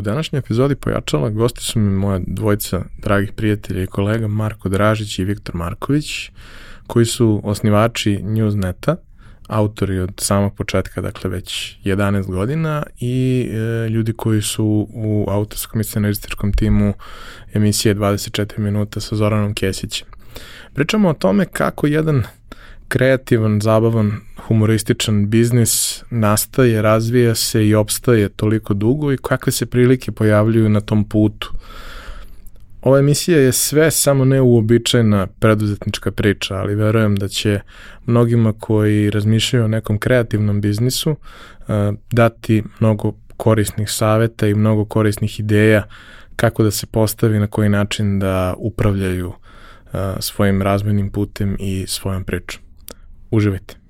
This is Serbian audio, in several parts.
U današnjoj epizodi Pojačala gosti su mi moja dvojica dragih prijatelja i kolega Marko Dražić i Viktor Marković, koji su osnivači Newsneta, autori od samog početka, dakle već 11 godina i e, ljudi koji su u autorskom i scenarističkom timu emisije 24 minuta sa Zoranom Kesićem. Pričamo o tome kako jedan kreativan, zabavan, humorističan biznis nastaje, razvija se i opstaje toliko dugo i kakve se prilike pojavljuju na tom putu. Ova emisija je sve samo ne uobičajena preduzetnička priča, ali verujem da će mnogima koji razmišljaju o nekom kreativnom biznisu dati mnogo korisnih saveta i mnogo korisnih ideja kako da se postavi, na koji način da upravljaju svojim razvojnim putem i svojom pričom. Uživajte.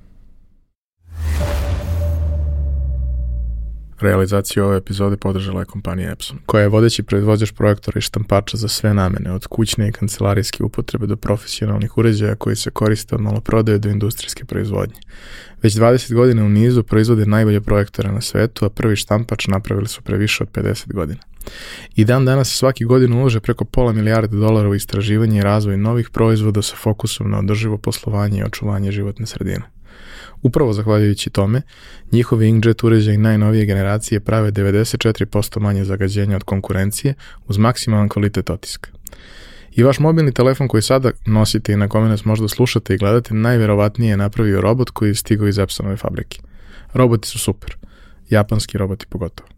Realizaciju ove epizode podržala je kompanija Epson, koja je vodeći proizvođač projektora i štampača za sve namene, od kućne i kancelarijske upotrebe do profesionalnih uređaja koji se koriste od maloprodaje do industrijske proizvodnje. Već 20 godina u nizu proizvode najbolje projektore na svetu, a prvi štampač napravili su pre više od 50 godina. I dan danas svaki godin ulože preko pola milijarde dolara u istraživanje i razvoj novih proizvoda sa fokusom na održivo poslovanje i očuvanje životne sredine. Upravo zahvaljujući tome, njihovi inkjet uređaj najnovije generacije prave 94% manje zagađenja od konkurencije uz maksimalan kvalitet otiska. I vaš mobilni telefon koji sada nosite i na kome nas možda slušate i gledate, najverovatnije je napravio robot koji je stigao iz Epsonove fabrike. Roboti su super. Japanski roboti pogotovo.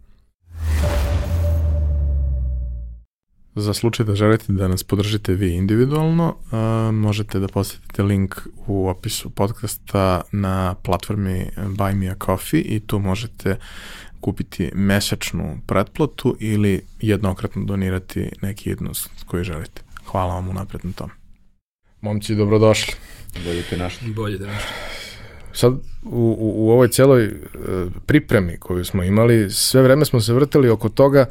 Za slučaj da želite da nas podržite vi individualno, uh, možete da posetite link u opisu podcasta na platformi Buy Me A Coffee i tu možete kupiti mesečnu pretplatu ili jednokratno donirati neki jednost koji želite. Hvala vam unapred na tome. Momci, dobrodošli. Bolje te našli. Bolje te našli. Sad, u, u, u ovoj celoj uh, pripremi koju smo imali, sve vreme smo se vrteli oko toga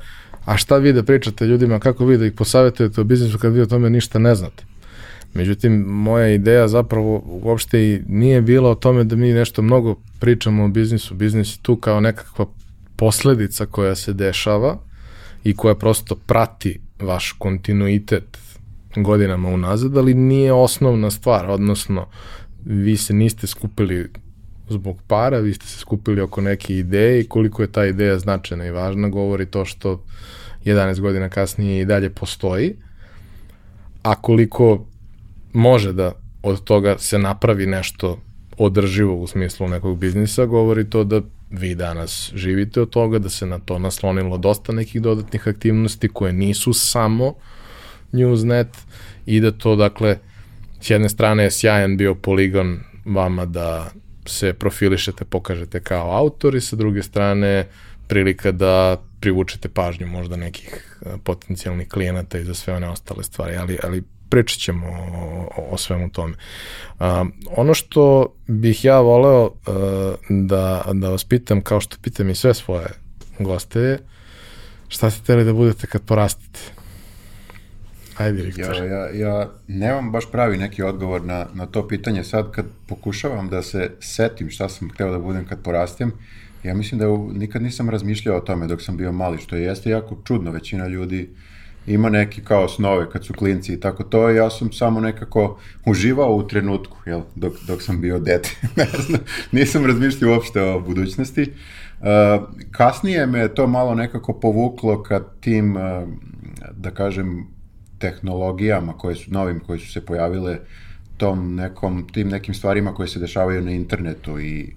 a šta vi da pričate ljudima, kako vi da ih posavetujete o biznisu kad vi o tome ništa ne znate. Međutim, moja ideja zapravo uopšte i nije bila o tome da mi nešto mnogo pričamo o biznisu. Biznis je tu kao nekakva posledica koja se dešava i koja prosto prati vaš kontinuitet godinama unazad, ali nije osnovna stvar, odnosno vi se niste skupili zbog para, vi ste se skupili oko neke ideje i koliko je ta ideja značajna i važna, govori to što 11 godina kasnije i dalje postoji, a koliko može da od toga se napravi nešto održivo u smislu nekog biznisa, govori to da vi danas živite od toga, da se na to naslonilo dosta nekih dodatnih aktivnosti koje nisu samo Newsnet i da to, dakle, s jedne strane je sjajan bio poligon vama da se profilišete, pokažete kao autor i sa druge strane prilika da privučete pažnju možda nekih e, potencijalnih klijenata i za sve one ostale stvari, ali, ali pričat ćemo o, o, o svemu tome. Um, ono što bih ja voleo uh, da, da vas pitam, kao što pitam i sve svoje goste, šta ste teli da budete kad porastete? Ajde, Viktor. Ja, ja, ja nemam baš pravi neki odgovor na, na to pitanje. Sad kad pokušavam da se setim šta sam hteo da budem kad porastem, ja mislim da u, nikad nisam razmišljao o tome dok sam bio mali, što jeste jako čudno. Većina ljudi ima neki kao snove kad su klinci i tako to, ja sam samo nekako uživao u trenutku, jel, dok, dok sam bio dete. ne znam, nisam razmišljao uopšte o budućnosti. Uh, kasnije me to malo nekako povuklo ka tim, uh, da kažem, tehnologijama koje su novim, koje su se pojavile tom nekom, tim nekim stvarima koje se dešavaju na internetu i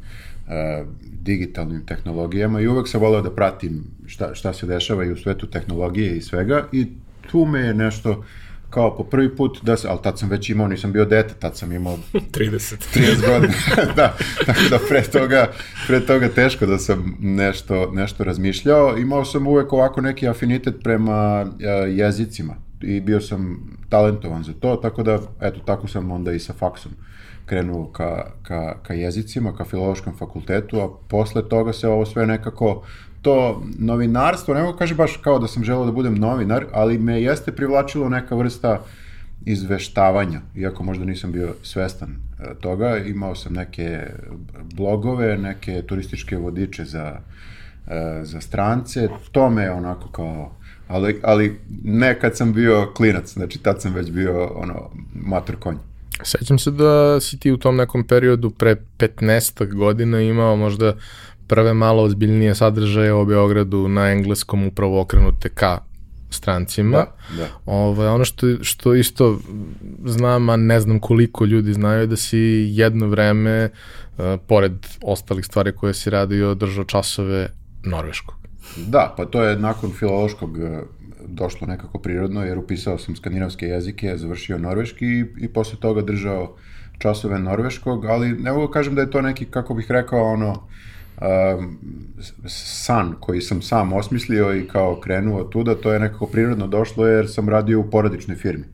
uh, digitalnim tehnologijama i uvek sam voleo da pratim šta, šta se dešava i u svetu tehnologije i svega i tu me je nešto kao po prvi put, da se, ali tad sam već imao, nisam bio dete, tad sam imao 30. 30 godina, da, tako da pre toga, pre toga teško da sam nešto, nešto razmišljao. Imao sam uvek ovako neki afinitet prema uh, jezicima i bio sam talentovan za to, tako da, eto, tako sam onda i sa faksom krenuo ka, ka, ka jezicima, ka filološkom fakultetu, a posle toga se ovo sve nekako to novinarstvo, ne mogu kaži baš kao da sam želeo da budem novinar, ali me jeste privlačilo neka vrsta izveštavanja, iako možda nisam bio svestan e, toga, imao sam neke blogove, neke turističke vodiče za za strance, to me je onako kao, ali, ali ne kad sam bio klinac, znači tad sam već bio ono, mator konj. Sećam se da si ti u tom nekom periodu pre 15 godina imao možda prve malo ozbiljnije sadržaje o Beogradu na engleskom upravo okrenute ka strancima. Da, da. Ove, ovaj, ono što, što isto znam, a ne znam koliko ljudi znaju, da si jedno vreme, uh, pored ostalih stvari koje si radio, držao časove norveškog. Da, pa to je nakon filološkog e, došlo nekako prirodno, jer upisao sam skandinavske jezike, završio norveški i, i posle toga držao časove norveškog, ali ne mogu da kažem da je to neki, kako bih rekao, ono, um, san koji sam sam osmislio i kao krenuo tuda, to je nekako prirodno došlo jer sam radio u porodičnoj firmi.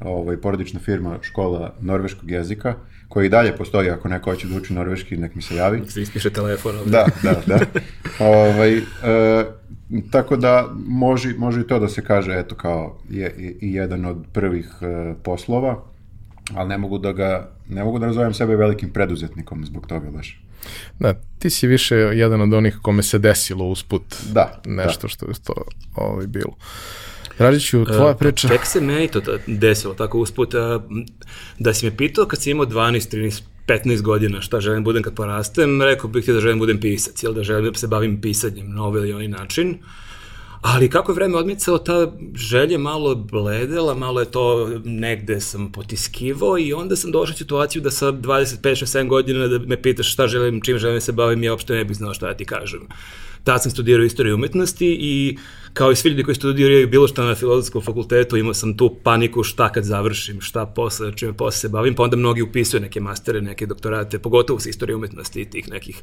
Ovaj, porodična firma škola norveškog jezika, koja i dalje postoji, ako neko hoće da uči norveški, nek mi se javi. Se ispiše telefon. Ovdje. Da, da, da. ovaj, e, tako da može, može i to da se kaže, eto kao je, i jedan od prvih e, poslova, ali ne mogu da ga, ne mogu da nazovem sebe velikim preduzetnikom zbog toga baš. Da, ti si više jedan od onih kome se desilo usput da, nešto da. što je to ovaj, bilo. Radiću, tvoja uh, priča. Tek se meni to desilo tako usput. Da si me pitao kad si imao 12, 13, 15 godina šta želim budem kad porastem, rekao bih ti da želim da budem pisac, jel da želim da se bavim pisanjem na ovaj ili onaj način. Uh, Ali kako je vreme odmicalo, ta želja malo bledela, malo je to negde sam potiskivao i onda sam došao u situaciju da sa 25-6 godina da me pitaš šta želim, čim želim da se bavim, ja uopšte ne bih znao šta da ti kažem. Tad sam studirao istoriju umetnosti i kao i svi ljudi koji studiraju bilo šta na filozofskom fakultetu, imao sam tu paniku šta kad završim, šta posle, čime posle se bavim, pa onda mnogi upisuju neke mastere, neke doktorate, pogotovo sa istorije umetnosti i tih nekih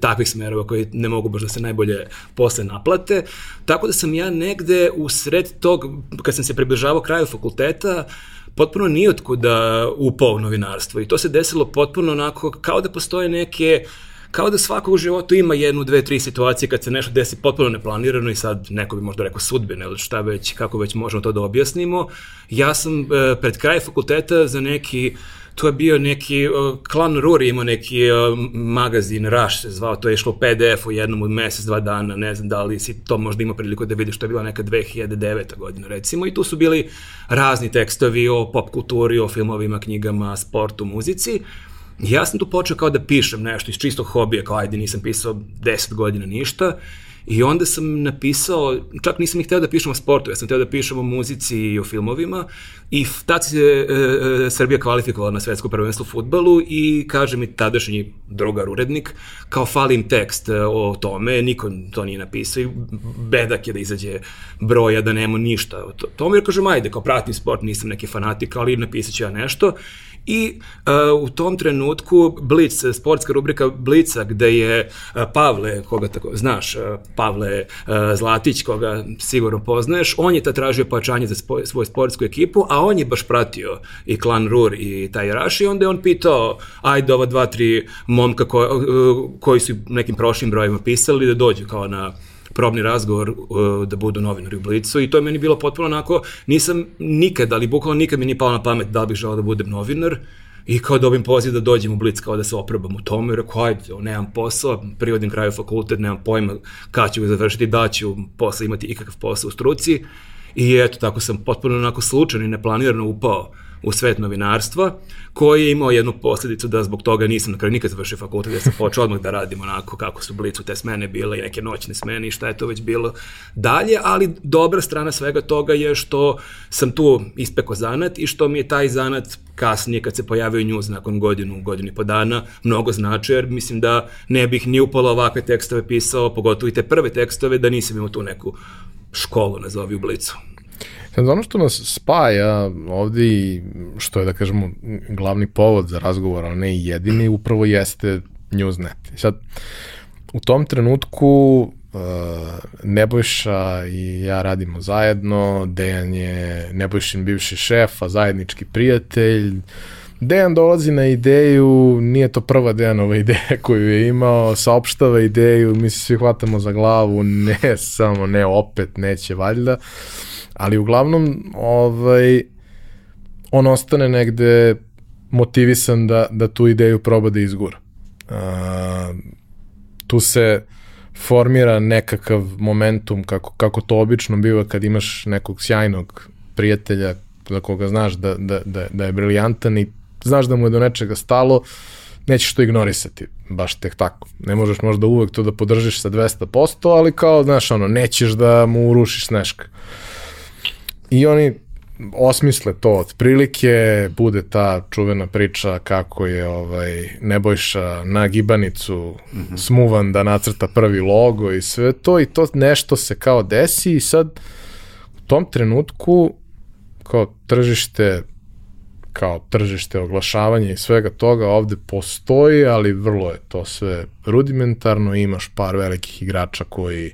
takvih smerova koji ne mogu baš da se najbolje posle naplate. Tako da sam ja negde u sred tog, kad sam se približavao kraju fakulteta, potpuno nijotkuda upao u novinarstvo i to se desilo potpuno onako kao da postoje neke uh, kao da svako u životu ima jednu, dve, tri situacije kad se nešto desi potpuno neplanirano i sad neko bi možda rekao sudbine ili šta već, kako već možemo to da objasnimo. Ja sam e, pred kraj fakulteta za neki to je bio neki, uh, Klan Ruri imao neki uh, magazin, Rush se zvao, to je išlo PDF u jednom od mesec, dva dana, ne znam da li si to možda imao priliku da vidiš, to je bila neka 2009. godina recimo i tu su bili razni tekstovi o pop kulturi, o filmovima, knjigama, sportu, muzici. Ja sam tu počeo kao da pišem nešto iz čistog hobija, kao ajde nisam pisao 10 godina ništa. I onda sam napisao, čak nisam ih hteo da pišem o sportu, ja sam hteo da pišem o muzici i o filmovima. I tad se e, e, Srbija kvalifikovala na svetsko prvenstvo u futbalu i kaže mi tadašnji drugar urednik, kao falim tekst e, o tome, niko to nije napisao i bedak je da izađe broja, da nema ništa o tome, jer kažem, ajde, kao pratim sport, nisam neki fanatik, ali napisat ću ja nešto I uh, u tom trenutku Blic, sportska rubrika Blica, gde je uh, Pavle, koga tako znaš, uh, Pavle uh, Zlatić, koga sigurno poznaješ, on je ta tražio pojačanje za spoj, svoju sportsku ekipu, a on je baš pratio i klan Rur i taj Raš i onda je on pitao, ajde ova dva, tri momka ko, uh, koji su nekim prošlim brojima pisali da dođu kao na probni razgovor uh, da budu novinari u Blicu i to je meni bilo potpuno onako, nisam nikad, ali bukvalno nikad mi nije palo na pamet da bih želao da budem novinar i kao dobim poziv da dođem u Blic kao da se oprobam u tome i rekao ajde, nemam posao, privodim kraju fakultet, nemam pojma kada ću ga završiti, da ću posle imati ikakav posao u struci. I eto tako sam potpuno onako slučajno i neplanirano upao u svet novinarstva, koji je imao jednu posledicu da zbog toga nisam na kraju nikad završio fakultet, da sam počeo odmah da radim onako kako su blicu te smene bile i neke noćne smene i šta je to već bilo dalje, ali dobra strana svega toga je što sam tu ispeko zanat i što mi je taj zanat kasnije kad se pojavio njuz nakon godinu, godinu i po dana, mnogo znači, jer mislim da ne bih ni upalo ovakve tekstove pisao, pogotovo i te prve tekstove, da nisam imao tu neku školu, nazovi u blicu. Sad ono što nas spaja ovde i što je da kažemo glavni povod za razgovor, ali ne jedini, upravo jeste Newsnet. I sad, u tom trenutku uh, Nebojša i ja radimo zajedno, Dejan je Nebojšin bivši šef, a zajednički prijatelj, Dejan dolazi na ideju, nije to prva Dejanova ideja koju je imao, saopštava ideju, mi se svi hvatamo za glavu, ne samo, ne opet, neće valjda. Uh, ali uglavnom ovaj, on ostane negde motivisan da, da tu ideju proba da izgura. Uh, tu se formira nekakav momentum kako, kako to obično biva kad imaš nekog sjajnog prijatelja za koga znaš da, da, da, da je briljantan i znaš da mu je do nečega stalo, nećeš to ignorisati, baš tek tako. Ne možeš možda uvek to da podržiš sa 200%, ali kao, znaš, ono, nećeš da mu urušiš neška. I oni osmisle to otprilike, bude ta čuvena priča kako je ovaj Nebojša na gibanicu mm -hmm. smuvan da nacrta prvi logo i sve to i to nešto se kao desi i sad u tom trenutku kao tržište kao tržište oglašavanja i svega toga ovde postoji, ali vrlo je to sve rudimentarno, imaš par velikih igrača koji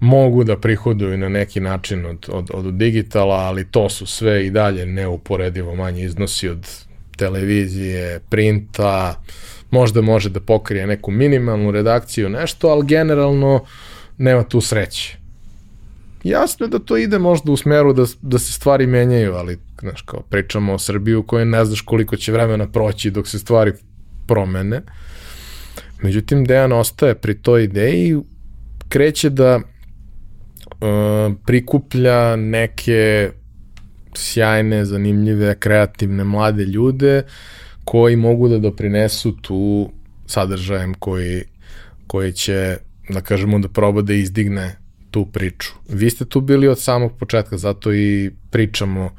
mogu da prihoduju na neki način od, od, od digitala, ali to su sve i dalje neuporedivo manji iznosi od televizije, printa, možda može da pokrije neku minimalnu redakciju, nešto, ali generalno nema tu sreće. Jasno je da to ide možda u smeru da, da se stvari menjaju, ali znaš, kao pričamo o Srbiji u kojoj ne znaš koliko će vremena proći dok se stvari promene. Međutim, Dejan ostaje pri toj ideji kreće da uh, prikuplja neke sjajne, zanimljive, kreativne mlade ljude koji mogu da doprinesu tu sadržajem koji, koji će, da kažemo, da proba da izdigne tu priču. Vi ste tu bili od samog početka, zato i pričamo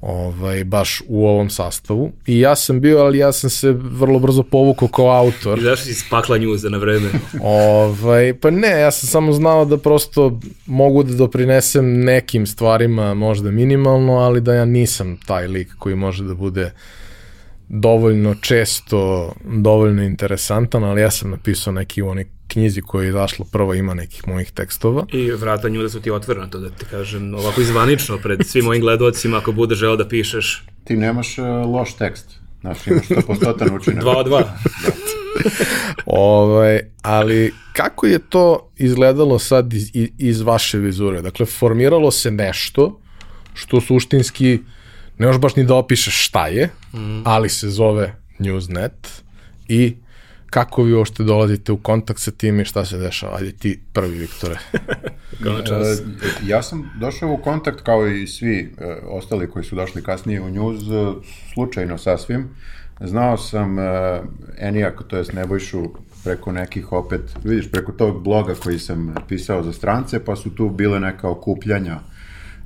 ovaj, baš u ovom sastavu. I ja sam bio, ali ja sam se vrlo brzo povukao kao autor. I zašto si spakla njuza na vreme? ovaj, pa ne, ja sam samo znao da prosto mogu da doprinesem nekim stvarima, možda minimalno, ali da ja nisam taj lik koji može da bude dovoljno često, dovoljno interesantan, ali ja sam napisao neki onoj knjizi koja je izašla prvo ima nekih mojih tekstova. I vrata nju da su ti otvorena, to da ti kažem, ovako izvanično pred svim mojim gledocima, ako bude želeo da pišeš. Ti nemaš uh, loš tekst. Znaš, imaš to postotan učinak. dva od dva. ovaj, ali kako je to izgledalo sad iz, iz vaše vizure? Dakle, formiralo se nešto što suštinski ne možeš baš ni da opišeš šta je, mm. ali se zove Newsnet i kako vi uopšte dolazite u kontakt sa tim i šta se dešava? Ajde ti prvi, Viktore. čas. E, ja sam došao u kontakt kao i svi e, ostali koji su došli kasnije u News, e, slučajno sasvim. Znao sam Enijak, to jest Nebojšu, preko nekih opet, vidiš, preko tog bloga koji sam pisao za strance, pa su tu bile neka okupljanja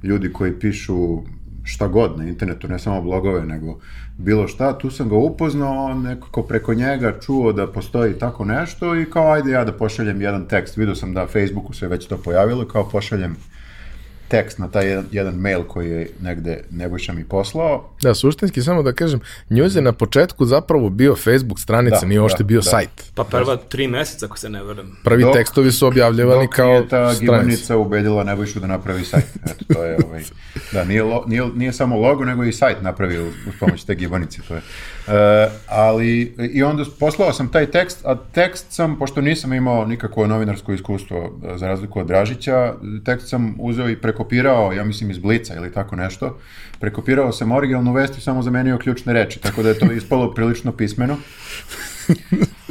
ljudi koji pišu šta god na internetu, ne samo blogove, nego bilo šta, tu sam ga upoznao, nekako preko njega čuo da postoji tako nešto i kao ajde ja da pošaljem jedan tekst, vidio sam da Facebooku se već to pojavilo, kao pošaljem tekst na taj jedan, jedan mail koji je negde Nebojša mi poslao. Da, suštinski samo da kažem, News je na početku zapravo bio Facebook stranica, da, nije ošte da, bio da. sajt. Pa prva tri meseca, ako se ne veram. Prvi dok, tekstovi su objavljivani kao dok je ta gibanica ubedila Nebojšu da napravi sajt. Eto, to je, ovaj, da, nije, lo, nije, nije samo logo, nego i sajt napravio uz pomoć te gibanice. To je. Uh, ali, i onda poslao sam taj tekst, a tekst sam, pošto nisam imao nikakvo novinarsko iskustvo, za razliku od Dražića, tekst sam uzeo i prekopirao, ja mislim iz Blica ili tako nešto, prekopirao sam originalnu vest i samo zamenio ključne reči, tako da je to ispalo prilično pismeno.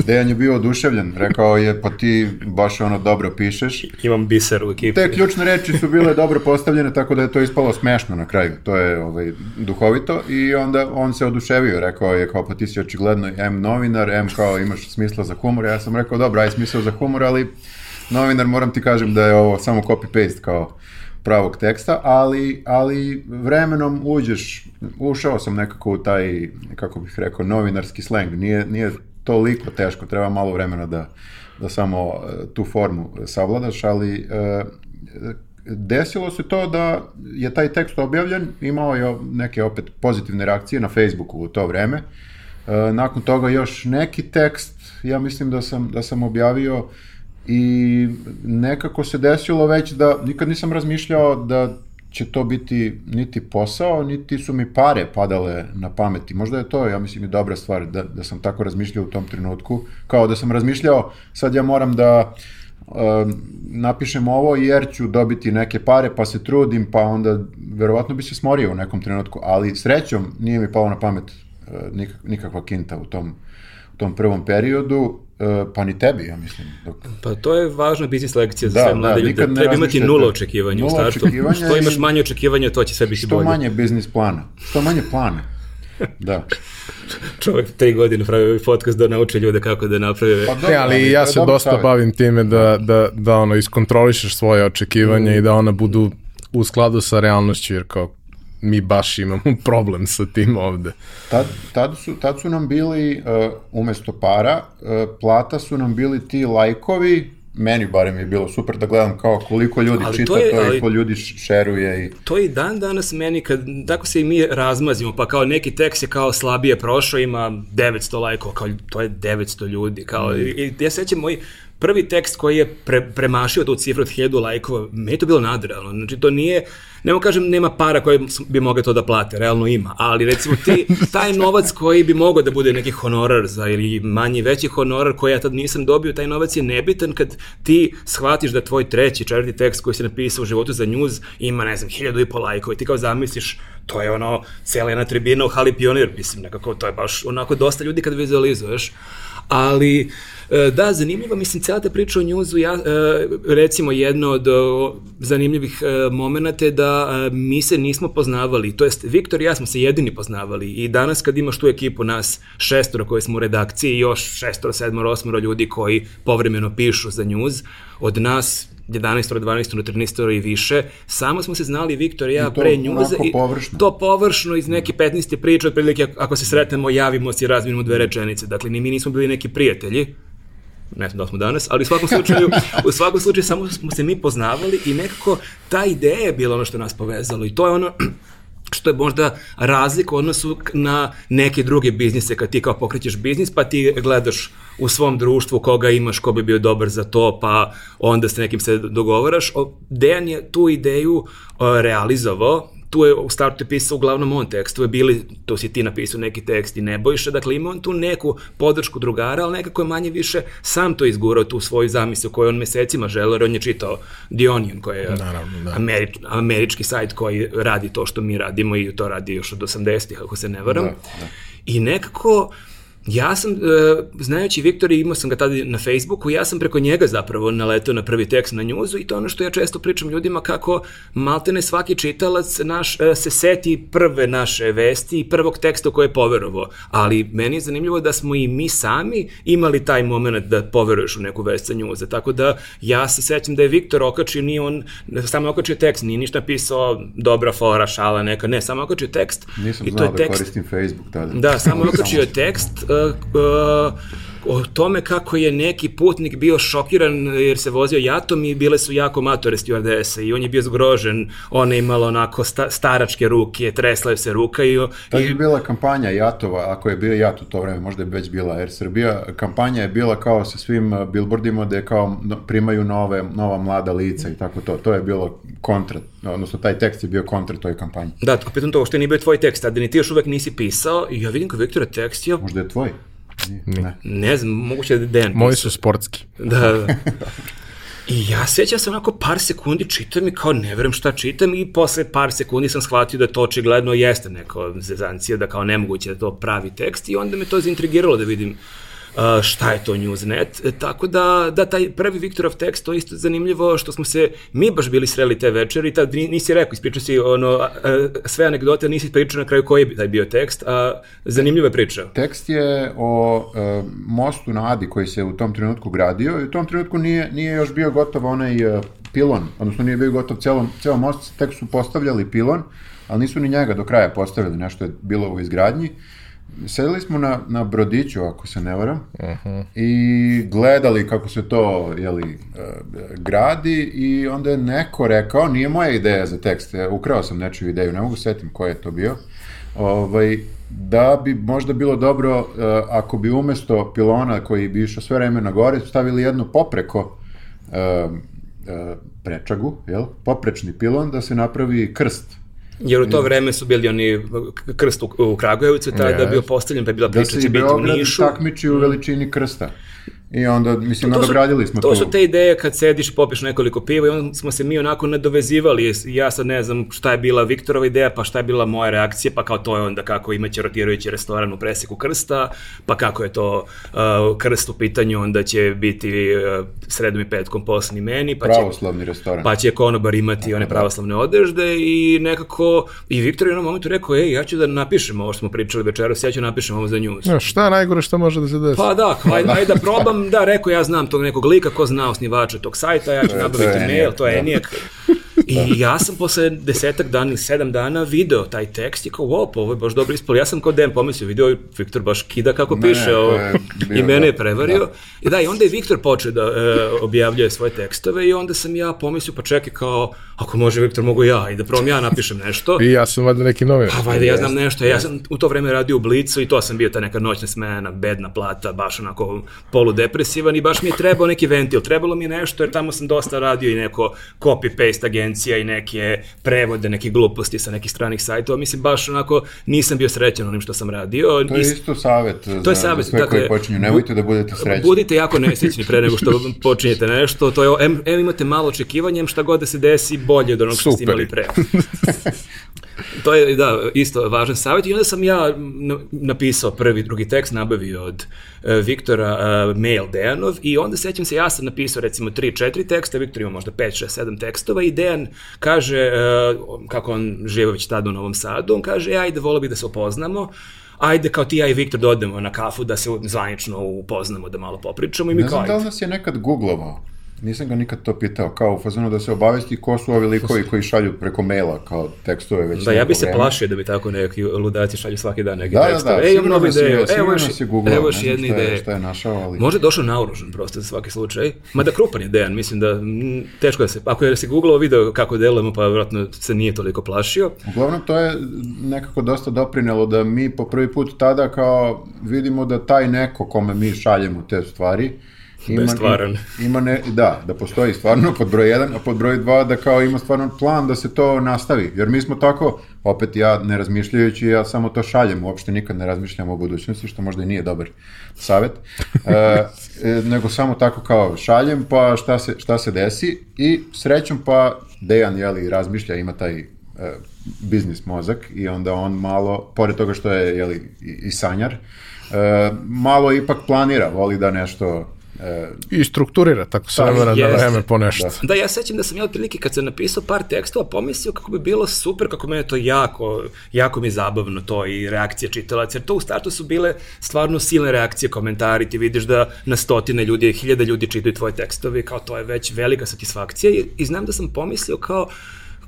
Dejan je bio oduševljen, rekao je, pa ti baš ono dobro pišeš. Imam biser u ekipi. Te ključne reči su bile dobro postavljene, tako da je to ispalo smešno na kraju. To je ovaj, duhovito i onda on se oduševio, rekao je kao, pa ti si očigledno M novinar, M kao imaš smisla za humor. Ja sam rekao, dobro, aj smisla za humor, ali novinar moram ti kažem da je ovo samo copy-paste kao pravog teksta, ali, ali vremenom uđeš, ušao sam nekako u taj, kako bih rekao, novinarski sleng. Nije, nije toliko teško, treba malo vremena da, da samo e, tu formu savladaš, ali e, desilo se to da je taj tekst objavljen, imao je neke opet pozitivne reakcije na Facebooku u to vreme. E, nakon toga još neki tekst, ja mislim da sam, da sam objavio i nekako se desilo već da nikad nisam razmišljao da će to biti niti posao, niti su mi pare padale na pameti. Možda je to, ja mislim, i dobra stvar da, da sam tako razmišljao u tom trenutku. Kao da sam razmišljao, sad ja moram da uh, napišem ovo jer ću dobiti neke pare, pa se trudim, pa onda verovatno bi se smorio u nekom trenutku, ali srećom nije mi palo na pamet nik, nikakva kinta u tom, u tom prvom periodu, e, pa ni tebi, ja mislim. Dok... Pa to je važna biznis lekcija za Da, sve da, mlade ljude. nikad ne Treba imati nula očekivanja u Nula startu. očekivanja Što imaš manje očekivanja, to će sve biti Što bolje. manje biznis plana, što manje plana. Da. Čovjek tri godine pravi ovaj podcast da nauči ljude kako da naprave... Pa Ne, ali ja se dosta savjet. bavim time da, da, da ono, iskontrolišeš svoje očekivanja i da ona budu u skladu sa realnošću, jer kao mi baš imamo problem sa tim ovde. Tad, tad, su, tad su nam bili, uh, umesto para, uh, plata su nam bili ti lajkovi, meni barem je bilo super da gledam kao koliko ljudi Ali čita to to, je- i ali- koliko ljudi šeruje i... To je i dan danas meni, kad, tako se i mi razmazimo, pa kao neki tekst je kao slabije prošao, ima 900 lajkova, kao to je 900 ljudi, kao, i, i ja sećam moj prvi tekst koji je pre, premašio tu cifru od 1000 lajkova, meni je to bilo nadrealno, znači to nije, nemo kažem nema para koje bi mogle to da plate, realno ima, ali recimo ti, taj novac koji bi mogao da bude neki honorar za ili manji veći honorar koji ja tad nisam dobio, taj novac je nebitan kad ti shvatiš da tvoj treći, četvrti tekst koji si napisao u životu za njuz ima, ne znam, hiljadu i po lajkova i ti kao zamisliš, to je ono, cijela jedna tribina u Hali Pionir, mislim, nekako, to je baš onako dosta ljudi kad vizualizuješ, ali da, zanimljivo, mislim, cijela ta priča o njuzu, ja, e, recimo jedno od o, zanimljivih e, momenata je da e, mi se nismo poznavali, to jest Viktor i ja smo se jedini poznavali i danas kad imaš tu ekipu nas šestoro koji smo u redakciji i još šestoro, sedmoro, osmoro ljudi koji povremeno pišu za njuz, od nas 11, 12, 13 i više, samo smo se znali Viktor i ja I pre njuza onako površno. to površno iz neke 15. priče, otprilike ako se sretnemo, javimo se i razminimo dve rečenice. Dakle, ni mi nismo bili neki prijatelji, ne znam da smo danas, ali u svakom slučaju, u svakom slučaju samo smo se mi poznavali i nekako ta ideja je bila ono što nas povezalo i to je ono što je možda razlika u odnosu na neke druge biznise kad ti kao pokrećeš biznis pa ti gledaš u svom društvu koga imaš, ko bi bio dobar za to pa onda s nekim se dogovaraš. Dejan je tu ideju realizovao tu je u startu je pisao uglavnom on tekst, tu je bili, tu si ti napisao neki tekst i Nebojša, dakle ima on tu neku podršku drugara, ali nekako je manje više sam to izgurao tu svoju zamislu koju on mesecima želeo, jer on je čitao The Onion, koji je Naravno, da. američ, američki sajt koji radi to što mi radimo i to radi još od 80-ih, ako se ne varam. Da, da. I nekako, ja sam, e, znajući Viktora, imao sam ga tada na Facebooku, ja sam preko njega zapravo naletao na prvi tekst na njuzu i to ono što ja često pričam ljudima kako maltene svaki čitalac naš e, se seti prve naše vesti i prvog teksta koje je poverovao. Ali meni je zanimljivo da smo i mi sami imali taj moment da poveruješ u neku vest sa njuze. Tako da ja se sećam da je Viktor okačio, nije on, samo okačio tekst, nije ništa pisao dobra fora, šala neka, ne, samo okačio tekst. Nisam i to znao je da tekst, koristim Facebook tada. da, samo okačio tekst uh, uh o tome kako je neki putnik bio šokiran jer se vozio jatom i bile su jako matore stewardese i on je bio zgrožen, ona je imala onako sta, staračke ruke, tresla je se ruka i, Tad je bila kampanja Jatova, ako je bio Jat u to vreme, možda je već bila Air Srbija, kampanja je bila kao sa svim uh, billboardima da je kao primaju nove, nova mlada lica i tako to. To je bilo kontra, odnosno taj tekst je bio kontra toj kampanji. da, tako pitam to, što nije bio tvoj tekst, a da ni ti još uvek nisi pisao i ja vidim kod Viktora tekst, ja Možda je tvoj? Ne. ne znam, moguće da je Dejan Moji su sportski. Da, da. I ja sećam se onako par sekundi čitam i kao ne verujem šta čitam i posle par sekundi sam shvatio da to očigledno jeste neko zezancija, da kao nemoguće da to pravi tekst i onda me to zaintrigiralo da vidim šta je to Newsnet. E, tako da, da, taj prvi Viktorov tekst, to je isto zanimljivo što smo se, mi baš bili sreli te večeri tad ni- nisi rekao, ispričao si ono, sve anegdote, nisi pričao na kraju koji je taj bio tekst, a zanimljiva je priča. Tekst je o uh, mostu na Adi koji se u tom trenutku gradio i u tom trenutku nije, nije još bio gotov onaj uh, pilon, odnosno nije bio gotov celo, ceo most, tek su postavljali pilon, ali nisu ni njega do kraja postavili, nešto je bilo u izgradnji. Sedeli smo na, na brodiću, ako se ne varam, i gledali kako se to jeli, uh, gradi i onda je neko rekao, nije moja ideja za tekst, e, ukrao sam nečiju ideju, ne mogu setim ko je to bio, ovaj, da bi možda bilo dobro uh, ako bi umesto pilona koji bi išao sve vreme na gore stavili jednu popreko uh, uh, prečagu, jel? poprečni pilon da se napravi krst. Jer u to vreme su bili oni krst u, u Kragujevcu, tada da je bio Yes. postavljen, pa je bila Da priča se će i biti u Beograd Nišu. takmiči u veličini krsta. I onda, mislim, To su- nadogradili smo to tu. su te ideje kad sediš i popiješ nekoliko piva i onda smo se mi onako nadovezivali. Ja sad ne znam šta je bila Viktorova ideja, pa šta je bila moja reakcija, pa kao to je onda kako imaće rotirajući restoran u preseku krsta, pa kako je to uh, krst u pitanju, onda će biti uh, sredom i petkom posni meni, pa će Pravoslavni restoran. pa će konobar imati one pravoslavne odežde i nekako, i Viktor je u jednom momentu rekao, ej, ja ću da napišem ovo što smo pričali večeras, ja ću napišem ovo za news. Ja, šta je najgore što može da se desi? Pa da, ajde, ajde da probam, da, rekao ja znam tog nekog lika, ko zna osnivača tog sajta, ja ću nabaviti mail, to je da. I ja sam posle desetak dana ili sedam dana video taj tekst i kao, wow, pa ovo je baš dobro ispalo. Ja sam kao Dan pomislio, video Viktor baš kida kako Ne, piše, ovo, je i mene da, je prevario. I da, i onda je Viktor počeo da e, objavljuje svoje tekstove i onda sam ja pomislio, pa čekaj kao, ako može Viktor, mogu ja i da probam ja napišem nešto. I ja sam valjda neki novinar. Pa valjda ja znam nešto, ja sam u to vreme radio u Blicu i to sam bio ta neka noćna smena, bedna plata, baš onako poludepresivan i baš mi je trebao neki ventil, trebalo mi je nešto jer tamo sam dosta radio i neko copy-paste agencija i neke prevode, neke gluposti sa nekih stranih sajtova, mislim baš onako nisam bio srećan onim što sam radio. To je Is- isto savjet To je savjet, za sve dakle, koji počinju. Nemojte da budete srećni. Budite jako nesrećni pre nego što počinjete nešto, to je, em, em imate malo očekivanja, em šta god da se desi, bolje od onog što ste imali pre. to je, da, isto važan savjet. I onda sam ja na- napisao prvi, drugi tekst, nabavio od e, Viktora e, mail Dejanov i onda sećam se, ja sam napisao recimo 3-4 teksta, Viktor ima možda 5, 6, 7 tekstova i Dejan kaže, e, kako on žive već tada u Novom Sadu, on kaže, "E, ajde, volio bih da se upoznamo, ajde kao ti ja i Viktor da odemo na kafu da se zvanično upoznamo, da malo popričamo. I mi Ne kao znam da li nas je nekad googlovao. Nisam ga nikad to pitao, kao u fazonu da se obavesti ko su ovi likovi koji šalju preko maila kao tekstove već Da, ja bi se vreme. plašio da bi tako neki ludaci šalju svaki dan neke Da, da, tekstove. da, Ej, imam sigurno novu ideju, evo sigurno još, evo još ne znam jedna šta je- ideja. šta je našao, ali- Možda je došao naoružan prosto za svaki slučaj. Mada krupan je Dejan, mislim da mm, teško da se, ako je se googlao video kako delujemo, pa vjerojatno se nije toliko plašio. Uglavnom, to je nekako dosta doprinelo da mi po prvi put tada kao vidimo da taj neko kome mi šaljemo te stvari ima, stvaran. ima ne, da, da postoji stvarno pod broj 1, a pod broj 2 da kao ima stvarno plan da se to nastavi. Jer mi smo tako, opet ja ne razmišljajući, ja samo to šaljem, uopšte nikad ne razmišljam o budućnosti, što možda i nije dobar savet, e, e, nego samo tako kao šaljem, pa šta se, šta se desi i srećom pa Dejan, jeli, razmišlja, ima taj e, biznis mozak i onda on malo, pored toga što je jeli, i, i sanjar, e, malo ipak planira, voli da nešto e, I strukturira tako s Pa, vremena na vreme po nešto. Da, ja sećam da sam ja otprilike kad sam napisao par tekstova pomislio kako bi bilo super, kako mene to jako, jako mi je zabavno to i reakcija čitalaca, jer to u startu su bile stvarno silne reakcije, komentari, ti vidiš da na stotine ljudi, hiljada ljudi čitaju tvoje tekstove, kao to je već velika satisfakcija i, i znam da sam pomislio kao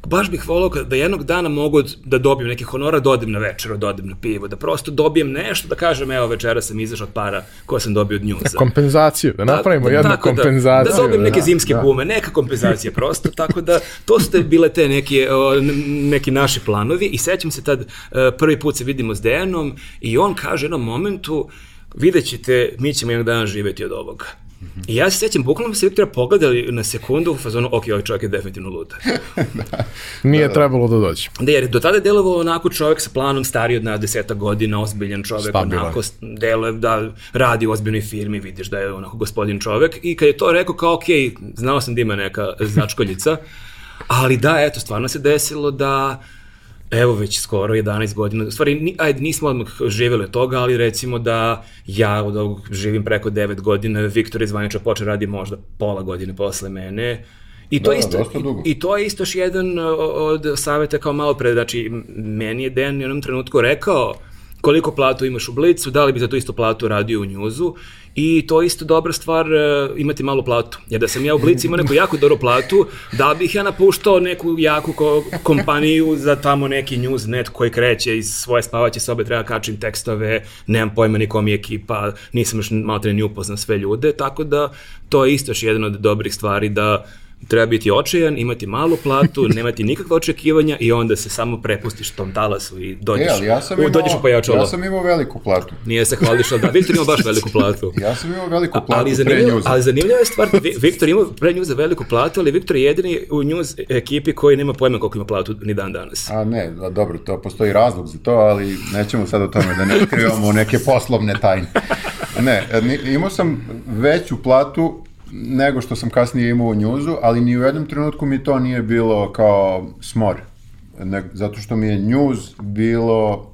baš bih volao da jednog dana mogu da dobijem neki honora, da odem na večeru, da odem na pivo, da prosto dobijem nešto, da kažem, evo večera sam izašao od para koje sam dobio od njuza. Kompenzaciju, da napravimo jednu tako da- kompenzaciju. Da, dobijem neke da. zimske gume, neka kompenzacija prosto, tako da to su te bile te neke, neki naši planovi i sećam se tad, e, prvi put se vidimo s Dejanom i on kaže u jednom momentu, vidjet ćete, mi ćemo jednog dana živeti od ovoga. I ja se sećam, bukvalno se Viktora pogledali na sekundu u fazonu, ok, ovaj čovjek je definitivno lud. Nije trebalo da dođe. Da, jer do tada je delovao onako čovjek sa planom stariji od nas deseta godina, ozbiljan čovjek, Stabilan. onako deluje da radi u ozbiljnoj firmi, vidiš da je onako gospodin čovjek i kad je to rekao kao ok, znao sam da ima neka začkoljica, ali da, eto, stvarno se desilo da Evo već skoro 11 godina, u stvari ajde, nismo odmah živjeli od toga, ali recimo da ja od ovog živim preko 9 godina, Viktor je zvanično počeo radi možda pola godine posle mene, I to, Da, isto, i, I to je isto još jedan od saveta kao malo pre, znači meni je Dan u jednom trenutku rekao koliko platu imaš u Blicu, da li bi za tu istu platu radio u njuzu i to je isto dobra stvar e, imati malu platu. Jer da sam ja u Blicu imao neku jako dobru platu, da bih ja napuštao neku jaku ko, kompaniju za tamo neki newsnet koji kreće iz svoje spavaće sobe, treba kačim tekstove, nemam pojma ni kom je ekipa, nisam još malo tre ni upoznan sve ljude, tako da to je isto još jedan od dobrih stvari da treba biti očajan, imati malu platu, nemati nikakva očekivanja i onda se samo prepustiš tom talasu i dođeš, E, ja sam u, imao, dođeš u pojačalo. ja sam imao veliku platu. Nije se hvališ, ali da, Viktor ima baš veliku platu. Ja sam imao veliku platu ali, pre zanimljivo, njuza. ali zanimljiva je stvar, Vi- Viktor ima pre njuza veliku platu, ali Viktor je jedini u njuz ekipi koji nema pojma koliko ima platu ni dan danas. A ne, da, dobro, to postoji razlog za to, ali nećemo sad o tome da ne otkrivamo neke poslovne tajne. Ne, imao sam veću platu nego što sam kasnije imao u njuzu, ali ni u jednom trenutku mi to nije bilo kao smor. Ne, zato što mi je njuz bilo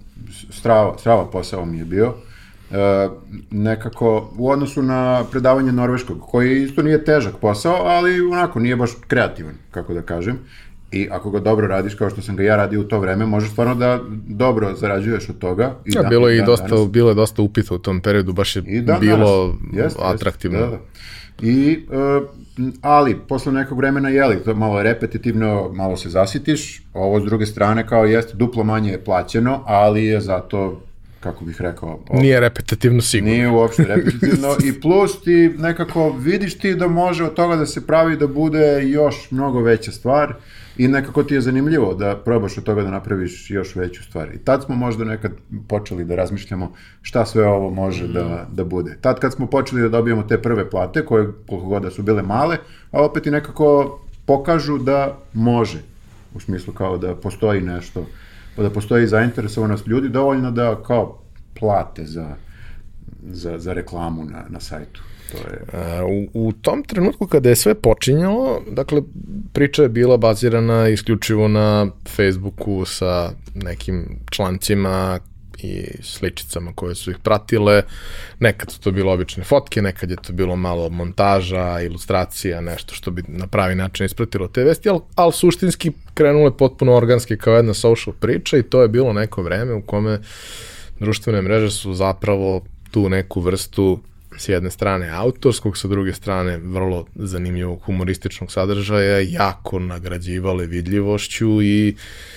strava, strava posao mi je bio. E, nekako u odnosu na predavanje norveškog, koji isto nije težak posao, ali onako nije baš kreativan, kako da kažem. I ako ga dobro radiš, kao što sam ga ja radio u to vreme, možeš stvarno da dobro zarađuješ od toga. I ja, dan, bilo je i dosta, danas. bilo je dosta upita u tom periodu, baš je I bilo jest, atraktivno. Jest, da, da. I, uh, ali, posle nekog vremena, jeli, to malo je repetitivno, malo se zasitiš, ovo s druge strane kao jeste duplo manje je plaćeno, ali je zato kako bih rekao... Ovo, nije repetitivno sigurno. Nije uopšte repetitivno i plus ti nekako vidiš ti da može od toga da se pravi da bude još mnogo veća stvar i nekako ti je zanimljivo da probaš od toga da napraviš još veću stvar. I tad smo možda nekad počeli da razmišljamo šta sve ovo može mm. da, da bude. Tad kad smo počeli da dobijamo te prve plate, koje koliko god da su bile male, a opet i nekako pokažu da može, u smislu kao da postoji nešto, da postoji zainteresovanost ljudi dovoljno da kao plate za, za, za reklamu na, na sajtu. To je... U, u tom trenutku kada je sve počinjalo, dakle, priča je bila bazirana isključivo na Facebooku sa nekim člancima i sličicama koje su ih pratile. Nekad su to bilo obične fotke, nekad je to bilo malo montaža, ilustracija, nešto što bi na pravi način ispratilo te vesti, ali, ali suštinski krenule potpuno organski kao jedna social priča i to je bilo neko vreme u kome društvene mreže su zapravo tu neku vrstu s jedne strane autorskog, sa druge strane vrlo zanimljivog humorističnog sadržaja, jako nagrađivale vidljivošću i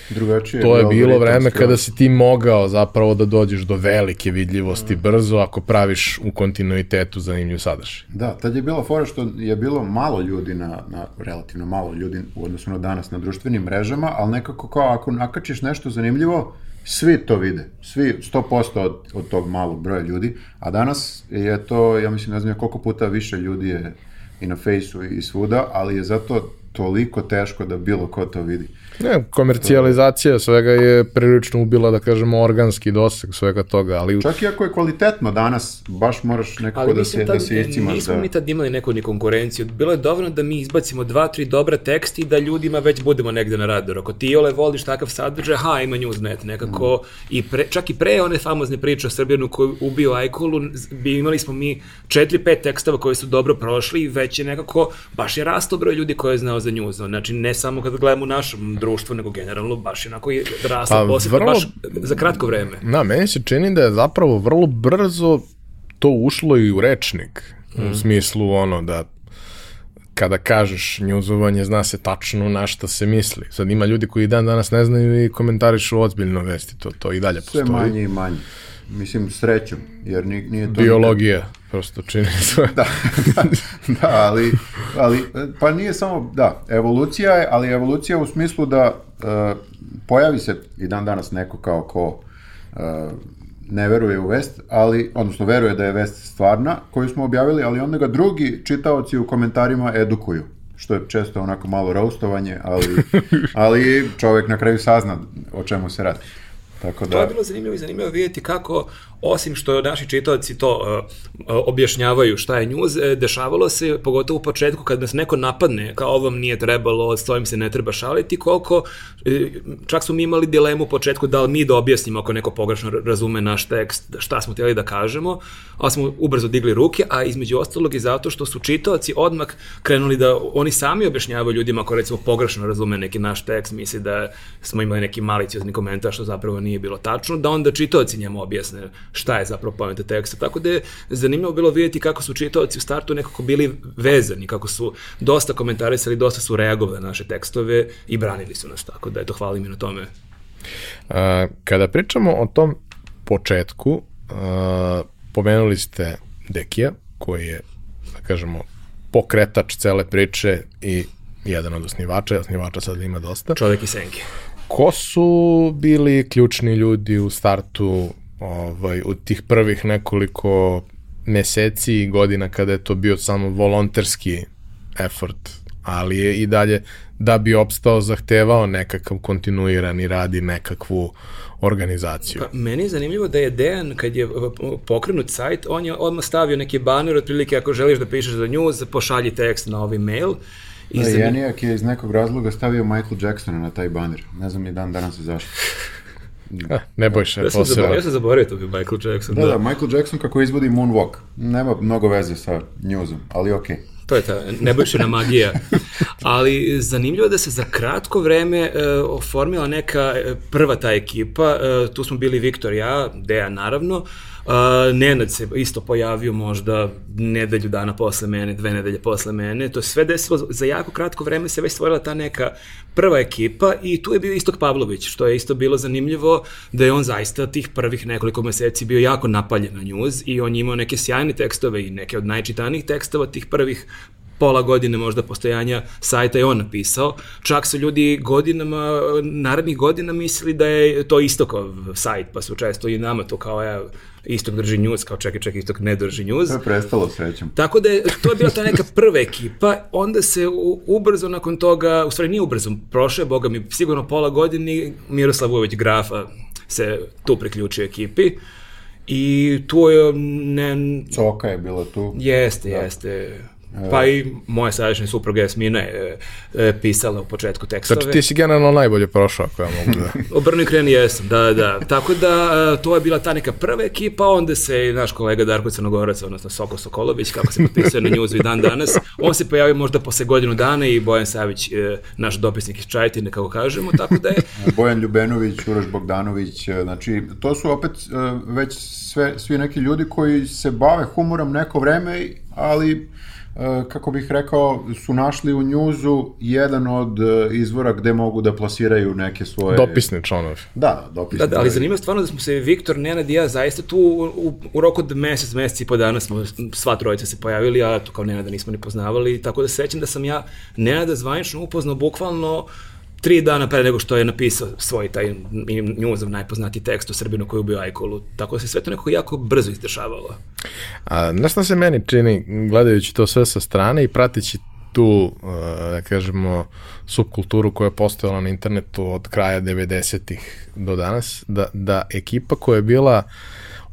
Drugačije to je bilo vreme kada si ti mogao zapravo da dođeš do velike vidljivosti mm. brzo ako praviš u kontinuitetu zanimljiv sadržaj. Da, tad je bila fora što je bilo malo ljudi na, na relativno malo ljudi u odnosu na danas na društvenim mrežama, ali nekako kao ako nakačiš nešto zanimljivo, svi to vide, svi 100% od, od tog malog broja ljudi, a danas je to, ja mislim, ne znam koliko puta više ljudi je i na fejsu i svuda, ali je zato toliko teško da bilo ko to vidi. Ne, komercijalizacija svega je prilično ubila, da kažemo, organski doseg svega toga, ali... Čak i ako je kvalitetno danas, baš moraš nekako da se, da se iscimaš. Nismo da... mi tad imali neku ni konkurenciju. Bilo je dovoljno da mi izbacimo dva, tri dobra teksta i da ljudima već budemo negde na radaru. Ako ti ole voliš takav sadržaj, ha, ima Newsnet, nekako, mm. i pre, čak i pre one famozne priče o Srbijanu koji ubio Ajkulu, bi imali smo mi četiri, pet tekstova koji su dobro prošli i već je nekako, baš je rasto broj ljudi koji je znao za News. Znači, ne samo kad gledamo u našem društvu, nego generalno baš onako je rasla pa, vrlo, baš za kratko vreme. Da, meni se čini da je zapravo vrlo brzo to ušlo i u rečnik, mm. u smislu ono da kada kažeš njuzovanje, zna se tačno na šta se misli. Sad ima ljudi koji dan danas ne znaju i komentarišu ozbiljno vesti, to, to i dalje postoji. Sve manje i manje. Mislim, srećom, jer nije to... Biologija, nikad... prosto čini sve. da, da, da, ali, ali, pa nije samo, da, evolucija je, ali evolucija u smislu da uh, pojavi se i dan danas neko kao ko uh, ne veruje u vest, ali, odnosno veruje da je vest stvarna, koju smo objavili, ali onda ga drugi čitaoci u komentarima edukuju što je često onako malo roastovanje, ali, ali čovek na kraju sazna o čemu se radi. Tako da... To je bilo zanimljivo i zanimljivo vidjeti kako, osim što naši čitavci to uh, objašnjavaju šta je news, e, dešavalo se, pogotovo u početku, kad nas neko napadne, kao ovom nije trebalo, s ovim se ne treba šaliti, koliko, čak smo mi imali dilemu u početku da li mi da objasnimo ako neko pogrešno razume naš tekst, šta smo htjeli da kažemo, ali smo ubrzo digli ruke, a između ostalog i zato što su čitavci odmah krenuli da oni sami objašnjavaju ljudima ako recimo pogrešno razume neki naš tekst, misli da smo imali neki maliciozni komentar što zapravo nije bilo tačno, da onda čitaoci njemu objasne šta je zapravo pojenta teksta. Tako da je zanimljivo bilo vidjeti kako su čitaoci u startu nekako bili vezani, kako su dosta komentarisali, dosta su reagovali na naše tekstove i branili su nas, tako da eto, hvala mi na tome. A, kada pričamo o tom početku, a, pomenuli ste Dekija, koji je, da kažemo, pokretač cele priče i jedan od osnivača, osnivača sad ima dosta. Čovjek i senke. Ko su bili ključni ljudi u startu ovaj, u tih prvih nekoliko meseci i godina kada je to bio samo volonterski effort ali je i dalje da bi opstao zahtevao nekakav kontinuirani rad i nekakvu organizaciju. Pa, meni je zanimljivo da je Dejan, kad je pokrenut sajt, on je odmah stavio neki baner, otprilike ako želiš da pišeš za news, pošalji tekst na ovaj mail. I da, Jenijak je iz nekog razloga stavio Michael Jacksona na taj baner. Ne znam ni dan danas zašto. Eh, ne boj se, ja posebno. Ja sam zaboravio to bi Michael Jackson. Da, da, da, Michael Jackson kako izvodi Moonwalk. Nema mnogo veze sa newsom, ali okej. Okay. To je ta nebojšena magija. Ali zanimljivo da se za kratko vreme uh, oformila neka e, prva ta ekipa. Uh, tu smo bili Viktor, ja, Deja naravno. Uh, Nenad se isto pojavio možda nedelju dana posle mene, dve nedelje posle mene. To je sve desilo za jako kratko vreme se već stvorila ta neka prva ekipa i tu je bio Istok Pavlović, što je isto bilo zanimljivo da je on zaista tih prvih nekoliko meseci bio jako napaljen na njuz i on je imao neke sjajne tekstove i neke od najčitanijih tekstova tih prvih pola godine možda postojanja sajta je on napisao. Čak su ljudi godinama, narednih godina mislili da je to istokov sajt, pa su često i nama to kao, ja, istok drži njuz, kao čekaj, čekaj, istok ne drži njuz. To je prestalo srećom. Tako da je, to je bila ta neka prva ekipa, onda se ubrzo nakon toga, u stvari nije ubrzo, prošle, je, boga mi, sigurno pola godine, Miroslav Ujović Grafa se tu priključio ekipi. I tu je... Ne, Coka je bila tu. Jeste, da. jeste. Pa i moja sadašnja supruga Jasmina je e, pisala u početku tekstove. Znači ti si generalno najbolje prošao ako ja mogu da... Obrni i kreni jesam, da, da. Tako da e, to je bila ta neka prva ekipa, onda se i naš kolega Darko Crnogorac, odnosno Soko Sokolović, kako se potpisuje na njuzu i dan danas, on se pojavio možda posle godinu dana i Bojan Savić, e, naš dopisnik iz Čajetine, kako kažemo, tako da je... Bojan Ljubenović, Uroš Bogdanović, znači to su opet već sve, svi neki ljudi koji se bave humorom neko vreme, ali E, kako bih rekao, su našli u njuzu jedan od e, izvora gde mogu da plasiraju neke svoje... Dopisne članovi. Da, da, dopisne. Da, da, ali zanimljivo stvarno da smo se Viktor, Nenad i ja zaista tu u, u roku od mesec, mesec i po dana smo sva trojica se pojavili, a to kao Nenada nismo ni poznavali, tako da sećam da sam ja Nenada zvanično upoznao bukvalno tri dana pre nego što je napisao svoj taj njuzov najpoznati tekst o Srbinu koji ubio Ajkolu. Tako se sve to nekako jako brzo izdešavalo. A, na šta se meni čini, gledajući to sve sa strane i pratići tu, da kažemo, subkulturu koja je postojala na internetu od kraja 90-ih do danas, da, da ekipa koja je bila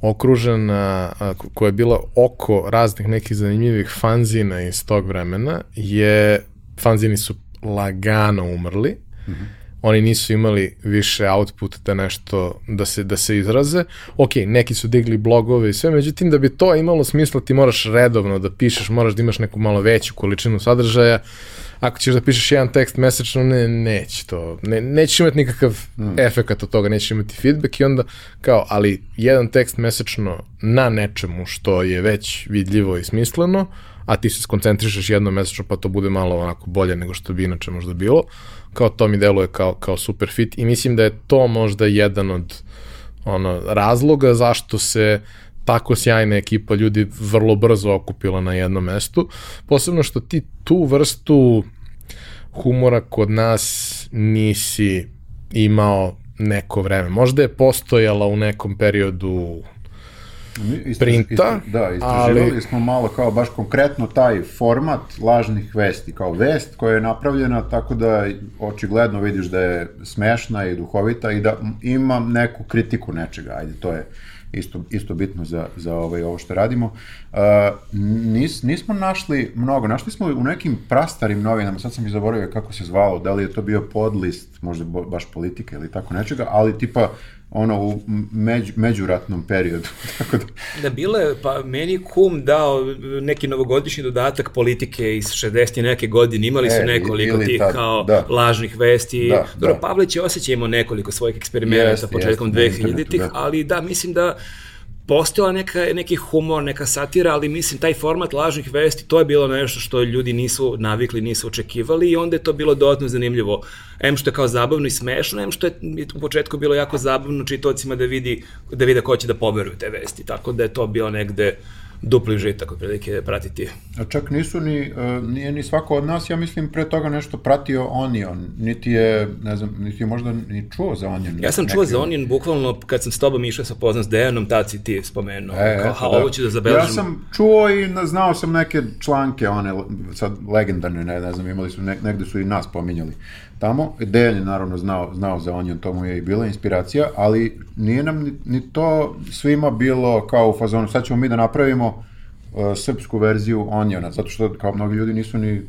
okružena, koja je bila oko raznih nekih zanimljivih fanzina iz tog vremena, je, fanzini su lagano umrli, Mm -hmm. Oni nisu imali više output da nešto, da se, da se izraze. Ok, neki su digli blogove i sve, međutim da bi to imalo smisla ti moraš redovno da pišeš, moraš da imaš neku malo veću količinu sadržaja. Ako ćeš da pišeš jedan tekst mesečno, ne, neće to, ne, nećeš imati nikakav mm. efekat od toga, nećeš imati feedback i onda kao, ali jedan tekst mesečno na nečemu što je već vidljivo i smisleno, a ti se skoncentrišeš jedno mesečno pa to bude malo onako bolje nego što bi inače možda bilo, kao to mi deluje kao, kao super fit i mislim da je to možda jedan od ono, razloga zašto se tako sjajna ekipa ljudi vrlo brzo okupila na jednom mestu. Posebno što ti tu vrstu humora kod nas nisi imao neko vreme. Možda je postojala u nekom periodu Istraž, printa. Istraž, da, istraživali ali... smo malo kao baš konkretno taj format lažnih vesti, kao vest koja je napravljena tako da očigledno vidiš da je smešna i duhovita i da ima neku kritiku nečega, ajde, to je isto, isto bitno za, za ovaj, ovo što radimo. Uh, nis, nismo našli mnogo, našli smo u nekim prastarim novinama, sad sam ih zaboravio kako se zvalo, da li je to bio podlist, možda baš politike ili tako nečega, ali tipa ono u među, međuratnom periodu. Tako da... da bile, pa meni kum dao neki novogodišnji dodatak politike iz 60. i neke godine, imali su e, nekoliko tih tad, kao da. lažnih vesti. Da, Dobro, da. Pavlić je osjeća imao nekoliko svojih eksperimenata početkom 2000-ih, da. ali da, mislim da postojala neka, neki humor, neka satira, ali mislim taj format lažnih vesti, to je bilo nešto što ljudi nisu navikli, nisu očekivali i onda je to bilo dodatno zanimljivo. Em što je kao zabavno i smešno, em što je u početku bilo jako zabavno čitocima da vidi, da vide ko će da poveruju te vesti, tako da je to bilo negde dupli žitak otprilike pratiti. A čak nisu ni, uh, nije ni svako od nas, ja mislim, pre toga nešto pratio Onion, niti je, ne znam, niti je možda ni čuo za Onion. Ja sam čuo za Onion, bukvalno, kad sam s tobom išao sa poznam s Dejanom, tad si ti spomenuo, E, kao, eto, ha, ovo ću da zabeležim. Ja sam čuo i na- znao sam neke članke, one sad legendarne, ne, ne znam, imali su, ne, negde su i nas pominjali tamo. Dejan je naravno znao, znao za Onion, to mu je i bila inspiracija, ali nije nam ni, ni to svima bilo kao u fazonu, sad ćemo mi da napravimo uh, srpsku verziju Oniona, zato što kao mnogi ljudi nisu ni,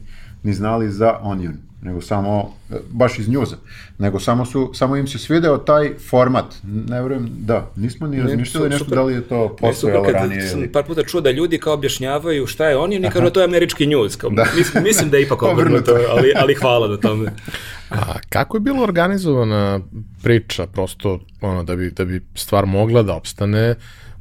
ni znali za Onion nego samo, uh, baš iz njuza, nego samo, su, samo im se svideo taj format. Ne verujem, da, nismo ni razmišljali nešto super. da li je to super, postojalo kad ranije sam ili... par puta čuo da ljudi kao objašnjavaju šta je Onion i kao da to je američki news. Kao, mislim, mislim da je ipak obrnuto, ali, ali hvala na tome. A kako je bila organizovana priča, prosto ono, da, bi, da bi stvar mogla da opstane,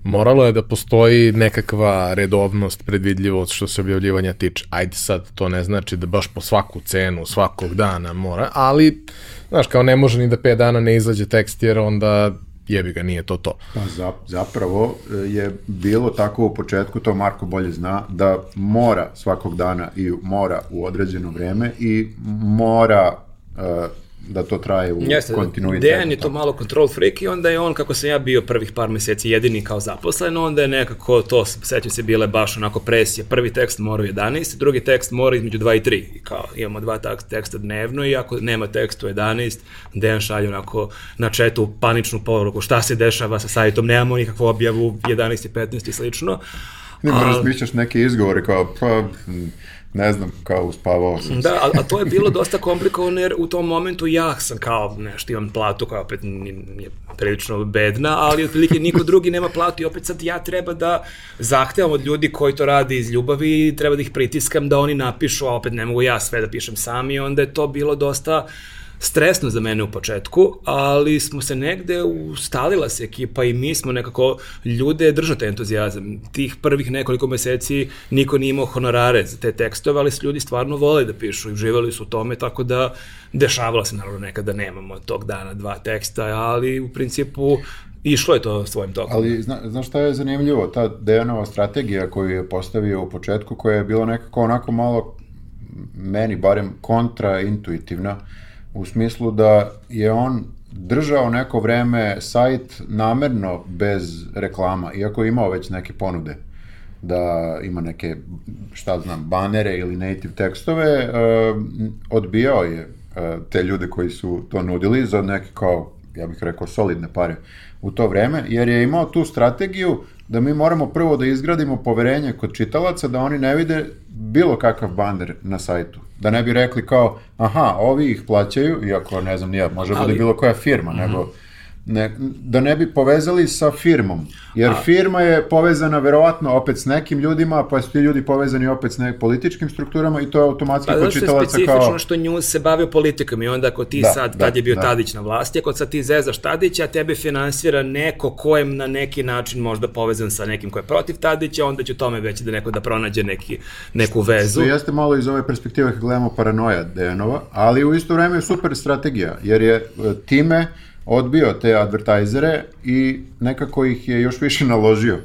moralo je da postoji nekakva redovnost, predvidljivost što se objavljivanja tiče. Ajde sad, to ne znači da baš po svaku cenu, svakog dana mora, ali, znaš, kao ne može ni da 5 dana ne izađe tekst, jer onda jebi ga, nije to to. Pa za, zapravo e, je bilo tako u početku, to Marko bolje zna, da mora svakog dana i mora u određeno vreme i mora e, da to traje u Jeste, kontinuitetu. Dejan je to malo control freak i onda je on, kako sam ja bio prvih par meseci jedini kao zaposlen, onda je nekako to, sećam se, bile baš onako presije. Prvi tekst mora u 11, drugi tekst mora između 2 i 3. I kao, imamo dva teksta dnevno i ako nema teksta u 11, Dejan šalje onako na četu paničnu poruku šta se dešava sa sajtom, nemamo nikakvu objavu 11 i 15 i slično. A- razmišljaš neke izgovore kao, pa, ne znam, kao uspavao sam. Da, a, a to je bilo dosta komplikovano jer u tom momentu ja sam kao nešto imam platu koja opet nije prilično bedna, ali otprilike niko drugi nema platu i opet sad ja treba da zahtevam od ljudi koji to rade iz ljubavi i treba da ih pritiskam da oni napišu, a opet ne mogu ja sve da pišem sam i onda je to bilo dosta stresno za mene u početku, ali smo se negde ustalila se ekipa i mi smo nekako ljude držate entuzijazam. Tih prvih nekoliko meseci niko nije imao honorare za te tekstove, ali ljudi stvarno vole da pišu i uživali su u tome, tako da dešavalo se naravno nekada nemamo tog dana dva teksta, ali u principu išlo je to svojim tokom. Ali zna, znaš šta je zanimljivo? Ta Dejanova strategija koju je postavio u početku, koja je bila nekako onako malo, meni barem, kontraintuitivna, u smislu da je on držao neko vreme sajt namerno bez reklama, iako je imao već neke ponude da ima neke, šta znam, banere ili native tekstove, e, odbijao je e, te ljude koji su to nudili za neke kao, ja bih rekao, solidne pare u to vreme, jer je imao tu strategiju da mi moramo prvo da izgradimo poverenje kod čitalaca da oni ne vide bilo kakav baner na sajtu. Da ne bi rekli kao, aha, ovi ih plaćaju, iako ne znam, nije, može Ali- bude bilo koja firma, nego ne, da ne bi povezali sa firmom. Jer firma je povezana verovatno opet s nekim ljudima, pa su ti ljudi povezani opet s nekim političkim strukturama i to je automatski Pa kod što je čitalaca specifično kao... što News se bavio politikom i onda ako ti Da, sad, da, tad je bio da. Tadić na vlasti, ako sad ti zezaš Tadića, a tebe finansira neko ko je na neki način možda povezan sa nekim ko je protiv Tadića, onda će tome već da neko da pronađe neki, neku vezu. To jeste malo iz ove perspektive kad gledamo paranoja Dejanova, ali u isto vreme je super strategija, jer je e, time odbio te advertajzere i nekako ih je još više naložio.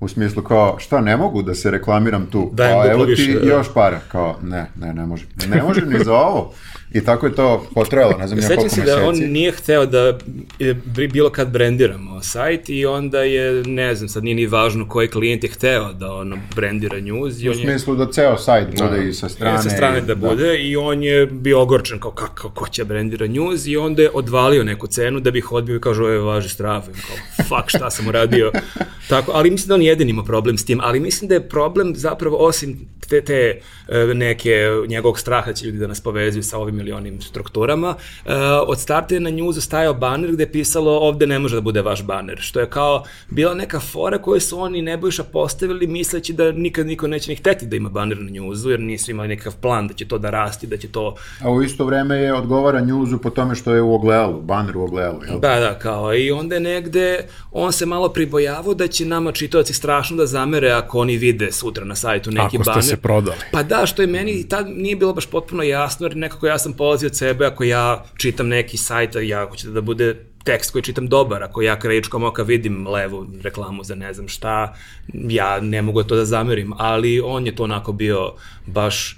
U smislu kao, šta, ne mogu da se reklamiram tu, Dajem a duplo evo ti više, da. još para. Kao, ne, ne, ne može. Ne može ni za ovo. I tako je to potrajalo, ne znam ja koliko se meseci. da on nije hteo da e, bi- bilo kad brendiramo sajt i onda je, ne znam, sad nije ni važno koji klijent je hteo da ono brendira news i U on je smislu da ceo sajt bude i sa strane. sa strane i- da bude i on je bio ogorčen kao kako ko će brendira news i onda je odvalio neku cenu da bi ih odbio i kaže ovo je važi I kao fuck šta sam uradio tako ali mislim da on jedin ima problem s tim ali mislim da je problem zapravo osim te, te e, neke njegovog straha da će ljudi da nas povezuju sa ovim ili onim strukturama e, od starta je na newsu stajao baner gde je pisalo ovde ne može da bude vaš baner što je kao bila neka fora koju su oni Nebojša postavili misleći da nikad niko neće ni hteti da ima baner na newsu jer nisu imali nekakav plan da će to da rasti, da će to A u isto vreme je odgovara njuzu po tome što je u ogledalu, baner u ogledalu, jel? Da, da, kao i onda je negde on se malo pribojavao da će nama čitaoci strašno da zamere ako oni vide sutra na sajtu neki Ako ste baner. se prodali. Pa da, što je meni tad nije bilo baš potpuno jasno, jer nekako ja sam polazio od sebe, ako ja čitam neki sajt, ja hoćete da bude tekst koji čitam dobar, ako ja krajičkom oka vidim levu reklamu za ne znam šta, ja ne mogu to da zamerim, ali on je to onako bio baš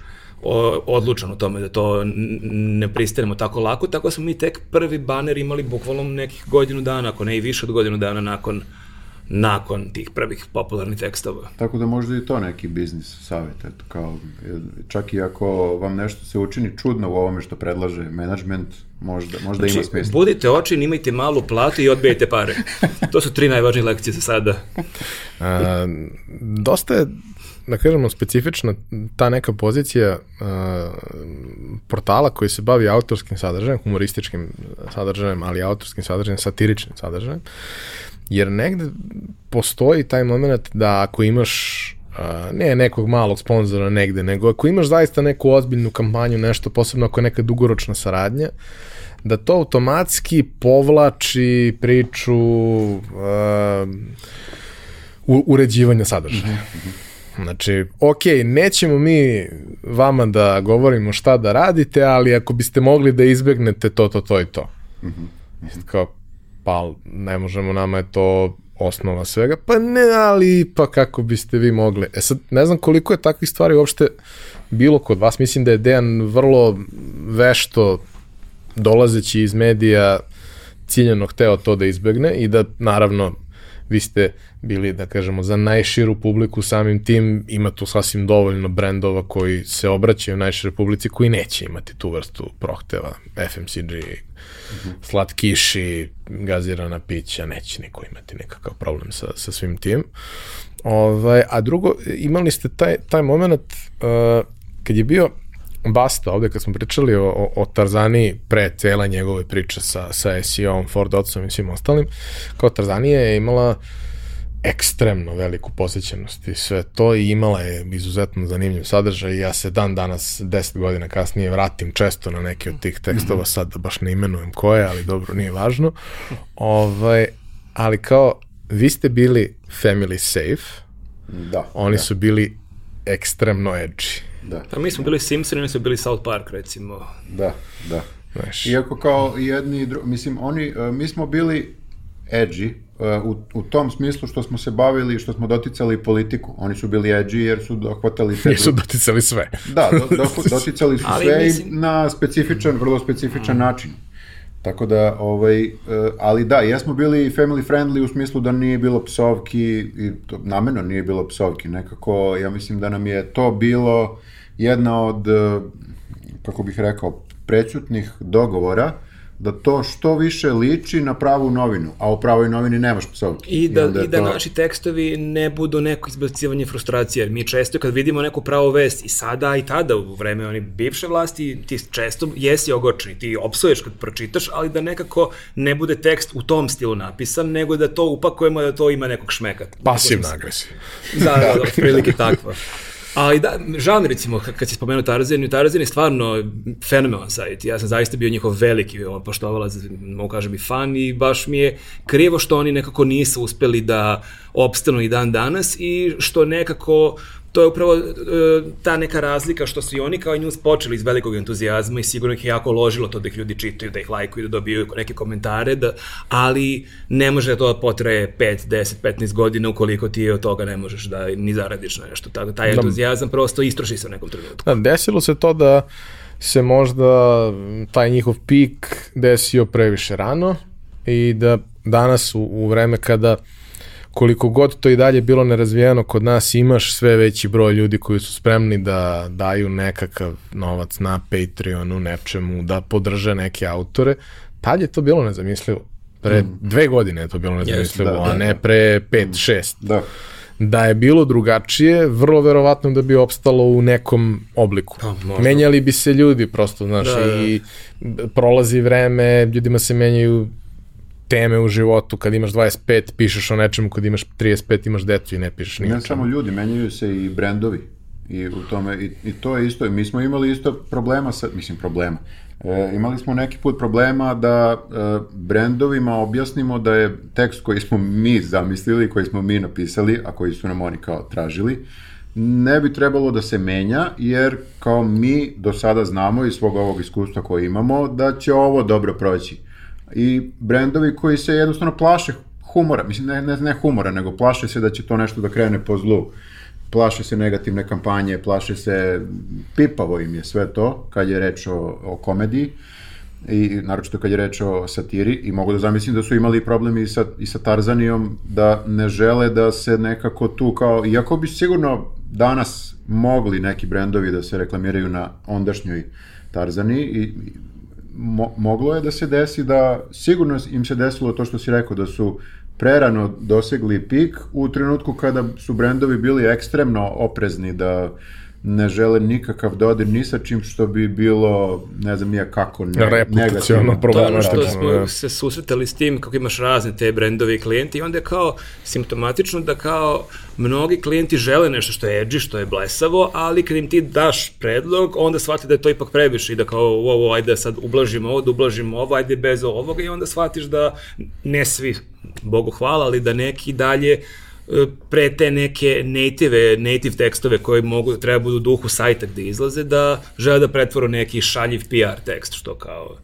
odlučan u tome da to ne pristanemo tako lako, tako da smo mi tek prvi baner imali bukvalno nekih godinu dana, ako ne i više od godinu dana nakon nakon tih prvih popularnih tekstova. Tako da možda i to neki biznis savjet, eto, kao, čak i ako vam nešto se učini čudno u ovome što predlaže management, možda, možda znači, ima smisla. Budite oči, imajte malu platu i odbijajte pare. to su tri najvažnije lekcije za sada. A, dosta je da kažemo, specifična ta neka pozicija uh, portala koji se bavi autorskim sadržajem, humorističkim sadržajem, ali autorskim sadržajem, satiričnim sadržajem, jer negde postoji taj moment da ako imaš ne nekog malog sponzora negde, nego ako imaš zaista neku ozbiljnu kampanju, nešto posebno ako je neka dugoročna saradnja, da to automatski povlači priču uh, uređivanja sadržaja. Mm -hmm. Znači, ok, nećemo mi vama da govorimo šta da radite, ali ako biste mogli da izbegnete to, to, to i to. Mm -hmm. Kao, pa ne možemo, nama je to osnova svega, pa ne, ali pa kako biste vi mogli. E sad, ne znam koliko je takvih stvari uopšte bilo kod vas, mislim da je Dejan vrlo vešto dolazeći iz medija ciljeno hteo to da izbegne i da naravno vi ste bili, da kažemo, za najširu publiku samim tim, ima tu sasvim dovoljno brendova koji se obraćaju najširoj publici koji neće imati tu vrstu prohteva, FMCG, -hmm. slatkiši, gazirana pića, neće niko imati nekakav problem sa, sa svim tim. Ovaj, a drugo, imali ste taj, taj moment uh, kad je bio Basta, ovde kad smo pričali o, o, o Tarzani pre cela njegove priče sa, sa SEO-om, Ford i svim ostalim, kao Tarzanija je imala ekstremno veliku posjećenost i sve to i imala je izuzetno zanimljiv sadržaj ja se dan danas, 10 godina kasnije vratim često na neke od tih tekstova, sad da baš ne imenujem koje, ali dobro, nije važno. Ovaj, ali kao, vi ste bili family safe, da, oni da. su bili ekstremno edgy. Da. Pa mi smo bili Simpsoni, oni su bili South Park, recimo. Da, da. Znaš. Iako kao jedni, dru... mislim, oni, uh, mi smo bili edgy, uh, u, u tom smislu što smo se bavili, što smo doticali politiku. Oni su bili edgy jer su dohvatali. Jer su doticali sve. Da, do, do, doticali su sve mislim... na specifičan, vrlo specifičan mm. način. Tako da, ovaj, uh, ali da, jesmo bili family friendly u smislu da nije bilo psovki, i to, nameno nije bilo psovki, nekako, ja mislim da nam je to bilo jedna od, uh, kako bih rekao, prećutnih dogovora, da to što više liči na pravu novinu, a u pravoj novini nemaš psovki. I da, i, i da to... naši tekstovi ne budu neko izbacivanje frustracije, jer mi često kad vidimo neku pravu vest i sada i tada u vreme oni bivše vlasti, ti često jesi ogorčeni, ti opsuješ kad pročitaš, ali da nekako ne bude tekst u tom stilu napisan, nego da to upakujemo da to ima nekog šmeka. Pasivna agresija. Da, da, da, prilike takva. Ali da, mi recimo, kad si spomenuo Tarzan, Tarzan je stvarno fenomenalan sajt. Ja sam zaista bio njihov veliki poštovala, mogu kažem i fan i baš mi je krivo što oni nekako nisu uspeli da opstanu i dan danas i što nekako to je upravo e, ta neka razlika što su i oni kao i news počeli iz velikog entuzijazma i sigurno ih je jako ložilo to da ih ljudi čitaju, da ih lajkuju, da dobiju neke komentare, da, ali ne može da to potraje 5, 10, 15 godina ukoliko ti od toga ne možeš da ni zaradiš nešto. Tako, taj da. entuzijazam da, prosto istroši se u nekom trenutku. Da, desilo se to da se možda taj njihov pik desio previše rano i da danas u, u vreme kada koliko god to i dalje bilo nerazvijeno kod nas, imaš sve veći broj ljudi koji su spremni da daju nekakav novac na Patreonu, nečemu, da podrže neke autore. Tad je to bilo nezamislivo. Pre mm. dve godine je to bilo nezamislivo, yes, da, da, a ne pre pet, mm. šest. Da. Da je bilo drugačije, vrlo verovatno da bi opstalo u nekom obliku. Pa, Menjali bi se ljudi prosto, znaš, da, da. i prolazi vreme, ljudima se menjaju teme u životu, kad imaš 25 pišeš o nečemu, kad imaš 35 imaš decu i ne pišeš ničemu. Ne samo ljudi, menjaju se i brendovi. I, u tome, i, i to je isto, mi smo imali isto problema sa, mislim problema, e, imali smo neki put problema da e, brendovima objasnimo da je tekst koji smo mi zamislili, koji smo mi napisali, a koji su nam oni kao tražili, ne bi trebalo da se menja, jer kao mi do sada znamo iz svog ovog iskustva koje imamo, da će ovo dobro proći i brendovi koji se jednostavno plaše humora, mislim ne, ne, ne humora, nego plaše se da će to nešto da krene po zlu. Plaše se negativne kampanje, plaše se, pipavo im je sve to, kad je reč o, o komediji i naročito kad je reč o satiri i mogu da zamislim da su imali problemi i sa, i sa Tarzanijom da ne žele da se nekako tu kao, iako bi sigurno danas mogli neki brendovi da se reklamiraju na ondašnjoj Tarzani i mo, moglo je da se desi da sigurno im se desilo to što si rekao da su prerano dosegli pik u trenutku kada su brendovi bili ekstremno oprezni da ne žele nikakav dodir ni sa čim što bi bilo, ne znam nije kako, ne, Reputacijalno To je ono što smo da. se susretali s tim kako imaš razne te brendove i klijenti i onda je kao simptomatično da kao mnogi klijenti žele nešto što je edgy, što je blesavo, ali kad im ti daš predlog, onda shvati da je to ipak previše i da kao ovo, ajde sad ublažimo ovo, da ublažimo ovo, ajde bez ovoga. I onda shvatiš da ne svi, Bogu hvala, ali da neki dalje e, pre te neke native, native tekstove koji mogu, treba budu u duhu sajta gde izlaze, da žele da pretvoru neki šaljiv PR tekst, što kao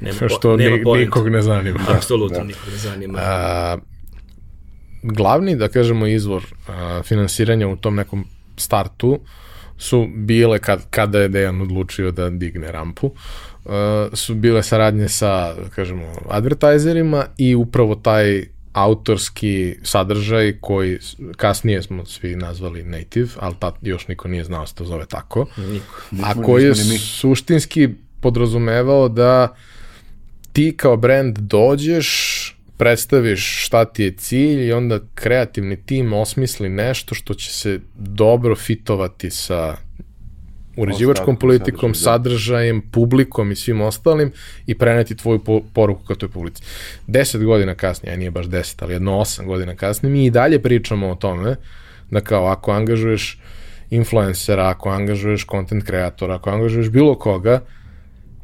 nema, Što nema ni, poenta. nikog ne zanima. Apsolutno nikog ne zanima. A, glavni, da kažemo, izvor a, finansiranja u tom nekom startu su bile, kad, kada je Dejan odlučio da digne rampu, a, su bile saradnje sa, da kažemo, advertajzerima i upravo taj autorski sadržaj koji kasnije smo svi nazvali native, ali tad još niko nije znao da se to zove tako. Niko. A koji je suštinski podrazumevao da ti kao brand dođeš, predstaviš šta ti je cilj i onda kreativni tim osmisli nešto što će se dobro fitovati sa uređivačkom politikom, da. sadržajem, publikom i svim ostalim i preneti tvoju po, poruku ka toj publici. Deset godina kasnije, a nije baš deset, ali jedno osam godina kasnije, mi i dalje pričamo o tome da kao ako angažuješ influencera, ako angažuješ content kreatora, ako angažuješ bilo koga,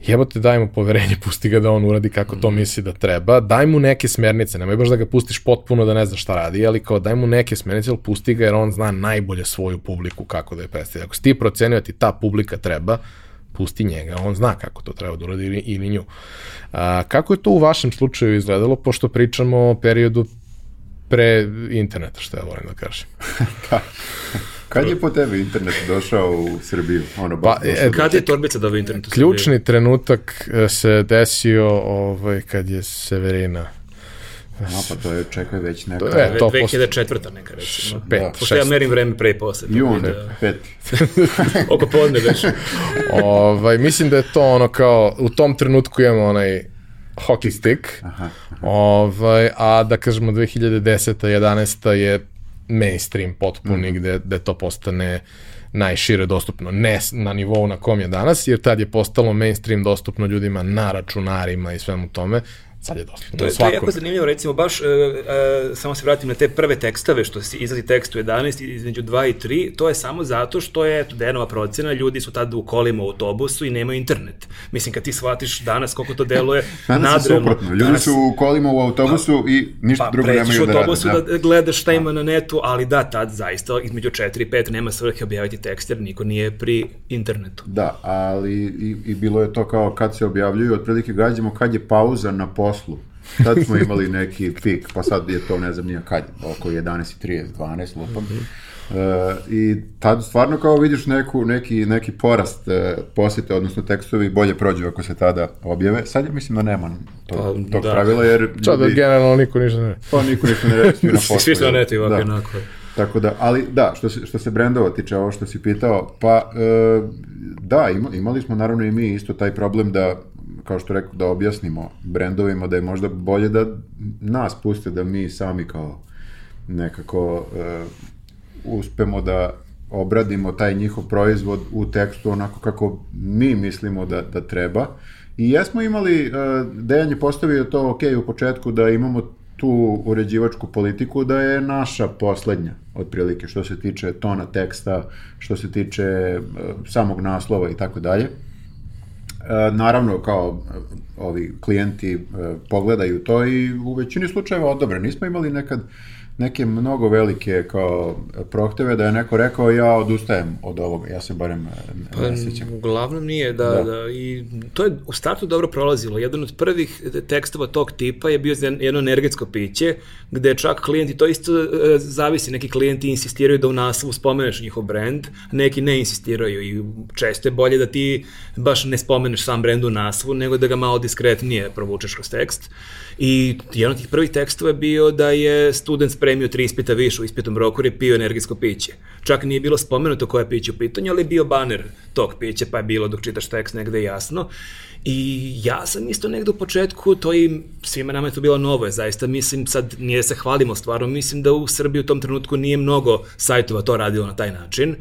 jebote daj mu poverenje, pusti ga da on uradi kako to misli da treba, daj mu neke smernice, nemoj baš da ga pustiš potpuno da ne zna šta radi, ali kao daj mu neke smernice, ali pusti ga jer on zna najbolje svoju publiku kako da je predstavlja. Ako si ti procenio da ti ta publika treba, pusti njega, on zna kako to treba da uradi ili, ili nju. A, kako je to u vašem slučaju izgledalo, pošto pričamo o periodu pre interneta, što ja volim da kažem. Kad je po tebi internet došao u Srbiju? Ono, Pa, e, Kad je torbica dobila internet u Srbiji? Ključni trenutak e, se desio ovaj, kad je Severina A, pa to je, čekaj, već neka... To je- Ve- to 2004. neka recimo. pet, Da. Pošto ja merim vreme pre i posle. Jun, da- peti. Oko podne već. ovaj, mislim da je to ono kao, u tom trenutku imamo onaj hockey stick, Aha. ovaj, a da kažemo 2010. 11. je mainstream potpuni Mhm. gde, gde to postane najšire dostupno, ne na nivou na kom je danas, jer tad je postalo mainstream dostupno ljudima na računarima i svemu tome, sad je dostupno To je, to je jako zanimljivo, recimo, baš, e, e, samo se vratim na te prve tekstove, što se izlazi tekst u 11, između 2 i 3, to je samo zato što je, eto, Dejanova procena, ljudi su tad u kolima u autobusu i nemaju internet. Mislim, kad ti shvatiš danas koliko to deluje Danas nadrealno. suprotno. Ljudi Danas- su u kolima u autobusu i ništa Pa, drugo nemaju u da rade. autobusu da, Da. gledaš šta ima na netu, ali da, tad zaista između 4 i 5 nema svrhe objaviti tekst jer niko nije pri internetu. Da, ali i, i bilo je to kao kad se objavljuju, otprilike gađamo kad je pauza na poslu. Tad smo imali neki pik, pa sad je to ne znam nije kad, oko 11.30, 12 lupam. E, I tad stvarno kao vidiš neku, neki, neki porast e, posjete, odnosno tekstovi bolje prođu ako se tada objave. Sad ja mislim da nema to, Pa, tog da. pravila jer da ljudi- generalno niko ništa ne... pa niko ništa ne reći na poslu. Svi su na jel? netu i ovako Da. onako. Tako da, ali da, što se, što se brendova tiče, ovo što si pitao, pa e, da, ima, imali smo naravno i mi isto taj problem da, kao što rekao, da objasnimo brendovima da je možda bolje da nas puste da mi sami kao nekako e, uspemo da obradimo taj njihov proizvod u tekstu onako kako mi mislimo da, da treba. I jesmo imali, e, Dejan je postavio to ok u početku da imamo tu uređivačku politiku da je naša poslednja otprilike što se tiče tona teksta, što se tiče e, samog naslova i tako dalje. E, naravno kao e, ovi klijenti e, pogledaju to i u većini slučajeva odobre. Nismo imali nekad neke mnogo velike kao prohteve da je neko rekao ja odustajem od ovoga, ja se barem ne, Pa, ne sjećam. uglavnom nije, da, Da. da. I to je u startu dobro prolazilo. Jedan od prvih tekstova tog tipa je bio jedno energetsko piće, gde čak klijenti, to isto e, zavisi, neki klijenti insistiraju da u naslovu spomeneš njihov brand, neki ne insistiraju i često je bolje da ti baš ne spomeneš sam brand u naslovu, nego da ga malo diskretnije provučeš kroz tekst. I jedan od tih prvih tekstova je bio da je student spremio tri ispita više u ispitom roku jer je pio energetsko piće. Čak nije bilo spomenuto koje piće u pitanju, ali bio baner tog pića, pa je bilo dok čitaš tekst negde jasno. I ja sam isto negde u početku, to i svima nama je to bilo novo, je zaista mislim, sad nije da se hvalimo stvarno, mislim da u Srbiji u tom trenutku nije mnogo sajtova to radilo na taj način.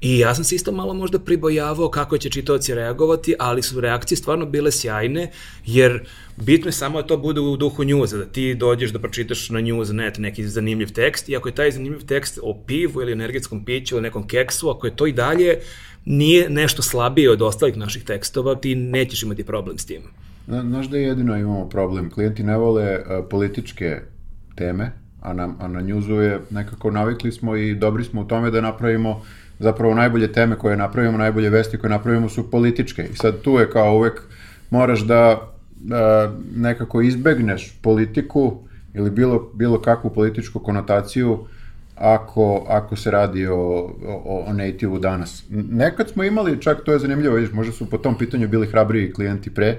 I ja sam se isto malo možda pribojavao kako će čitaoci reagovati, ali su reakcije stvarno bile sjajne, jer bitno je samo da to bude u duhu njuza, da ti dođeš da pročitaš na news.net neki zanimljiv tekst i ako je taj zanimljiv tekst o pivu ili energetskom piću ili nekom keksu, ako je to i dalje nije nešto slabije od ostalih naših tekstova, ti nećeš imati problem s tim. Zna- Znaš da jedino imamo problem, klijenti ne vole uh, političke teme, a na, a na njuzu je nekako navikli smo i dobri smo u tome da napravimo zapravo najbolje teme koje napravimo, najbolje vesti koje napravimo su političke. I sad tu je kao uvek moraš da uh, nekako izbegneš politiku ili bilo, bilo kakvu političku konotaciju ako, ako se radi o, o, o native danas. Nekad smo imali, čak to je zanimljivo, vidiš, možda su po tom pitanju bili hrabriji klijenti pre,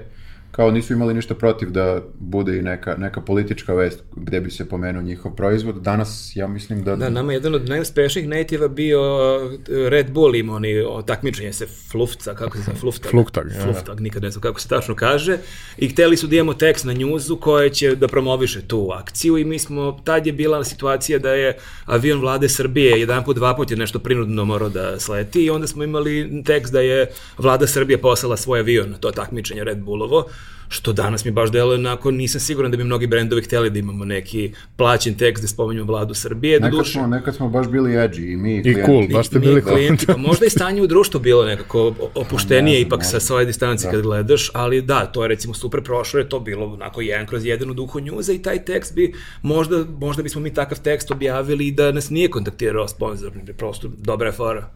kao nisu imali ništa protiv da bude i neka, neka politička vest gde bi se pomenuo njihov proizvod. Danas ja mislim da... Da, nama je jedan od najuspešnijih nativa bio uh, Red Bull ima oni takmičenje se Flufca, kako se zove, Fluftag. Fluftag, ja. Fluftag, nikad ne znam kako se tačno kaže. I hteli su da imamo tekst na njuzu koje će da promoviše tu akciju i mi smo, tad je bila situacija da je avion vlade Srbije jedan put, dva put je nešto prinudno morao da sleti i onda smo imali tekst da je vlada Srbije poslala svoj avion na to takmičenje Red Bullovo što danas mi baš deluje onako, nisam siguran da bi mnogi brendovi hteli da imamo neki plaćen tekst da spomenju vladu Srbije. Nekad Doduše, smo, nekad smo baš bili edgy i mi i I klijenti. cool, baš ste mi bili klijenti, pa možda i stanje u društvu bilo nekako opuštenije Ne ipak sa možda. svoje distanci kad gledaš, ali da, to je recimo super prošlo, je to bilo onako jedan kroz jedan u duhu njuza i taj tekst bi, možda, možda bismo mi takav tekst objavili i da nas nije kontaktirao sponsor, prosto dobra je fora.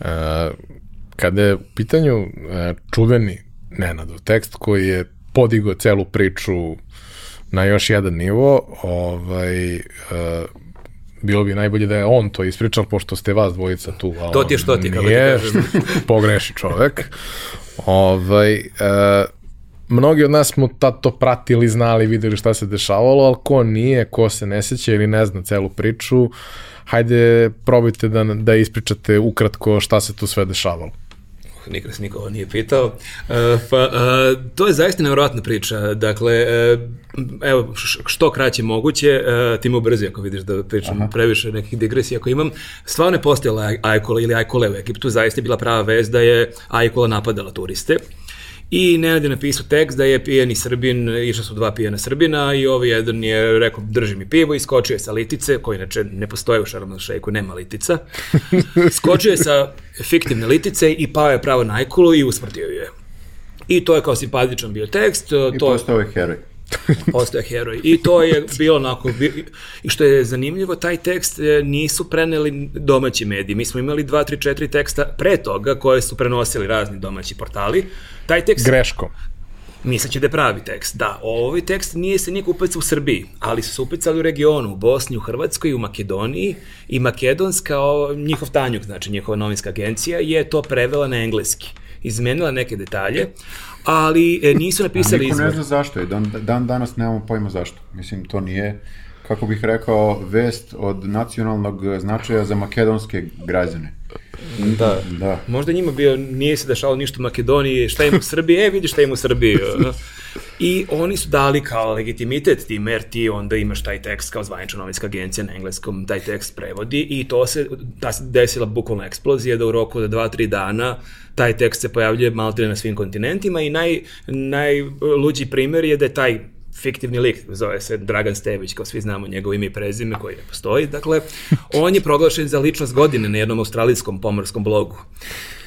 E, kada je u pitanju e, čuveni Nenadov tekst koji je podigao celu priču na još jedan nivo, ovaj, e, bilo bi najbolje da je on to ispričal, pošto ste vas dvojica tu. a To ti je što ti, kako ti nije, pogreši čovek. Ovaj, e, mnogi od nas smo tad to pratili, znali, videli šta se dešavalo, ali ko nije, ko se ne seća ili ne zna celu priču, hajde probajte da, da ispričate ukratko šta se tu sve dešavalo. Nikad se niko nije pitao. Uh, pa, uh, to je zaista nevjerojatna priča. Dakle, uh, evo, što kraće moguće, uh, ti me ubrzi ako vidiš da pričam Aha. previše nekih digresija ako imam. Stvarno je postojala Aj- Ajkola ili Ajkole u Egiptu, zaista je bila prava vez da je Ajkola napadala turiste. I Nenad je napisao tekst da je pijeni Srbin, išla su dva pijena Srbina i ovaj jedan je rekao drži mi pivo i skočio je sa litice, koji inače ne postoje u Šarmel šejku, nema litica. Skočio je sa fiktivne litice i pao je pravo na Ajkulu i usmrtio je. I to je kao simpatičan bio tekst, I to postao je heroj. postoje heroj. I to je bilo onako, i što je zanimljivo, taj tekst e, nisu preneli domaći mediji. Mi smo imali dva, tri, četiri teksta pre toga koje su prenosili razni domaći portali. Taj tekst Greškom. misleći da je pravi tekst. Da, ovaj tekst nije se niko upecao u Srbiji, ali su se upecali u regionu, u Bosni, u Hrvatskoj, u Makedoniji i Makedonska, njihov tanjuk, znači njihova novinska agencija, je to prevela na engleski. Izmenila neke detalje, ali e, nisu A napisali niko ne zna zašto je. Dan, dan danas nemamo pojma zašto. Mislim, to nije, kako bih rekao, vest od nacionalnog značaja za makedonske građane. Da. Da. Možda njima bio, nije se dešavalo ništa u Makedoniji, šta ima u Srbiji, e vidi šta ima u Srbiji. I oni su dali kao legitimitet tim, jer ti onda imaš taj tekst kao zvanična novinska agencija na engleskom, taj tekst prevodi i to se, ta se desila bukvalna eksplozija da u roku od 2-3 dana taj tekst se pojavljuje maltene na svim kontinentima i naj, najluđi primjer je da je taj fiktivni lik, zove se Dragan Stević, kao svi znamo njegovo ime i prezime koji ne postoji. Dakle, on je proglašen za ličnost godine na jednom australijskom pomorskom blogu.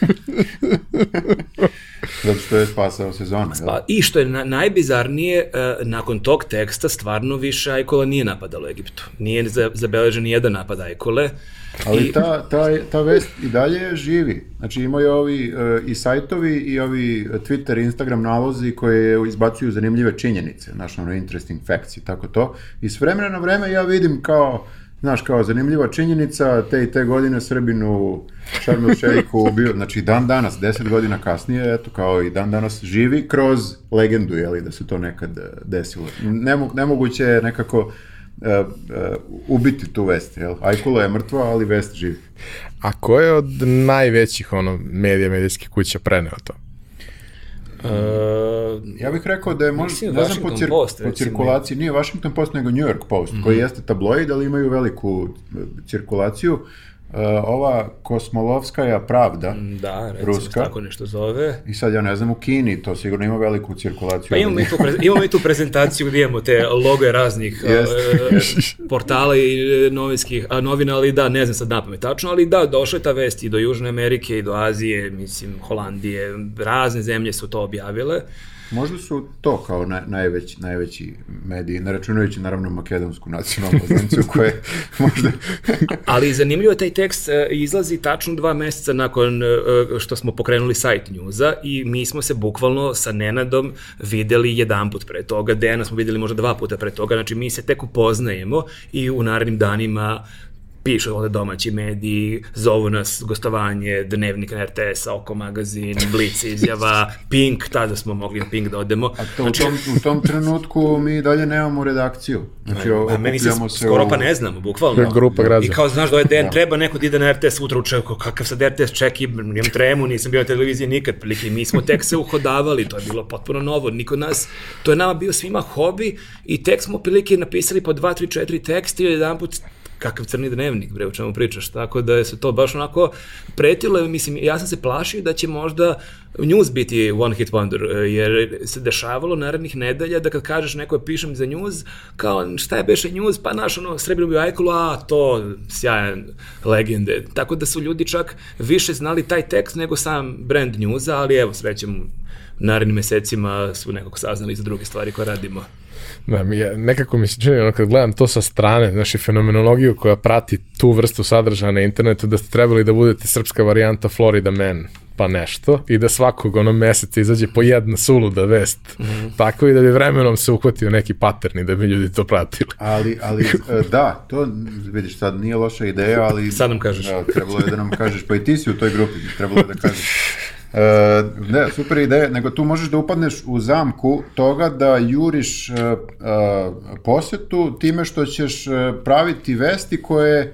Zato što je spasao sezonu. jel? Pa, I što je na, najbizarnije, e, nakon tog teksta stvarno više Ajkola nije napadalo Egiptu. Nije za, zabeležen jedan napad Ajkole. Ali I- ta, ta, ta vest i dalje živi. Znači imaju ovi e, i sajtovi i ovi Twitter Instagram nalozi koje izbacuju zanimljive činjenice, znaš, ono, interesting facts i tako to. I s vremena na vreme ja vidim kao, znaš, kao zanimljiva činjenica, te i te godine Srbin u Šarmu Šejku bio, znači dan danas, deset godina kasnije, eto, kao i dan danas živi kroz legendu, jeli, da se to nekad e, desilo. Nemo, nemoguće je nekako e, e, ubiti tu vest, jel? Ajkula je mrtva, ali vest živi. A ko je od najvećih ono, medija, medijskih kuća preneo to? Uh, Ja bih rekao da je možda, ne znam po, cir- Post, po cirkulaciji, nije Washington Post, nego New York Post, koji jeste tabloid, ali imaju veliku e, cirkulaciju. E, ova Kosmolovskaja pravda, da, recimo Ruska. tako nešto zove. i sad ja ne znam, u Kini to sigurno ima veliku cirkulaciju. Pa imamo mi tu, pre- imamo mi tu prezentaciju gdje imamo te logoje raznih e, portala i e, novinskih, a, novina, ali da, ne znam sad napamet tačno, ali da, došla je ta vest i do Južne Amerike i do Azije, mislim, Holandije, razne zemlje su to objavile. Možda su to kao naj, najveći, najveći mediji, ne računajući naravno makedonsku nacionalnu agenciju koja je možda... Ali zanimljivo je taj tekst e, izlazi tačno dva meseca nakon e, e, što smo pokrenuli sajt njuza i mi smo se bukvalno sa Nenadom videli jedan put pre toga, Dejana smo videli možda dva puta pre toga, znači mi se tek upoznajemo i u narednim danima pišu ovde domaći mediji, zovu nas gostovanje, dnevnik na RTS-a, Oko magazin, Blic izjava, Pink, tada smo mogli na Pink da odemo. A to, u, tom, u tom trenutku mi dalje nemamo redakciju. Znači, A meni se skoro u- pa ne znamo, bukvalno. Grupa građana. I kao, znaš da ovaj den treba neko da ide na RTS sutra u čeku, kakav sad RTS čeki, nijem tremu, nisam bio na televiziji nikad, prilike, mi smo tek se uhodavali, to je bilo potpuno novo, niko nas, to je nama bio svima hobi i tek smo prilike napisali po dva, tri, četiri teksta i jedan put kakav crni dnevnik, bre, o čemu pričaš, tako da je se to baš onako pretilo, mislim, ja sam se plašio da će možda news biti one hit wonder, e, jer se dešavalo narednih nedelja da kad kažeš neko je pišem za news, kao šta je beše news, pa naš ono srebrno bio ajkulu, a to sjajan legende. Tako da su ljudi čak više znali taj tekst nego sam brand newsa, ali evo srećem narednim mesecima su nekako saznali za druge stvari koje radimo. Da, mi je, nekako mi se čini, ono, kad gledam to sa strane, znači fenomenologiju koja prati tu vrstu sadržaja na internetu, da ste trebali da budete srpska varijanta Florida Man, pa nešto, i da svakog ono meseca izađe po jedna suluda vest. Mm -hmm. Tako i da bi vremenom se uhvatio neki pattern i da bi ljudi to pratili. Ali, ali e, da, to vidiš sad nije loša ideja, ali... Sad nam kažeš. Da, trebalo je da nam kažeš, pa i ti si u toj grupi, trebalo je da kažeš. E, ne, super ideja, nego tu možeš da upadneš u zamku toga da juriš e, e, posetu time što ćeš praviti vesti koje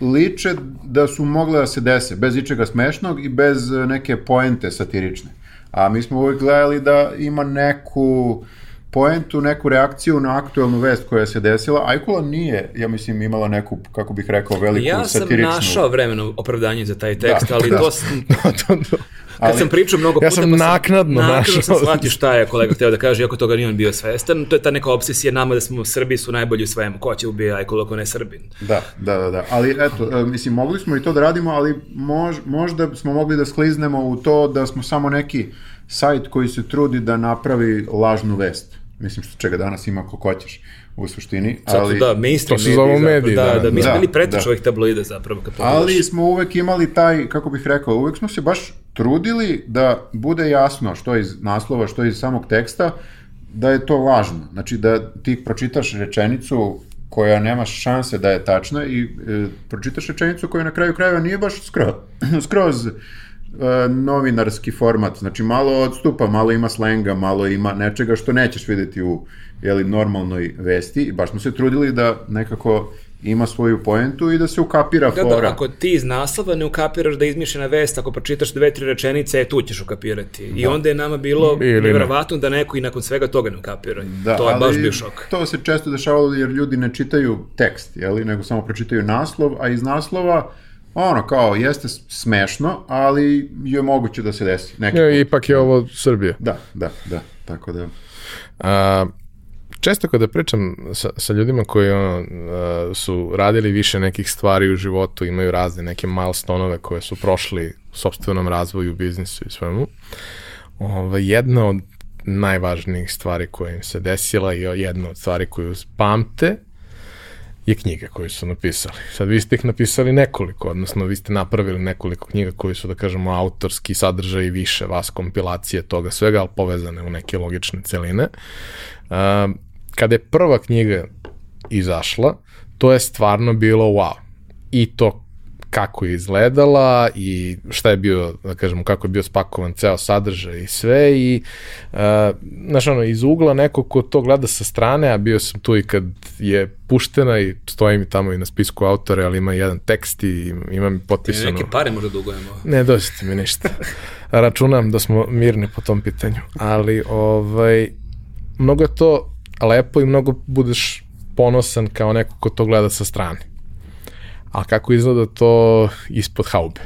liče da su mogle da se dese, bez ičega smešnog i bez neke poente satirične. A mi smo uvijek gledali da ima neku poentu, neku reakciju na aktuelnu vest koja se desila. Ajkula nije, ja mislim, imala neku, kako bih rekao, veliku Ja sam satiričnu... našao vremeno opravdanje za taj tekst, Da, ali da. to sam, to, to. Kad Ali- sam pričao mnogo puta, Ja sam pa naknadno naknadno našao. sam shvatio šta je kolega hteo da kaže, iako toga nije on bio svestan. To je ta neka obsesija nama da smo Srbi su najbolji u svemu. Ko će ubija Ajkulu ako ne Srbin? Da, da, da, da. Ali eto, e, mislim, mogli smo i to da radimo, ali mož, možda smo mogli da skliznemo u to da smo samo neki sajt koji se trudi da napravi lažnu vest. Mislim, što čega danas ima ko hoćeš u suštini. Zato ali, da, mainstream to se zovu zapravo, mediji, da, da. da, mi smo Da, bili preteča da. ovih tabloida zapravo. Kad. Ali smo uvek imali taj, kako bih rekao, uvek smo se baš trudili da bude jasno što iz naslova, što iz samog teksta, da je to lažno. Znači da ti pročitaš rečenicu koja nema šanse da je tačna i e, pročitaš rečenicu koja na kraju krajeva nije baš skroz, skroz novinarski format. Znači malo odstupa, malo ima slenga, malo ima nečega što nećeš videti u jeli, normalnoj vesti i baš smo se trudili da nekako ima svoju poentu i da se ukapira Da, fora. da, ako ti iz naslova ne ukapiraš da je izmišljena vest, ako pročitaš dve, tri rečenice, e, tu ćeš ukapirati. I onda je nama bilo nevjerovatno da neko i nakon svega toga ne ukapira. Da, to je baš bio šok. To se često dešavalo jer ljudi ne čitaju tekst, jeli, nego samo pročitaju naslov, a iz naslova ono kao jeste smešno, ali je moguće da se desi. Neki Ja, ipak je ovo Srbija. Da, da, da, tako da. A, često kada pričam sa, sa ljudima koji ono, su radili više nekih stvari u životu, imaju razne neke milestonove koje su prošli u sobstvenom razvoju, biznisu i svemu, ovaj, jedna od najvažnijih stvari koja im se desila i jedna od stvari koju pamte je knjige koje su napisali. Sad vi ste ih napisali nekoliko, odnosno vi ste napravili nekoliko knjiga koji su, da kažemo, autorski sadržaj i više vas, kompilacije toga svega, ali povezane u neke logične celine. Kada je prva knjiga izašla, to je stvarno bilo wow. I to kako je izgledala i šta je bio, da kažemo, kako je bio spakovan ceo sadržaj i sve i, uh, znaš, ono, iz ugla neko ko to gleda sa strane, a bio sam tu i kad je puštena i stoji mi tamo i na spisku autora, ali ima jedan tekst i ima mi potpisano. Ti neke pare možda dugujemo. Ne, dođete mi ništa. Računam da smo mirni po tom pitanju, ali ovaj, mnogo je to lepo i mnogo budeš ponosan kao neko ko to gleda sa strane. A kako izgleda to ispod haube?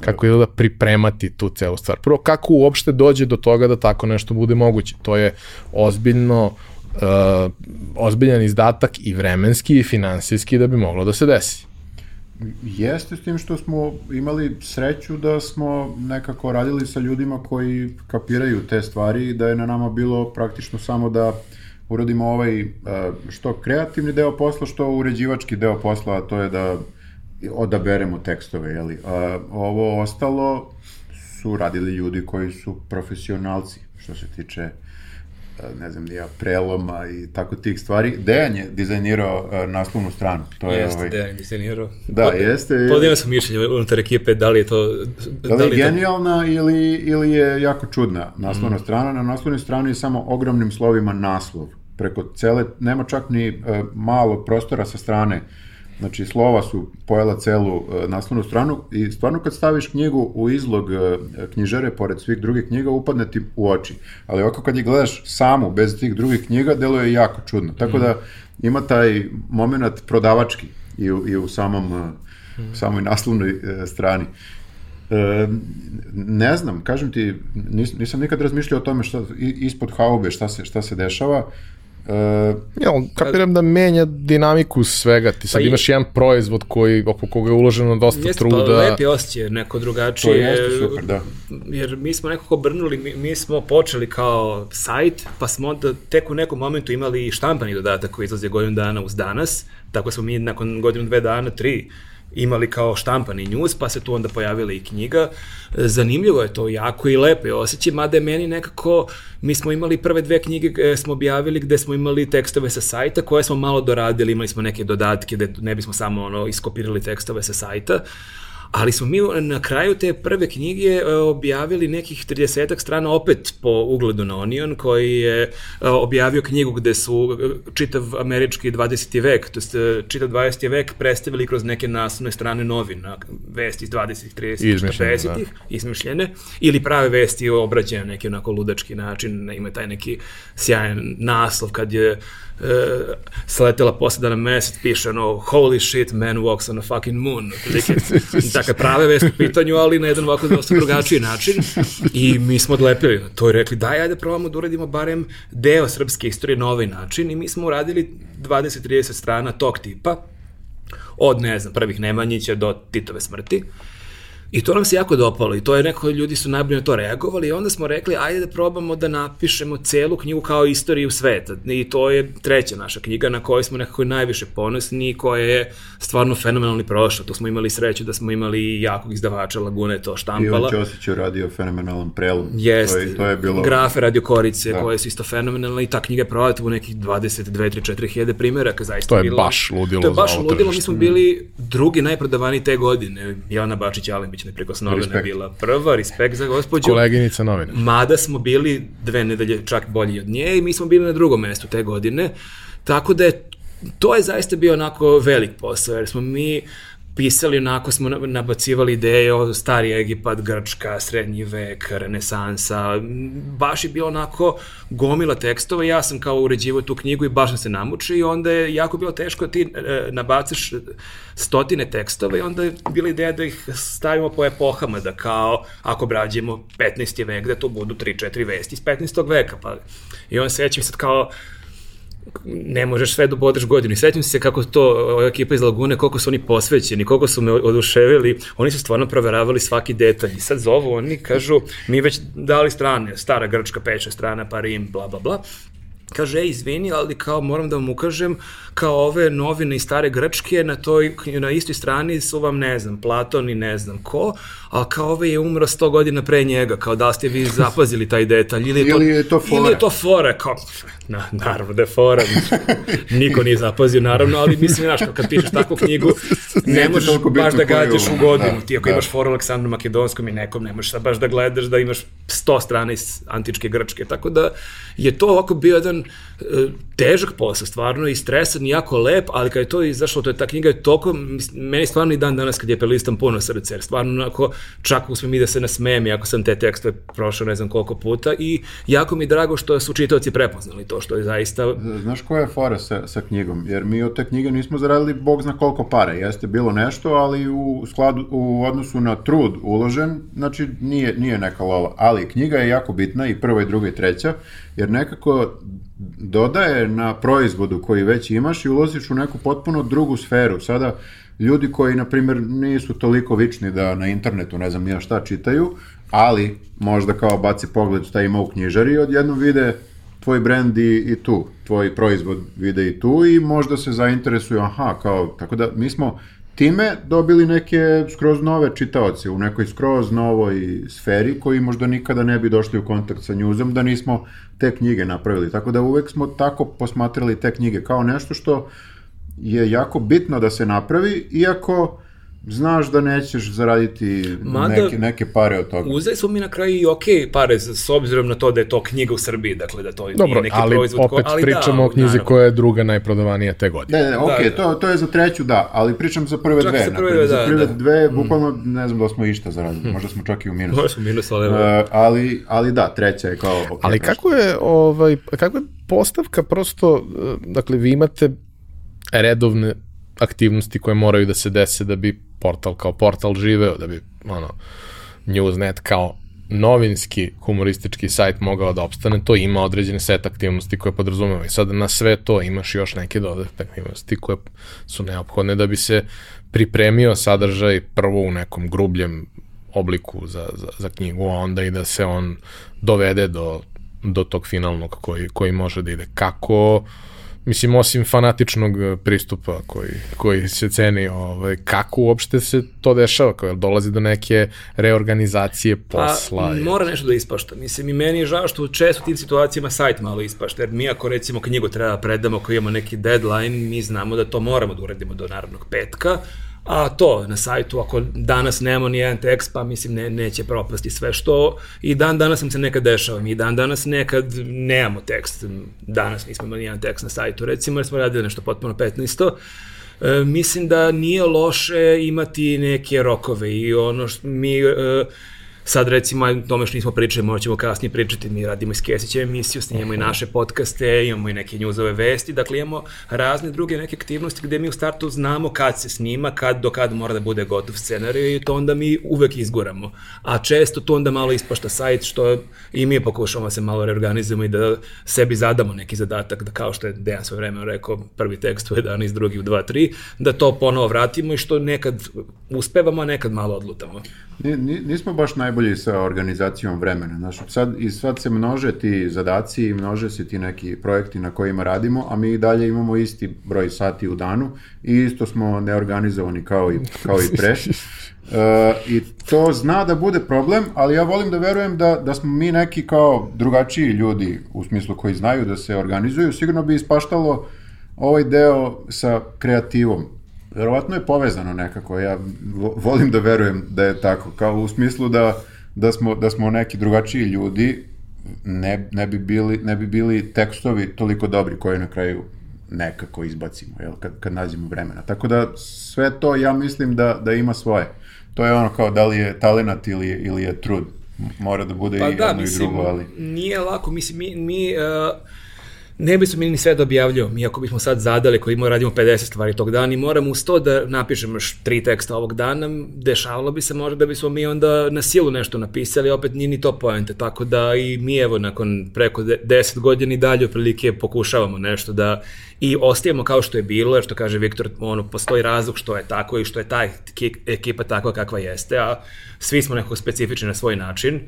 Kako izgleda pripremati tu celu stvar? Prvo, kako uopšte dođe do toga da tako nešto bude moguće? To je ozbiljno, uh, ozbiljan izdatak i vremenski i finansijski da bi moglo da se desi. Jeste s tim što smo imali sreću da smo nekako radili sa ljudima koji kapiraju te stvari i da je na nama bilo praktično samo da uh, uradimo ovaj e, što kreativni deo posla, što uređivački deo posla, a to je da odaberemo tekstove, jeli. A, ovo ostalo su radili ljudi koji su profesionalci, što se tiče ne znam, ja, preloma i tako tih stvari. Dejan je dizajnirao uh, naslovnu stranu. To je jeste, ovaj... Dejan dizajnirao. Da, Pod, jeste. Podijema sam mišljenje unutar ekipe, da li je to... Da li, da li je genijalna to... ili, ili je jako čudna naslovna mm. strana. Na naslovnoj strani je samo ogromnim slovima naslov preko cele, nema čak ni e, malog prostora sa strane, znači slova su pojela celu e, naslovnu stranu i stvarno kad staviš knjigu u izlog e, knjižare pored svih drugih knjiga upadne ti u oči, ali ovako kad je gledaš samu bez tih drugih knjiga deluje jako čudno, tako da ima taj moment prodavački i u, i u samom, mm. samoj naslovnoj e, strani. E, ne znam, kažem ti, nis, nisam nikad razmišljao o tome šta, ispod haube šta se, šta se dešava, Uh, ja, kapiram da menja dinamiku svega. Ti sad pa imaš i, jedan proizvod koji, oko koga je uloženo dosta jeste, truda. Pa lepi osjećaj, neko drugačije. To jeste super, da. Jer mi smo nekako brnuli, mi, mi smo počeli kao sajt, pa smo onda tek u nekom momentu imali štampani dodatak koji izlazi godinu dana uz danas, tako smo mi nakon godinu, dve dana, tri, imali kao štampani news, pa se tu onda pojavila i knjiga. Zanimljivo je to, jako i lepo je osjećaj, mada je meni nekako, mi smo imali prve dve knjige gde smo objavili gde smo imali tekstove sa sajta koje smo malo doradili, imali smo neke dodatke gde ne bismo samo ono iskopirali tekstove sa sajta, ali smo mi na kraju te prve knjige e, objavili nekih 30 strana opet po ugledu na Onion, koji je e, objavio knjigu gde su e, čitav američki 20. vek, to je čitav 20. vek predstavili kroz neke naslovne strane novina, vesti iz 20. 30. 40. Da. izmišljene, ili prave vesti obrađene na neki onako ludački način, ima taj neki sjajan naslov kad je uh, sletela posada na mesec, piše ono, holy shit, man walks on a fucking moon. Dakle, prave vest u pitanju, ali na jedan ovako dosta drugačiji način. I mi smo odlepili na to i rekli, daj, ajde probamo da uradimo barem deo srpske istorije na ovaj način. I mi smo uradili 20-30 strana tog tipa, od, ne znam, prvih Nemanjića do Titove smrti. I to nam se jako dopalo i to je neko, ljudi su najbolje na to reagovali i onda smo rekli ajde da probamo da napišemo celu knjigu kao istoriju sveta i to je treća naša knjiga na kojoj smo nekako najviše ponosni i koja je stvarno fenomenalni prošla. Tu smo imali sreću da smo imali jakog izdavača Lagune to štampala. Ivan Ćosić je radio fenomenalan prelom. Jeste, to je, to je bilo... grafe radio korice da. koje su isto fenomenalne i ta knjiga je prodata u nekih 22, 3, 4 hiljade primjeraka. Zaista to je bilo, baš ludilo To je baš ludilo, mi smo bili drugi najprodavani te godine. Jelena Bačić Alembić neprikosnovena bila prva, respekt za gospođu. Koleginica novina. Mada smo bili dve nedelje čak bolji od nje i mi smo bili na drugom mestu te godine. Tako da je to je zaista bio onako velik posao, jer smo mi pisali onako smo nabacivali ideje o stari Egipat, Grčka, srednji vek, renesansa, baš je bilo onako gomila tekstova, ja sam kao uređivao tu knjigu i baš sam se namučio i onda je jako bilo teško ti e, nabacaš stotine tekstova i onda je bila ideja da ih stavimo po epohama, da kao ako brađemo 15. vek, da to budu 3-4 vesti iz 15. veka, pa i on sećam sad kao ne možeš sve da bodreš godinu. I sećam se kako to, ova ekipa iz Lagune, koliko su oni posvećeni, koliko su me oduševili, oni su stvarno proveravali svaki detalj. I sad zovu, oni kažu, mi već dali strane, stara Grčka, peća strana, pa Rim, bla, bla, bla. Kaže, ej, izvini, ali kao moram da vam ukažem, kao ove novine iz stare Grčke, na, toj, na istoj strani su vam, ne znam, Platon i ne znam ko, a kao ove je umro 100 godina pre njega, kao da ste vi zapazili taj detalj. Ili je to, ili je to fora. Ili je to fora, kao, na, naravno da je fora, niko nije zapazio, naravno, ali mislim, znaš, kad pišeš takvu knjigu, ne možeš baš da gađaš u godinu. Ti ako da. imaš foru Aleksandru Makedonskom i nekom, ne možeš baš da gledaš da imaš 100 strana iz antičke Grčke, tako da je to ovako bio jedan e, težak posao, stvarno i stresan i jako lep, ali kad je to izašlo, to je ta knjiga je toliko, meni stvarno i dan danas kad je prelistam puno srce, jer stvarno onako, čak uspem i da se nasmejem, ako sam te tekstove prošao ne znam koliko puta i jako mi je drago što su čitavci prepoznali to, što je zaista... Znaš koja je fora sa, sa knjigom? Jer mi od te knjige nismo zaradili bog zna koliko para, jeste bilo nešto, ali u, skladu, u odnosu na trud uložen, znači nije, nije neka lova, ali knjiga je jako bitna i prva i druga i treća, jer nekako dodaje na proizvodu koji već imaš i ulaziš u neku potpuno drugu sferu. Sada, ljudi koji, na primjer, nisu toliko vični da na internetu, ne znam nija šta čitaju, ali možda kao baci pogled šta ima u knjižari i odjednom vide tvoj brand i, i tu, tvoj proizvod vide i tu i možda se zainteresuju, aha, kao, tako da mi smo time dobili neke skroz nove čitaoce u nekoj skroz novoj sferi koji možda nikada ne bi došli u kontakt sa njuzom da nismo te knjige napravili. Tako da uvek smo tako posmatrali te knjige kao nešto što je jako bitno da se napravi, iako znaš da nećeš zaraditi Mada, neke, neke pare od toga. Uzeli smo mi na kraju i ok pare s obzirom na to da je to knjiga u Srbiji, dakle da to Dobro, nije neki ali proizvod. opet ko, ali pričamo da, o knjizi naravno. koja je druga najprodavanija te godine. Ne, ne, ok, da, da. To, to je za treću da, ali pričam za prve čak dve. Za prve, napred, da, za prve da. dve, mm. bukvalno ne znam da smo išta zaradili, mm. možda smo čak i u minusu. Možda smo minus, ali... Uh, ali, ali da, treća je kao... Okay, ali kako je, ovaj, kako je postavka prosto, e, dakle vi imate redovne aktivnosti koje moraju da se dese da bi portal kao portal živeo, da bi ono, Newsnet kao novinski humoristički sajt mogao da opstane, to ima određene set aktivnosti koje podrazumeva i sada na sve to imaš još neke dodatne aktivnosti koje su neophodne da bi se pripremio sadržaj prvo u nekom grubljem obliku za, za, za knjigu, a onda i da se on dovede do, do tog finalnog koji, koji može da ide. Kako uh, Mislim, osim fanatičnog e, pristupa koji, koji se ceni, ovaj, kako uopšte se to dešava, kao dolazi do neke reorganizacije pa, posla? Pa, mora nešto da ispašta. Mislim, i meni je žao što često u tim situacijama sajt malo ispašta, jer mi ako recimo knjigu treba da predamo, ako imamo neki deadline, mi znamo da to moramo da uradimo do narodnog petka, a to na sajtu, ako danas nemamo ni jedan tekst, pa mislim ne, neće propasti sve što i dan danas sam se nekad dešava, mi dan danas nekad nemamo tekst, danas nismo imali jedan tekst na sajtu, recimo jer smo radili nešto potpuno 15. E, mislim da nije loše imati neke rokove i ono što mi e, Sad recimo, tome što nismo pričali, možda ćemo kasnije pričati, mi radimo iz Kesića emisiju, snimamo i naše podcaste, imamo i neke njuzove vesti, dakle imamo razne druge neke aktivnosti gde mi u startu znamo kad se snima, kad do kad mora da bude gotov scenarij i to onda mi uvek izguramo. A često to onda malo ispašta sajt što i mi pokušamo da se malo reorganizujemo i da sebi zadamo neki zadatak, da kao što je Dejan svoje vreme rekao, prvi tekst u 11, drugi u 2, 3, da to ponovo vratimo i što nekad uspevamo, a nekad malo odlutamo. Nismo baš najbolji sa organizacijom vremena. Znaš, sad, I sad se množe ti zadaci i množe se ti neki projekti na kojima radimo, a mi i dalje imamo isti broj sati u danu i isto smo neorganizovani kao i, kao i pre. E, I to zna da bude problem, ali ja volim da verujem da, da smo mi neki kao drugačiji ljudi u smislu koji znaju da se organizuju. Sigurno bi ispaštalo ovaj deo sa kreativom verovatno je povezano nekako, ja volim da verujem da je tako, kao u smislu da, da, smo, da smo neki drugačiji ljudi, ne, ne, bi bili, ne bi bili tekstovi toliko dobri koji na kraju nekako izbacimo, jel, kad, kad nađemo vremena. Tako da sve to ja mislim da, da ima svoje. To je ono kao da li je talenat ili, ili je trud. Mora da bude pa i da, jedno mislim, i drugo, ali... Nije lako, mislim, mi, mi uh ne bismo mi ni sve da objavljamo. Mi ako bismo sad zadali kojiimo radimo 50 stvari tog dana i moramo uz to da napišemo još tri teksta ovog dana, dešavalo bi se možda da bismo mi onda na silu nešto napisali, opet nije ni to poente, tako da i mi evo nakon preko 10 godina i dalje otprilike pokušavamo nešto da i ostajemo kao što je bilo, jer što kaže Viktor, ono, postoji razlog što je tako i što je ta ekipa takva kakva jeste, a svi smo nekako specifični na svoj način.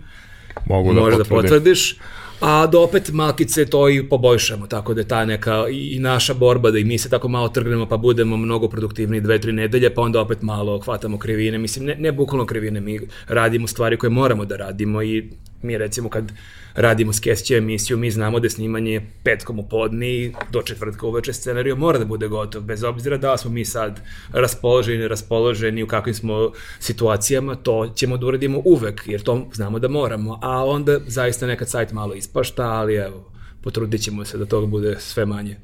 Mogu da, da potvrdiš a da opet malkice to i poboljšamo, tako da je ta neka i naša borba da i mi se tako malo trgnemo pa budemo mnogo produktivni dve, tri nedelje, pa onda opet malo hvatamo krivine, mislim ne, ne bukvalno krivine, mi radimo stvari koje moramo da radimo i mi recimo kad radimo skesće emisiju, mi znamo da je snimanje petkom u podni do četvrtka uveče scenariju mora da bude gotov, bez obzira da smo mi sad raspoloženi, raspoloženi, u kakvim smo situacijama, to ćemo da uradimo uvek, jer to znamo da moramo, a onda zaista nekad sajt malo ispašta, ali evo, potrudit ćemo se da toga bude sve manje.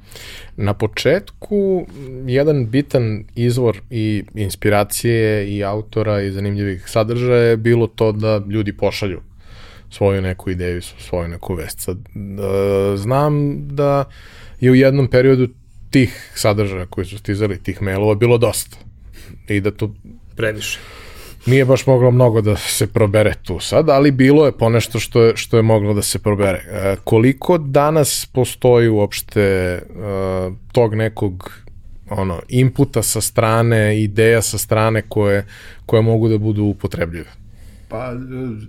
Na početku, jedan bitan izvor i inspiracije i autora i zanimljivih sadržaja je bilo to da ljudi pošalju svoju neku ideju, svoju neku vest. Sad, da, znam da je u jednom periodu tih sadržaja koji su stizali, tih mailova, bilo dosta. I da to... Previše. Nije baš moglo mnogo da se probere tu sad, ali bilo je ponešto što je, što je moglo da se probere. E, koliko danas postoji uopšte e, tog nekog ono, inputa sa strane, ideja sa strane koje, koje mogu da budu upotrebljive? Pa,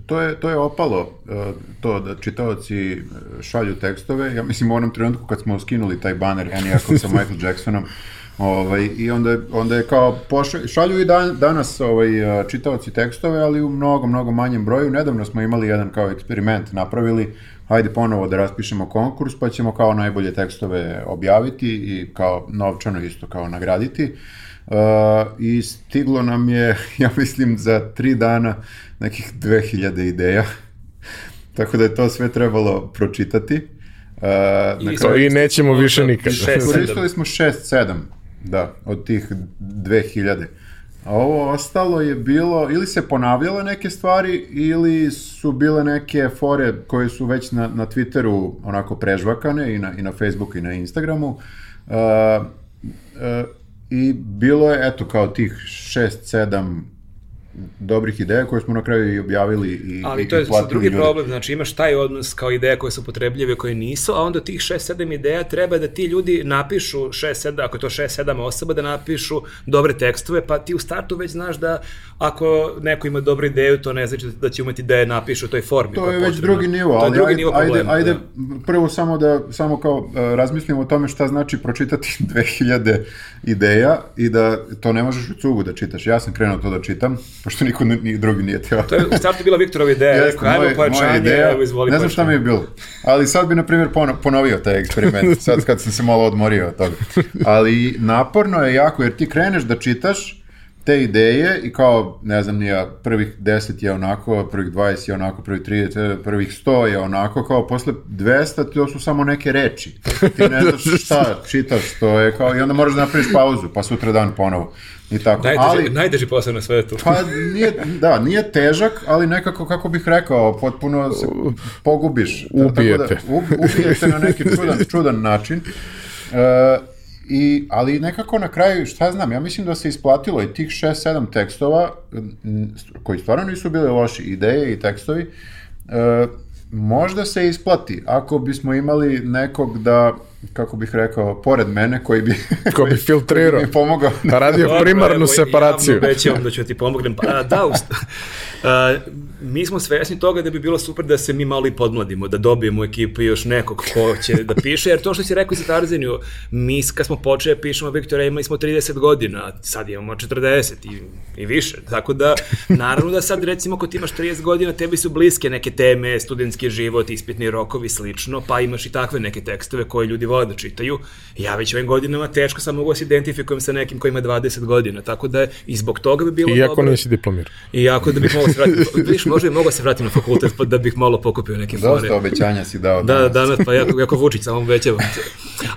to je, to je opalo, e, to da čitaoci šalju tekstove. Ja mislim, u onom trenutku kad smo skinuli taj baner Eniakov sa Michael Jacksonom, Ovaj, I onda, onda je kao, šalju i dan, danas ovaj, e, čitaoci tekstove, ali u mnogo, mnogo manjem broju. Nedavno smo imali jedan kao eksperiment napravili, hajde ponovo da raspišemo konkurs, pa ćemo kao najbolje tekstove objaviti i kao novčano isto kao nagraditi. Uh, I stiglo nam je, ja mislim, za tri dana nekih 2000 ideja. Tako da je to sve trebalo pročitati. Uh, I, kraju, I nećemo više nikad. Koristili smo 6-7, da, od tih 2000. A ovo ostalo je bilo, ili se ponavljale neke stvari, ili su bile neke fore koje su već na, na Twitteru onako prežvakane i na, i na Facebooku i na Instagramu. Uh, uh, I bilo je, eto, kao tih 6-7 dobrih ideja koje smo na kraju i objavili i Ali i, to je drugi ljude. problem, znači imaš taj odnos kao ideje koje su potrebljive, koje nisu, a onda tih 6-7 ideja treba da ti ljudi napišu 6-7, ako je to 6-7 osoba, da napišu dobre tekstove, pa ti u startu već znaš da ako neko ima dobru ideju, to ne znači da će umeti da je napiše u toj formi. To je već drugi nivo, ali drugi nivo ajde, problema, ajde, da. prvo samo da, samo kao uh, razmislimo o tome šta znači pročitati 2000 ideja i da to ne možeš u cugu da čitaš. Ja sam krenuo to da čitam, pošto niko ni drugi nije teo. to je u startu bila Viktorova ideja, Jeste, rekao, ajmo pojačanje, evo izvoli Ne znam šta mi je bilo, ali sad bi, na primjer, ponovio taj eksperiment, sad kad sam se malo odmorio od toga. Ali naporno je jako, jer ti kreneš da čitaš, te ideje i kao, ne znam, nije, prvih 10 je onako, prvih 20 je onako, prvih 30, prvih 100 je onako, kao posle 200 to su samo neke reči. Ti ne znaš šta čitaš, to je kao, i onda moraš da napraviš pauzu, pa sutra dan ponovo. I tako. Najteži, ali, najteži posao na svetu. pa nije, da, nije težak, ali nekako, kako bih rekao, potpuno se pogubiš. Ubijete. Tako da, ubijete na neki čudan, čudan način. Uh, I, ali nekako na kraju, šta znam, ja mislim da se isplatilo i tih 6-7 tekstova, koji stvarno nisu bile loši ideje i tekstovi, e, možda se isplati ako bismo imali nekog da kako bih rekao, pored mene koji bi... Ko bi filtrirao. mi pomogao. Da radio primarnu evo, separaciju. Javno obećavam da ću ti pomognem. Pa, da, ust, a, mi smo svesni toga da bi bilo super da se mi malo i podmladimo, da dobijemo ekipu još nekog ko će da piše, jer to što si rekao za Tarzeniju, mi kad smo počeli da pišemo Viktora imali smo 30 godina, sad imamo 40 i, i više, tako da naravno da sad recimo ako ti imaš 30 godina, tebi su bliske neke teme, studentski život, ispitni rokovi, slično, pa imaš i takve neke tekstove koje ljudi vole da čitaju. Ja već ovim godinama teško sam mogu da se identifikujem sa nekim koji ima 20 godina, tako da i zbog toga bi bilo Iako dobro. nisi diplomirao. Iako da bih mogao se vratiti, možda bi mogao se vratiti na fakultet pa da bih malo pokupio neke fore. Dosta obećanja si dao da, danas. Da, danas, pa jako, jako Vučić, samo obećavam.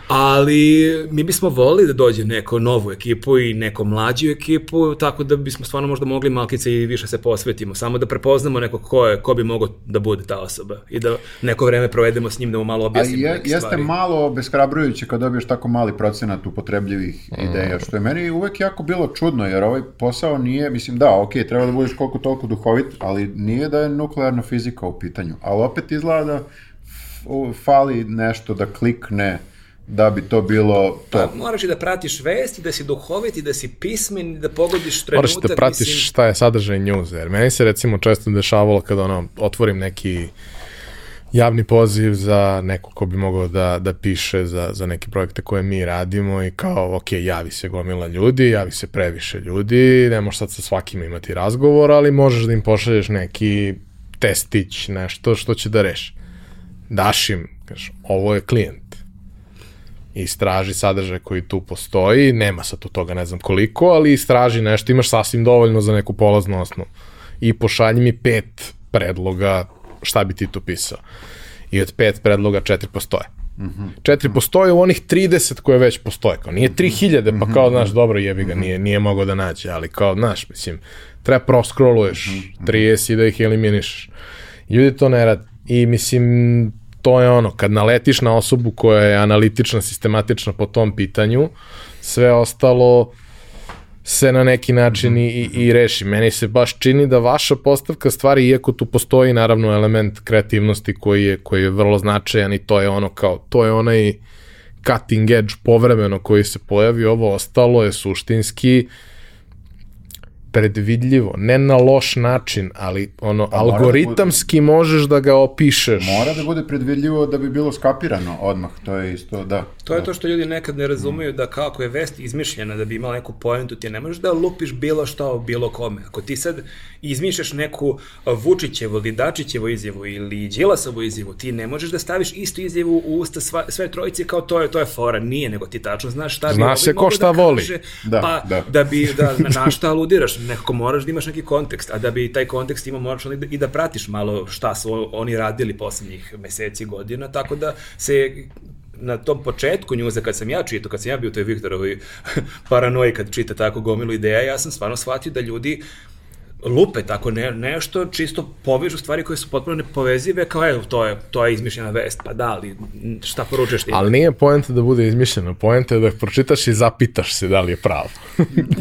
Ali mi bismo volili da dođe neko novu ekipu i neko mlađu ekipu, tako da bismo stvarno možda mogli malkice i više se posvetimo, samo da prepoznamo neko ko je, ko bi mogao da bude ta osoba i da neko vreme provedemo s njim da mu malo objasnimo je, neke jeste stvari. malo obeshrabrujuće kad dobiješ tako mali procenat upotrebljivih Mm. ideja, što je meni uvek jako bilo čudno, jer ovaj posao nije, mislim da, ok, treba da budeš koliko toliko duhovit, ali nije da je nuklearna fizika u pitanju, ali opet izgleda da fali nešto da klikne da bi to bilo to. Pa, moraš i da pratiš vest i da si duhovit i da si pismen i da pogodiš Moraš trenutak. da pratiš mislim, šta je sadržaj newsa, jer meni se recimo često dešavalo kada ono, otvorim neki javni poziv za neko ko bi mogao da, da piše za, za neke projekte koje mi radimo i kao, ok, javi se gomila ljudi, javi se previše ljudi, ne možeš sad sa svakim imati razgovor, ali možeš da im pošalješ neki testić, nešto što će da reši. Daš im, kažeš, ovo je klijent, istraži sadržaj koji tu postoji, nema sad tu toga ne znam koliko, ali istraži nešto, imaš sasvim dovoljno za neku polaznu osnovu. I pošalji mi pet predloga šta bi ti tu pisao. I od pet predloga četiri postoje. Mm -hmm. Četiri postoje u onih 30 koje već postoje. Kao nije 3000, pa kao, znaš, dobro jebi ga, nije, nije mogao da nađe, ali kao, znaš, mislim, treba proskroluješ 30 i da ih eliminišeš. Ljudi to ne rade. I mislim, to je ono, kad naletiš na osobu koja je analitična, sistematična po tom pitanju, sve ostalo se na neki način i, i, reši. Meni se baš čini da vaša postavka stvari, iako tu postoji naravno element kreativnosti koji je, koji je vrlo značajan i to je ono kao, to je onaj cutting edge povremeno koji se pojavi, ovo ostalo je suštinski predvidljivo, ne na loš način, ali ono, Pa da algoritamski možeš da ga opišeš. Mora da bude predvidljivo da bi bilo skapirano odmah, to je isto, da. To je to što ljudi nekad ne razumeju da kako je vest izmišljena da bi imala neku poentu, ti ne možeš da lupiš bilo šta o bilo kome. Ako ti sad izmišljaš neku a, Vučićevu ili Dačićevu izjavu ili Đilasovu izjavu, ti ne možeš da staviš istu izjavu u usta sva, sve trojice kao to je to je fora. Nije, nego ti tačno znaš šta bi Zna se ko šta da voli. kaže, Da, pa da. da bi da na šta aludiraš, nekako moraš da imaš neki kontekst, a da bi taj kontekst imao moraš onda i da, pratiš malo šta su oni radili poslednjih meseci, godina, tako da se na tom početku njuza kad sam ja čitao, kad sam ja bio toj Viktorovoj paranoji kad čita tako gomilu ideja, ja sam stvarno shvatio da ljudi lupe tako ne, nešto, čisto povežu stvari koje su potpuno nepovezive, kao evo, to je, to je izmišljena vest, pa da, ali šta poručuješ ti? Ali nije poenta da bude izmišljeno, poenta je da pročitaš i zapitaš se da li je pravo.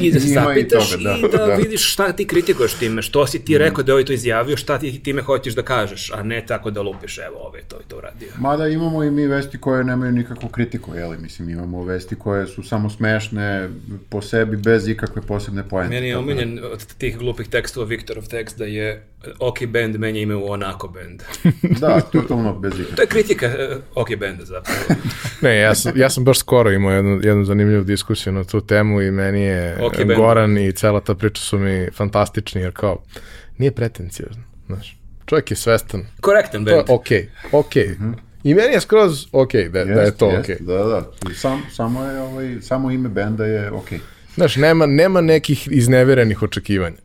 I da se zapitaš toga, da, i da, da. vidiš šta ti kritikuješ time, što si ti rekao da je ovaj to izjavio, šta ti time hoćeš da kažeš, a ne tako da lupiš, evo, ovaj to i to uradio. Mada imamo i mi vesti koje nemaju nikakvu kritiku, jeli? Mislim, imamo vesti koje su samo smešne po sebi, bez ikakve posebne poente. Meni je da- omiljen od tih glupih tekstova Viktorov tekst da je OK Band menja ime u Onako Band. Da, totalno bez ikakve. To je kritika eh, OK Banda zapravo. Ne, ja sam, ja sam baš skoro imao jednu, jednu zanimljivu diskusiju na tu temu i meni je Ok, okay. Goran i cela ta priča su mi fantastični, jer kao, nije pretencijozno, znaš. Čovjek je svestan. Korektan To je band. okej, okej. I meni je skroz okej da, da je Jest, to jest, okej. Da, da. I Sam, samo, je, ovaj, samo ime benda je okej. Znaš, nema, nema nekih izneverenih očekivanja,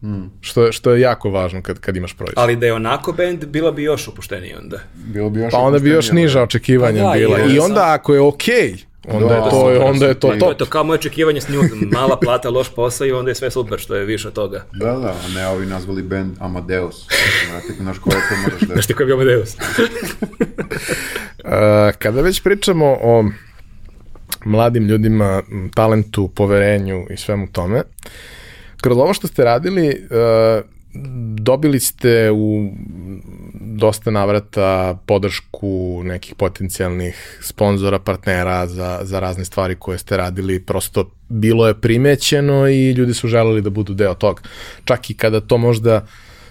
što, je, što je jako važno kad, kad imaš proizvod. Ali da je Onako Band, bila bi još opušteniji onda. Bilo bi još Pa onda bi još niža očekivanja Pa da, bila. I sam- onda ako je okej, onda, Da, je to, super, onda je to super. To je top. to kao moje očekivanje s njuzom. Mala plata, loš posao i onda je sve super što je više od toga. Da, da, a ne ovi nazvali band Amadeus. Znate, znaš koje to moraš da... Znaš ti koji je bio Amadeus? Uh, kada već pričamo o mladim ljudima, talentu, poverenju i svemu tome, kroz ovo što ste radili, uh, dobili ste u dosta navrata podršku nekih potencijalnih sponzora, partnera za, za razne stvari koje ste radili, prosto bilo je primećeno i ljudi su želeli da budu deo toga. Čak i kada to možda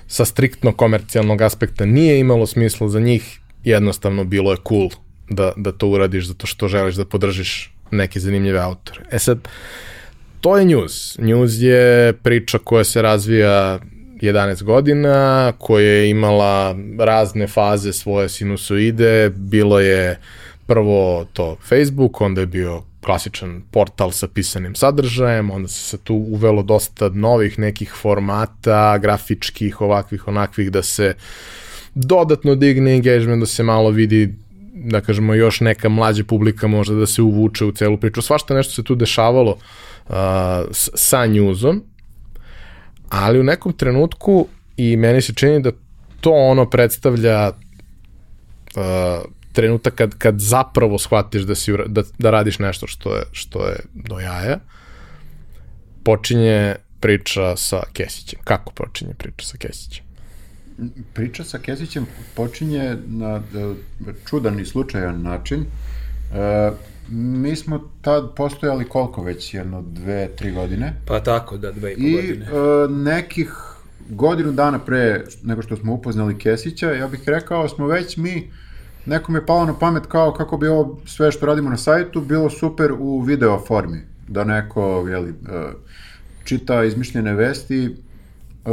sa striktno komercijalnog aspekta nije imalo smisla za njih, jednostavno bilo je cool da, da to uradiš zato što želiš da podržiš neke zanimljive autore. E sad, to je news. News je priča koja se razvija 11 godina, koja je imala razne faze svoje sinusoide, bilo je prvo to Facebook, onda je bio klasičan portal sa pisanim sadržajem, onda se se tu uvelo dosta novih nekih formata, grafičkih, ovakvih, onakvih, da se dodatno digne engagement, da se malo vidi da kažemo još neka mlađa publika možda da se uvuče u celu priču. Svašta nešto se tu dešavalo uh, sa newsom, ali u nekom trenutku i meni se čini da to ono predstavlja uh, trenutak kad, kad zapravo shvatiš da, si, da, da radiš nešto što je, što je do jaja, počinje priča sa Kesićem. Kako počinje priča sa Kesićem? Priča sa Kesićem počinje na e, čudan i slučajan način. E, mi smo tad postojali koliko već, jedno, dve, tri godine. Pa tako, da, dve i po I godine. e, nekih godinu dana pre nego što smo upoznali Kesića, ja bih rekao, smo već mi, nekom je palo na pamet kao kako bi ovo sve što radimo na sajtu bilo super u video formi. Da neko, jeli, e, čita izmišljene vesti, e,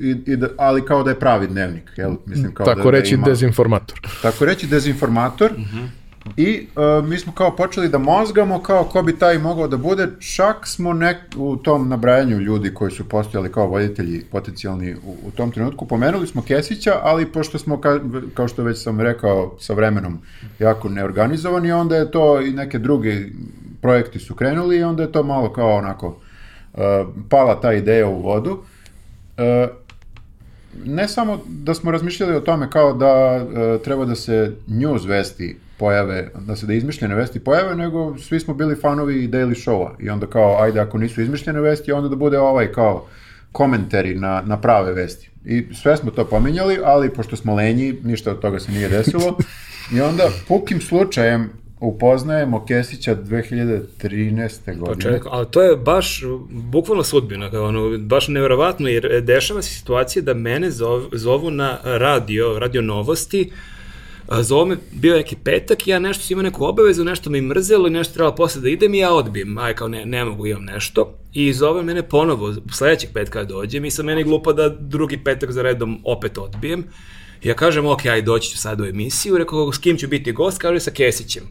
i, i da, ali kao da je pravi dnevnik, jel? Mislim, kao Tako da, reći da ima, dezinformator. tako reći dezinformator i e, mi smo kao počeli da mozgamo kao ko bi taj mogao da bude, čak smo nek, u tom nabrajanju ljudi koji su postojali kao voditelji potencijalni u, u tom trenutku, pomenuli smo Kesića, ali pošto smo, ka, kao što već sam rekao, sa vremenom jako neorganizovani, onda je to i neke druge projekti su krenuli i onda je to malo kao onako e, pala ta ideja u vodu. E, ne samo da smo razmišljali o tome kao da e, treba da se news vesti pojave, da se da izmišljene vesti pojave, nego svi smo bili fanovi Daily Showa i onda kao, ajde, ako nisu izmišljene vesti, onda da bude ovaj kao komentari na, na prave vesti. I sve smo to pominjali, ali pošto smo lenji, ništa od toga se nije desilo. I onda, pukim slučajem, upoznajemo Kesića 2013. godine. Čekaj, ali to je baš bukvalno sudbina, kao ono, baš neverovatno, jer dešava se situacija da mene zov, zovu na radio, radio novosti, a zovu me, bio je neki petak i ja nešto sam imao neku obavezu, nešto me i mrzelo i nešto trebalo posle da idem i ja odbijem, aj kao ne, ne mogu, imam nešto. I zove mene ponovo, sledećeg petka dođem i sa meni glupo da drugi petak za redom opet odbijem. Ja kažem, ok, aj doći ću sad u emisiju, rekao, s kim ću biti gost, kaže sa Kesićem.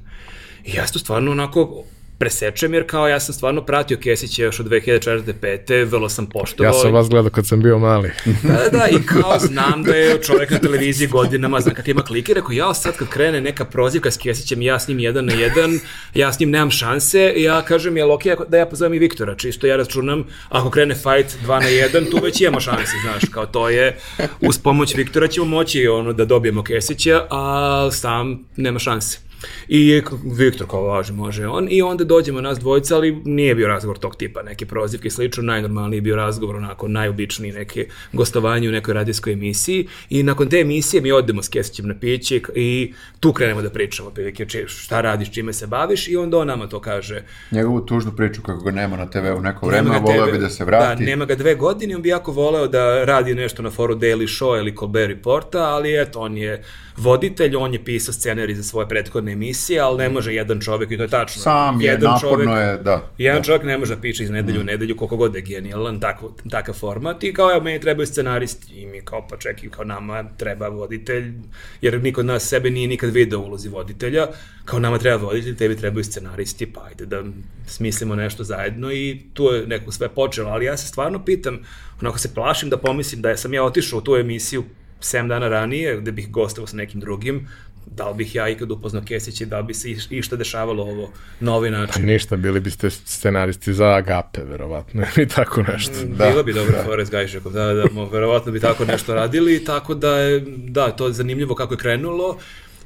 I ja to stvarno onako presečem, jer kao ja sam stvarno pratio Kesića još od 2004. 5. vrlo sam poštovao. Ja sam vas gledao kad sam bio mali. Da, da, i kao znam da je čovjek na televiziji godinama, znam kad ima klike, rekao, ja sad kad krene neka prozivka s Kesićem, ja s njim jedan na jedan, ja s njim nemam šanse, ja kažem, jel okej ako- da ja pozovem i Viktora, čisto ja računam, ako krene fight 2 na 1, tu već imamo šanse, znaš, kao to je, uz pomoć Viktora ćemo moći ono, da dobijemo Kesića, a sam nema šanse. I Viktor kao važi, može on. I onda dođemo nas dvojica, ali nije bio razgovor tog tipa, neke prozivke i slično, najnormalniji je bio razgovor, onako najobičniji neke gostovanje u nekoj radijskoj emisiji. I nakon te emisije mi odemo s Kesićem na piće i- tu krenemo da pričamo, prilike, šta radiš, čime se baviš i onda on nama to kaže. Njegovu tužnu priču kako ga nema na TV u neko vreme, a voleo bi da se vrati. Da, nema ga dve godine, on bi jako voleo da radi nešto na foru Daily Show ili Colbert Reporta, ali eto, on je voditelj, on je pisao scenarij za svoje prethodne emisije, ali ne može jedan čovjek, i to je tačno. Sam je, jedan naporno je, da. Jedan da. čovjek ne može da piše iz nedelju u nedelju koliko god je genijalan, tako, takav format i kao evo meni trebaju scenaristi i mi kao pa čekaj, kao nama treba voditelj, jer niko od nas sebe nije nikad video ulozi voditelja, kao nama treba voditelj, tebi trebaju scenaristi, pa ajde da smislimo nešto zajedno i tu je neko sve počelo, ali ja se stvarno pitam, onako se plašim da pomislim da sam ja otišao u tu emisiju 7 dana ranije, gde bih gostao sa nekim drugim, da li bih ja ikad upoznao Kesića i da li bi se iš- išta dešavalo ovo na ovaj način. Ništa, bili biste scenaristi za Agape, verovatno, ili tako nešto. Da. Bilo bi dobro Forrest Gajšekov, da, da, mo, verovatno bi tako nešto radili, tako da je, da, to je zanimljivo kako je krenulo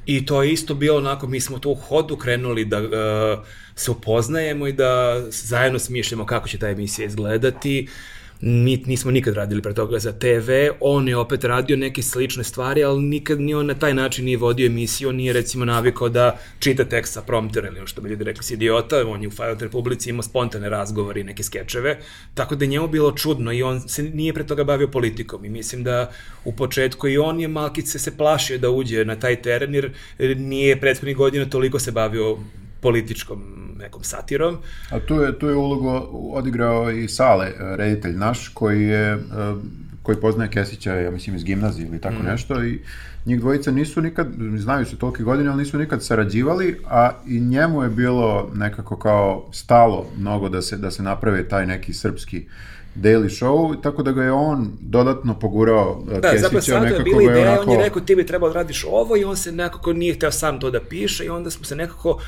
i to je isto bilo onako, mi smo tu u hodu krenuli da uh, se upoznajemo i da zajedno smišljamo kako će ta emisija izgledati, mi nismo nikad radili pre toga za TV, on je opet radio neke slične stvari, ali nikad ni on na taj način nije vodio emisiju, on nije recimo navikao da čita tekst sa promptera ili ono što bi ljudi rekli si idiota, on je u Fajot Republici imao spontane razgovore i neke skečeve, tako da je njemu bilo čudno i on se nije pre toga bavio politikom i mislim da u početku i on je malkice se plašio da uđe na taj teren jer nije prethodnih godina toliko se bavio političkom nekom satirom. A tu je, tu je ulogu odigrao i Sale, eh, reditelj naš, koji je, eh, koji poznaje Kesića, ja mislim, iz gimnazije ili tako nešto i njih dvojica nisu nikad, znaju se tolike godine, ali nisu nikad sarađivali, a i njemu je bilo nekako kao stalo mnogo da se, da se napravi taj neki srpski daily show, tako da ga je on dodatno pogurao Da, zapravo Kesića, sad to je nekako bila je ideja, onako... on je rekao ti bi trebao da radiš ovo i on se nekako nije hteo sam to da piše i onda smo se nekako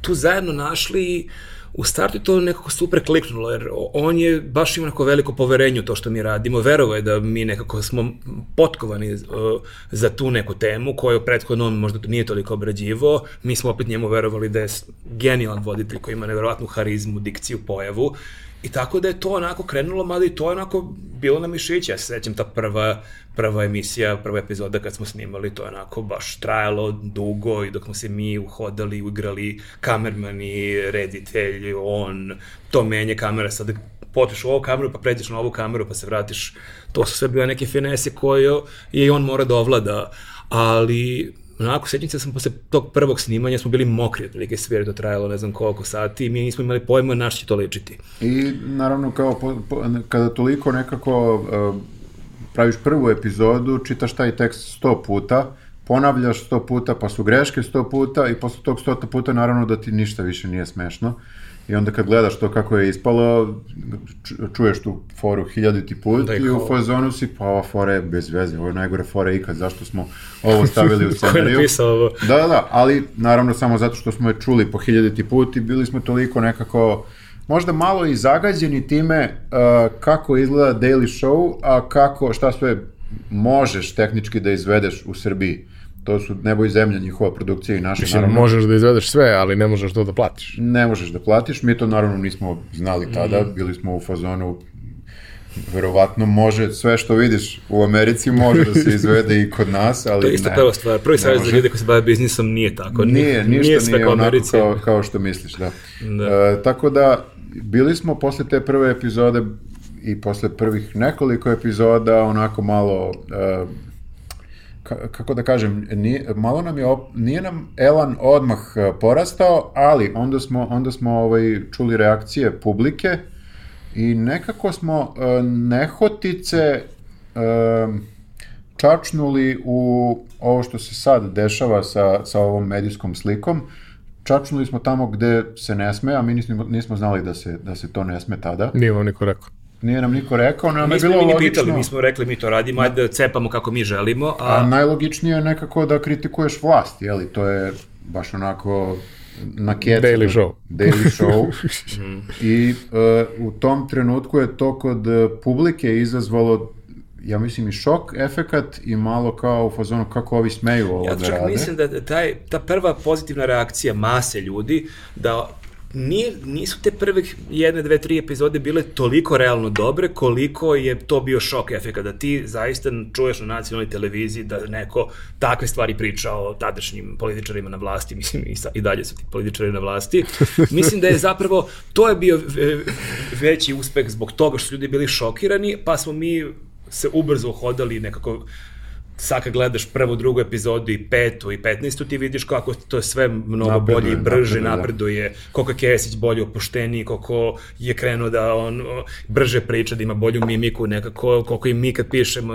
tu zajedno našli i u startu je to nekako super kliknulo, jer on je baš imao neko veliko poverenje u to što mi radimo, verovo je da mi nekako smo potkovani uh, za tu neku temu koju prethodno on možda nije toliko obrađivo, mi smo opet njemu verovali da je genijalan voditelj koji ima neverovatnu harizmu, dikciju, pojavu I tako da je to onako krenulo, mada i to je onako bilo na mišiće. Ja se sećam ta prva, prva emisija, prva epizoda kad smo snimali, to je onako baš trajalo dugo i dok smo se mi uhodali, igrali kamermani, reditelj, on, to menje kamera, sad potiš u ovu kameru, pa pređeš na ovu kameru, pa se vratiš. To su sve bile neke finese koje je i on mora da ovlada, ali onako, sećam se da sam posle tog prvog snimanja smo bili mokri, otprilike sve, jer to trajalo ne znam koliko sati i mi nismo imali pojma na što će to ličiti. I naravno kao po, po, kada toliko nekako uh, praviš prvu epizodu, čitaš taj tekst sto puta, ponavljaš sto puta, pa su greške sto puta i posle tog stota puta naravno da ti ništa više nije smešno. I onda kad gledaš to kako je ispalo, čuješ tu foru hiljaditi put da i u fazonu si, pa ova fora je bez veze, ovo je najgore fora ikad, zašto smo ovo stavili u scenariju. Ovo? Da, da, da, ali naravno samo zato što smo je čuli po hiljaditi put i bili smo toliko nekako možda malo i zagađeni time uh, kako izgleda daily show, a kako, šta sve možeš tehnički da izvedeš u Srbiji to su nebo i zemlja njihova produkcija i naša. Mislim, naravno, možeš da izvedeš sve, ali ne možeš to da platiš. Ne možeš da platiš, mi to naravno nismo znali tada, mm. bili smo u fazonu verovatno može sve što vidiš u Americi može da se izvede i kod nas, ali To je isto ne, prva stvar. Prvi savjet za ljude koji se bave biznisom nije tako. Nije, ništa nije, sve nije kao onako kao, kao što misliš, da. da. E, tako da, bili smo posle te prve epizode i posle prvih nekoliko epizoda onako malo uh, kako da kažem, nije, malo nam je, op, nije nam Elan odmah e, porastao, ali onda smo, onda smo ovaj, čuli reakcije publike i nekako smo uh, nehotice uh, čačnuli u ovo što se sad dešava sa, sa ovom medijskom slikom, čačnuli smo tamo gde se ne sme, a mi nismo, nismo znali da se, da se to ne sme tada. Nije vam niko rekao. Nije nam niko rekao, nam je bilo mi logično. pitali, mi smo rekli mi to radimo, ajde da cepamo kako mi želimo. A, a najlogičnije je nekako da kritikuješ vlast, jeli, to je baš onako na kecu. Daily show. Daily show. I uh, u tom trenutku je to kod publike izazvalo ja mislim i šok efekat i malo kao u fazonu kako ovi smeju ovo ja da rade. Ja čak mislim da taj, ta prva pozitivna reakcija mase ljudi da nije, nisu te prve jedne, dve, tri epizode bile toliko realno dobre koliko je to bio šok efekt da ti zaista čuješ na nacionalnoj televiziji da neko takve stvari priča o tadašnjim političarima na vlasti, mislim i, sa, i dalje su ti političari na vlasti. Mislim da je zapravo, to je bio veći uspeh zbog toga što su ljudi bili šokirani, pa smo mi se ubrzo hodali nekako sad kad gledaš prvu, drugu epizodu i petu i petnistu, ti vidiš kako to je sve mnogo napreduje, bolje i brže napreduje, napreduje koliko je Kesić bolje opušteniji, koliko je krenuo da on brže priča, da ima bolju mimiku nekako, koliko i mi kad pišemo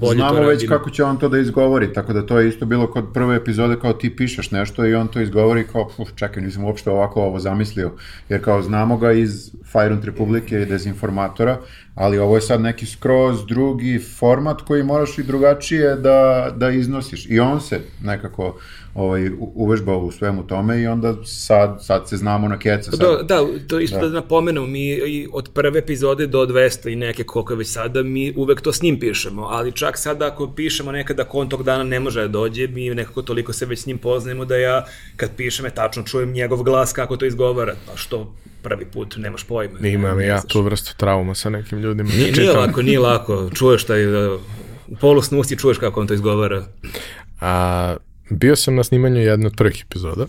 bolje Znamo to radimo. već kako će on to da izgovori, tako da to je isto bilo kod prve epizode kao ti pišeš nešto i on to izgovori kao, uf, čekaj, nisam uopšte ovako ovo zamislio, jer kao znamo ga iz Fajrunt Republike i Dezinformatora, ali ovo je sad neki skroz drugi format koji moraš i drugačije da, da iznosiš. I on se nekako ovaj, uvežbao u svemu tome i onda sad, sad se znamo na keca. Sad. Da, da, to isto da, da napomenemo, mi i od prve epizode do 200 i neke koliko već sada, mi uvek to s njim pišemo, ali čak sada ako pišemo nekada ako on tog dana ne može da dođe, mi nekako toliko se već s njim poznajemo da ja kad pišem je tačno čujem njegov glas kako to izgovara, pa što prvi put nemaš pojma. Imam ja tu vrstu trauma sa nekim ljudima. Nije, nije lako, nije lako. Čuješ taj, u polu snusti čuješ kako on to izgovara. A, bio sam na snimanju jedne od prvih epizoda.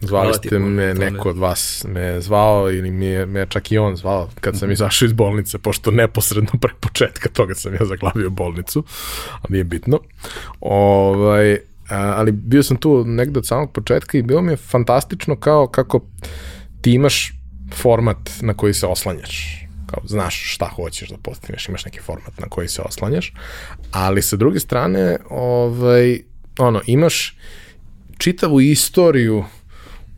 Zvali ste me, neko od vas me zvao ili mi je, me čak i on zvao kad sam mhm. izašao iz bolnice, pošto neposredno pre početka toga sam ja zaglavio bolnicu, ali nije bitno. Ovaj, a, ali bio sam tu negde od samog početka i bilo mi je fantastično kao kako ti imaš format na koji se oslanjaš. Kao, znaš šta hoćeš da postigneš, imaš neki format na koji se oslanjaš, ali sa druge strane, ovaj, ono, imaš čitavu istoriju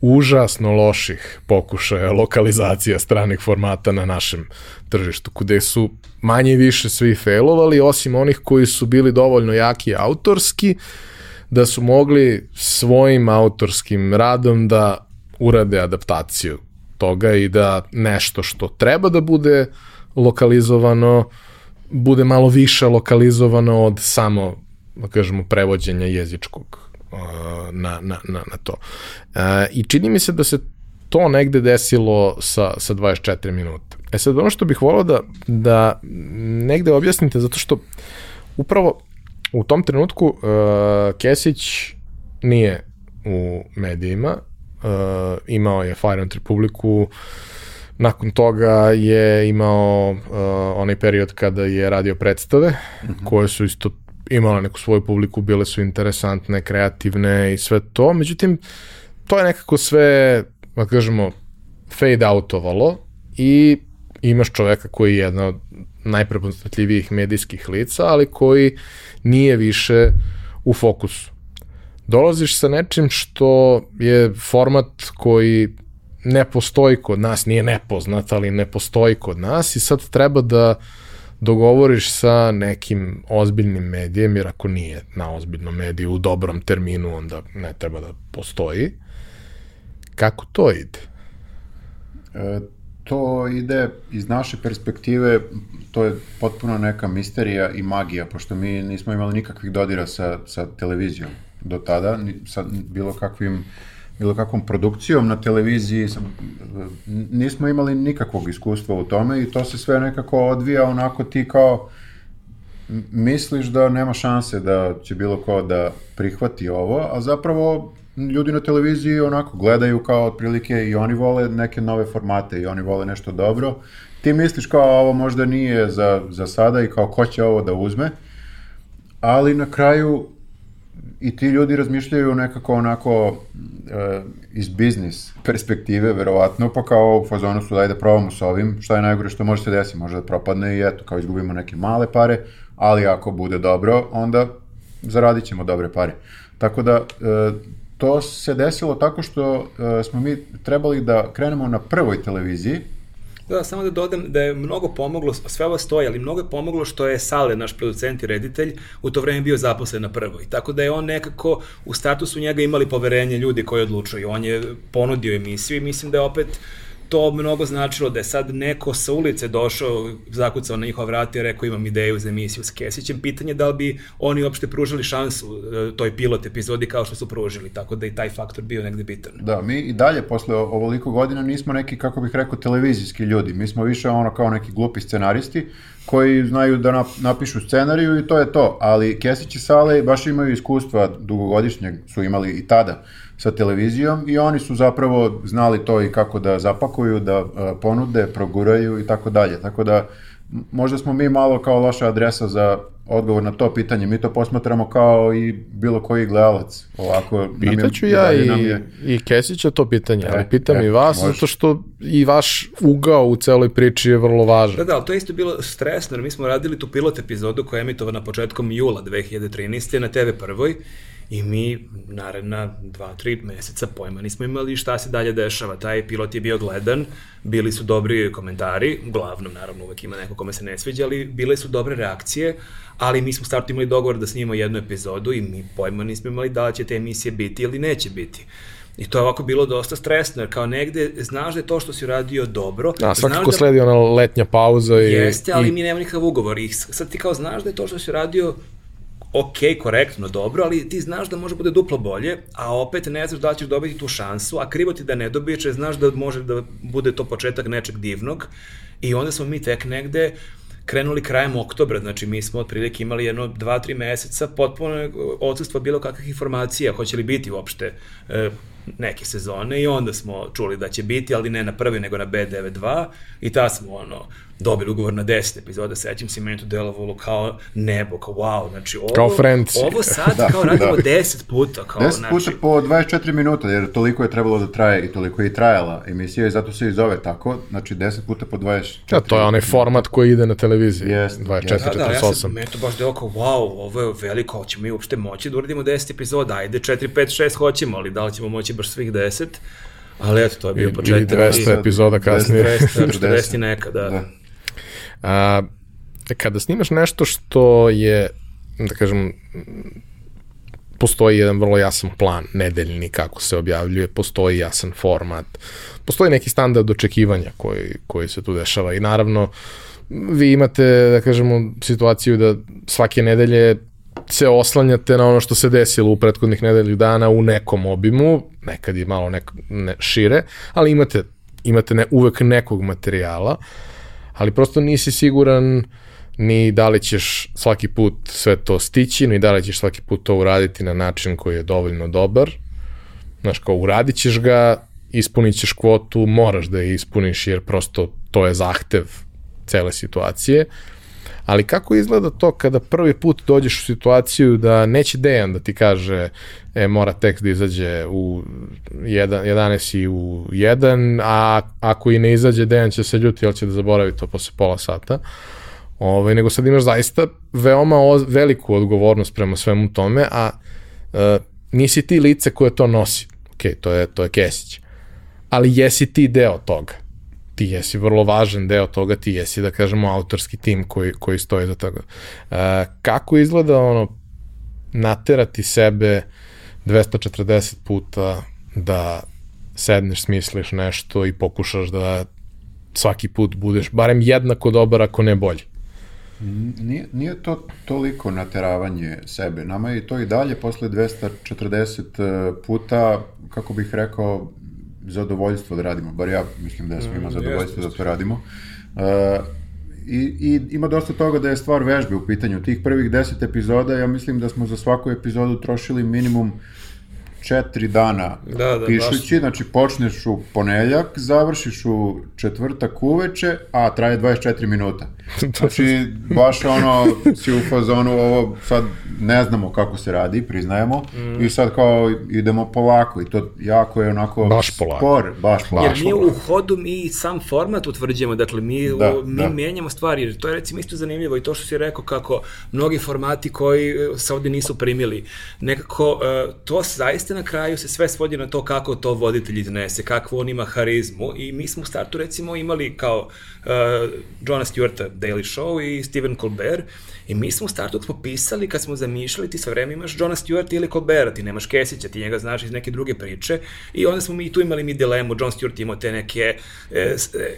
užasno loših pokušaja lokalizacija stranih formata na našem tržištu, gde su manje i više svi failovali, osim onih koji su bili dovoljno jaki autorski, da su mogli svojim autorskim radom da urade adaptaciju toga i da nešto što treba da bude lokalizovano bude malo više lokalizovano od samo, da kažemo, prevođenja jezičkog na, na, na, na to. Uh, I čini mi se da se to negde desilo sa, sa 24 minuta. E sad, ono što bih volao da, da negde objasnite, zato što upravo u tom trenutku uh, Kesić nije u medijima, uh, imao je Fire and Republiku, nakon toga je imao uh, onaj period kada je radio predstave, mm -hmm. koje su isto imale neku svoju publiku, bile su interesantne, kreativne i sve to, međutim, to je nekako sve, da kažemo, fade outovalo i imaš čoveka koji je jedna od najprepoznatljivijih medijskih lica, ali koji nije više u fokusu. Dolaziš sa nečim što je format koji ne postoji kod nas, nije nepoznat, ali ne postoji kod nas i sad treba da dogovoriš sa nekim ozbiljnim medijem, jer ako nije na ozbiljnom mediju u dobrom terminu, onda ne treba da postoji. Kako to ide? E, to ide iz naše perspektive, to je potpuno neka misterija i magija, pošto mi nismo imali nikakvih dodira sa, sa televizijom do tada, sa bilo kakvim bilo kakvom produkcijom na televiziji, nismo imali nikakvog iskustva u tome i to se sve nekako odvija onako ti kao misliš da nema šanse da će bilo ko da prihvati ovo, a zapravo ljudi na televiziji onako gledaju kao otprilike i oni vole neke nove formate i oni vole nešto dobro. Ti misliš kao ovo možda nije za, za sada i kao ko će ovo da uzme, ali na kraju i ti ljudi razmišljaju nekako onako uh, iz biznis perspektive, verovatno, pa kao u fazonu su daj da probamo s ovim, šta je najgore što može se desiti, može da propadne i eto, kao izgubimo neke male pare, ali ako bude dobro, onda zaradit ćemo dobre pare. Tako da, uh, to se desilo tako što uh, smo mi trebali da krenemo na prvoj televiziji, Da, samo da dodam da je mnogo pomoglo, sve ovo stoji, ali mnogo je pomoglo što je Sale, naš producent i reditelj, u to vreme bio zaposlen na prvoj. Tako da je on nekako u statusu njega imali poverenje ljudi koji odlučuju. On je ponudio emisiju i mislim da je opet uh, to mnogo značilo da je sad neko sa ulice došao, zakucao na njihova vrata i rekao imam ideju za emisiju s Kesićem. Pitanje da li bi oni uopšte pružili šansu e, toj pilot epizodi kao što su pružili, tako da i taj faktor bio negde bitan. Da, mi i dalje posle ovoliko godina nismo neki, kako bih rekao, televizijski ljudi. Mi smo više ono kao neki glupi scenaristi koji znaju da napišu scenariju i to je to. Ali Kesić i Sale baš imaju iskustva dugogodišnjeg, su imali i tada sa televizijom i oni su zapravo znali to i kako da zapakuju, da e, ponude, proguraju i tako dalje. Tako da možda smo mi malo kao loša adresa za odgovor na to pitanje. Mi to posmatramo kao i bilo koji gledalac. Ovako, Pitaću ja i, je... i Kesića to pitanje, e, ali pitam e, i vas, može. zato što i vaš ugao u celoj priči je vrlo važan. Da, da, ali to je isto bilo stresno, jer mi smo radili tu pilot epizodu koja je emitovana početkom jula 2013. na TV prvoj I mi naredna dva, tri meseca pojma nismo imali šta se dalje dešava. Taj pilot je bio gledan, bili su dobri komentari, uglavnom naravno uvek ima neko kome se ne sviđa, ali bile su dobre reakcije, ali mi smo startu imali dogovor da snimamo jednu epizodu i mi pojma nismo imali da li će te emisije biti ili neće biti. I to je ovako bilo dosta stresno, jer kao negde znaš da je to što si uradio dobro. Da, svakako da, sledi ona letnja pauza i... Jeste, ali i... mi nema nikakav ugovor. I sad ti kao znaš da je to što si uradio ok, korektno, dobro, ali ti znaš da može bude duplo bolje, a opet ne znaš da ćeš dobiti tu šansu, a krivo ti da ne dobiješ, jer znaš da može da bude to početak nečeg divnog. I onda smo mi tek negde krenuli krajem oktobra, znači mi smo otprilike imali jedno dva, tri meseca potpuno odsustva bilo kakvih informacija, hoće li biti uopšte e, neke sezone i onda smo čuli da će biti, ali ne na prvi nego na B92 i ta smo ono dobili ugovor na 10 epizoda, sećam se meni to delovalo kao nebo, kao wow, znači ovo, kao friends. ovo sad da, kao radimo da. 10 puta. Kao, 10 znači, puta po 24 minuta, jer toliko je trebalo da traje i toliko je i trajala emisija i zato se i zove tako, znači 10 puta po 24 Ja, to je onaj format koji ide na televiziji, yes, 24, yes. Da, da, ja sam, meni to baš delo kao, wow, ovo je veliko, hoćemo mi uopšte moći da uradimo 10 epizoda, ajde 4, 5, 6 hoćemo, ali da li ćemo moći baš svih 10? Ali eto, to je bio početak. I 200 epizoda kasnije. 200, 40 neka, da. da. A, kada snimaš nešto što je, da kažem, postoji jedan vrlo jasan plan nedeljni kako se objavljuje, postoji jasan format, postoji neki standard očekivanja koji, koji se tu dešava i naravno vi imate, da kažemo, situaciju da svake nedelje se oslanjate na ono što se desilo u prethodnih nedelju dana u nekom obimu, nekad je malo nek, ne, šire, ali imate, imate ne, uvek nekog materijala, ali prosto nisi siguran ni da li ćeš svaki put sve to stići, ni da li ćeš svaki put to uraditi na način koji je dovoljno dobar. Znaš, kao uradit ćeš ga, ispunit ćeš kvotu, moraš da je ispuniš jer prosto to je zahtev cele situacije. Ali kako izgleda to kada prvi put dođeš u situaciju da neće Dejan da ti kaže e, mora tekst da izađe u 1, 11 i u 1, a ako i ne izađe Dejan će se ljuti, ali će da zaboravi to posle pola sata. Ove, ovaj, nego sad imaš zaista veoma o, veliku odgovornost prema svemu tome, a e, nisi ti lice koje to nosi. Ok, to je, to je Kesić. Ali jesi ti deo toga ti jesi vrlo važan deo toga, ti jesi, da kažemo, autorski tim koji, koji stoji za toga. E, kako izgleda ono, naterati sebe 240 puta da sedneš, smisliš nešto i pokušaš da svaki put budeš barem jednako dobar, ako ne bolji? Nije, nije to toliko nateravanje sebe. Nama je to i dalje posle 240 puta, kako bih rekao, zadovoljstvo da radimo, bar ja mislim da smo ima mm, zadovoljstvo da to radimo. Uh, i, I ima dosta toga da je stvar vežbe u pitanju. Tih prvih deset epizoda, ja mislim da smo za svaku epizodu trošili minimum četiri dana da, da, pišući, baš. znači počneš u poneljak, završiš u četvrtak uveče, a traje 24 minuta. Znači, baš ono, si u fazonu, ovo sad ne znamo kako se radi, priznajemo, mm. i sad kao idemo polako, i to jako je onako baš polako. spor, baš polako. Jer mi u hodu mi sam format utvrđujemo, dakle mi, da, mi da. menjamo stvari, jer to je recimo isto zanimljivo i to što si rekao kako mnogi formati koji se ovde nisu primili, nekako uh, to zaista na kraju se sve svodi na to kako to voditelj iznese, kakvu on ima harizmu i mi smo u startu recimo imali kao uh, Johna Stewarta Daily Show i Stephen Colbert I mi smo u startu smo pisali, kad smo zamišljali, ti sve vreme imaš Johna Stewart ili Colberta, ti nemaš Kesića, ti njega znaš iz neke druge priče. I onda smo mi tu imali mi dilemu, John Stewart imao te neke e,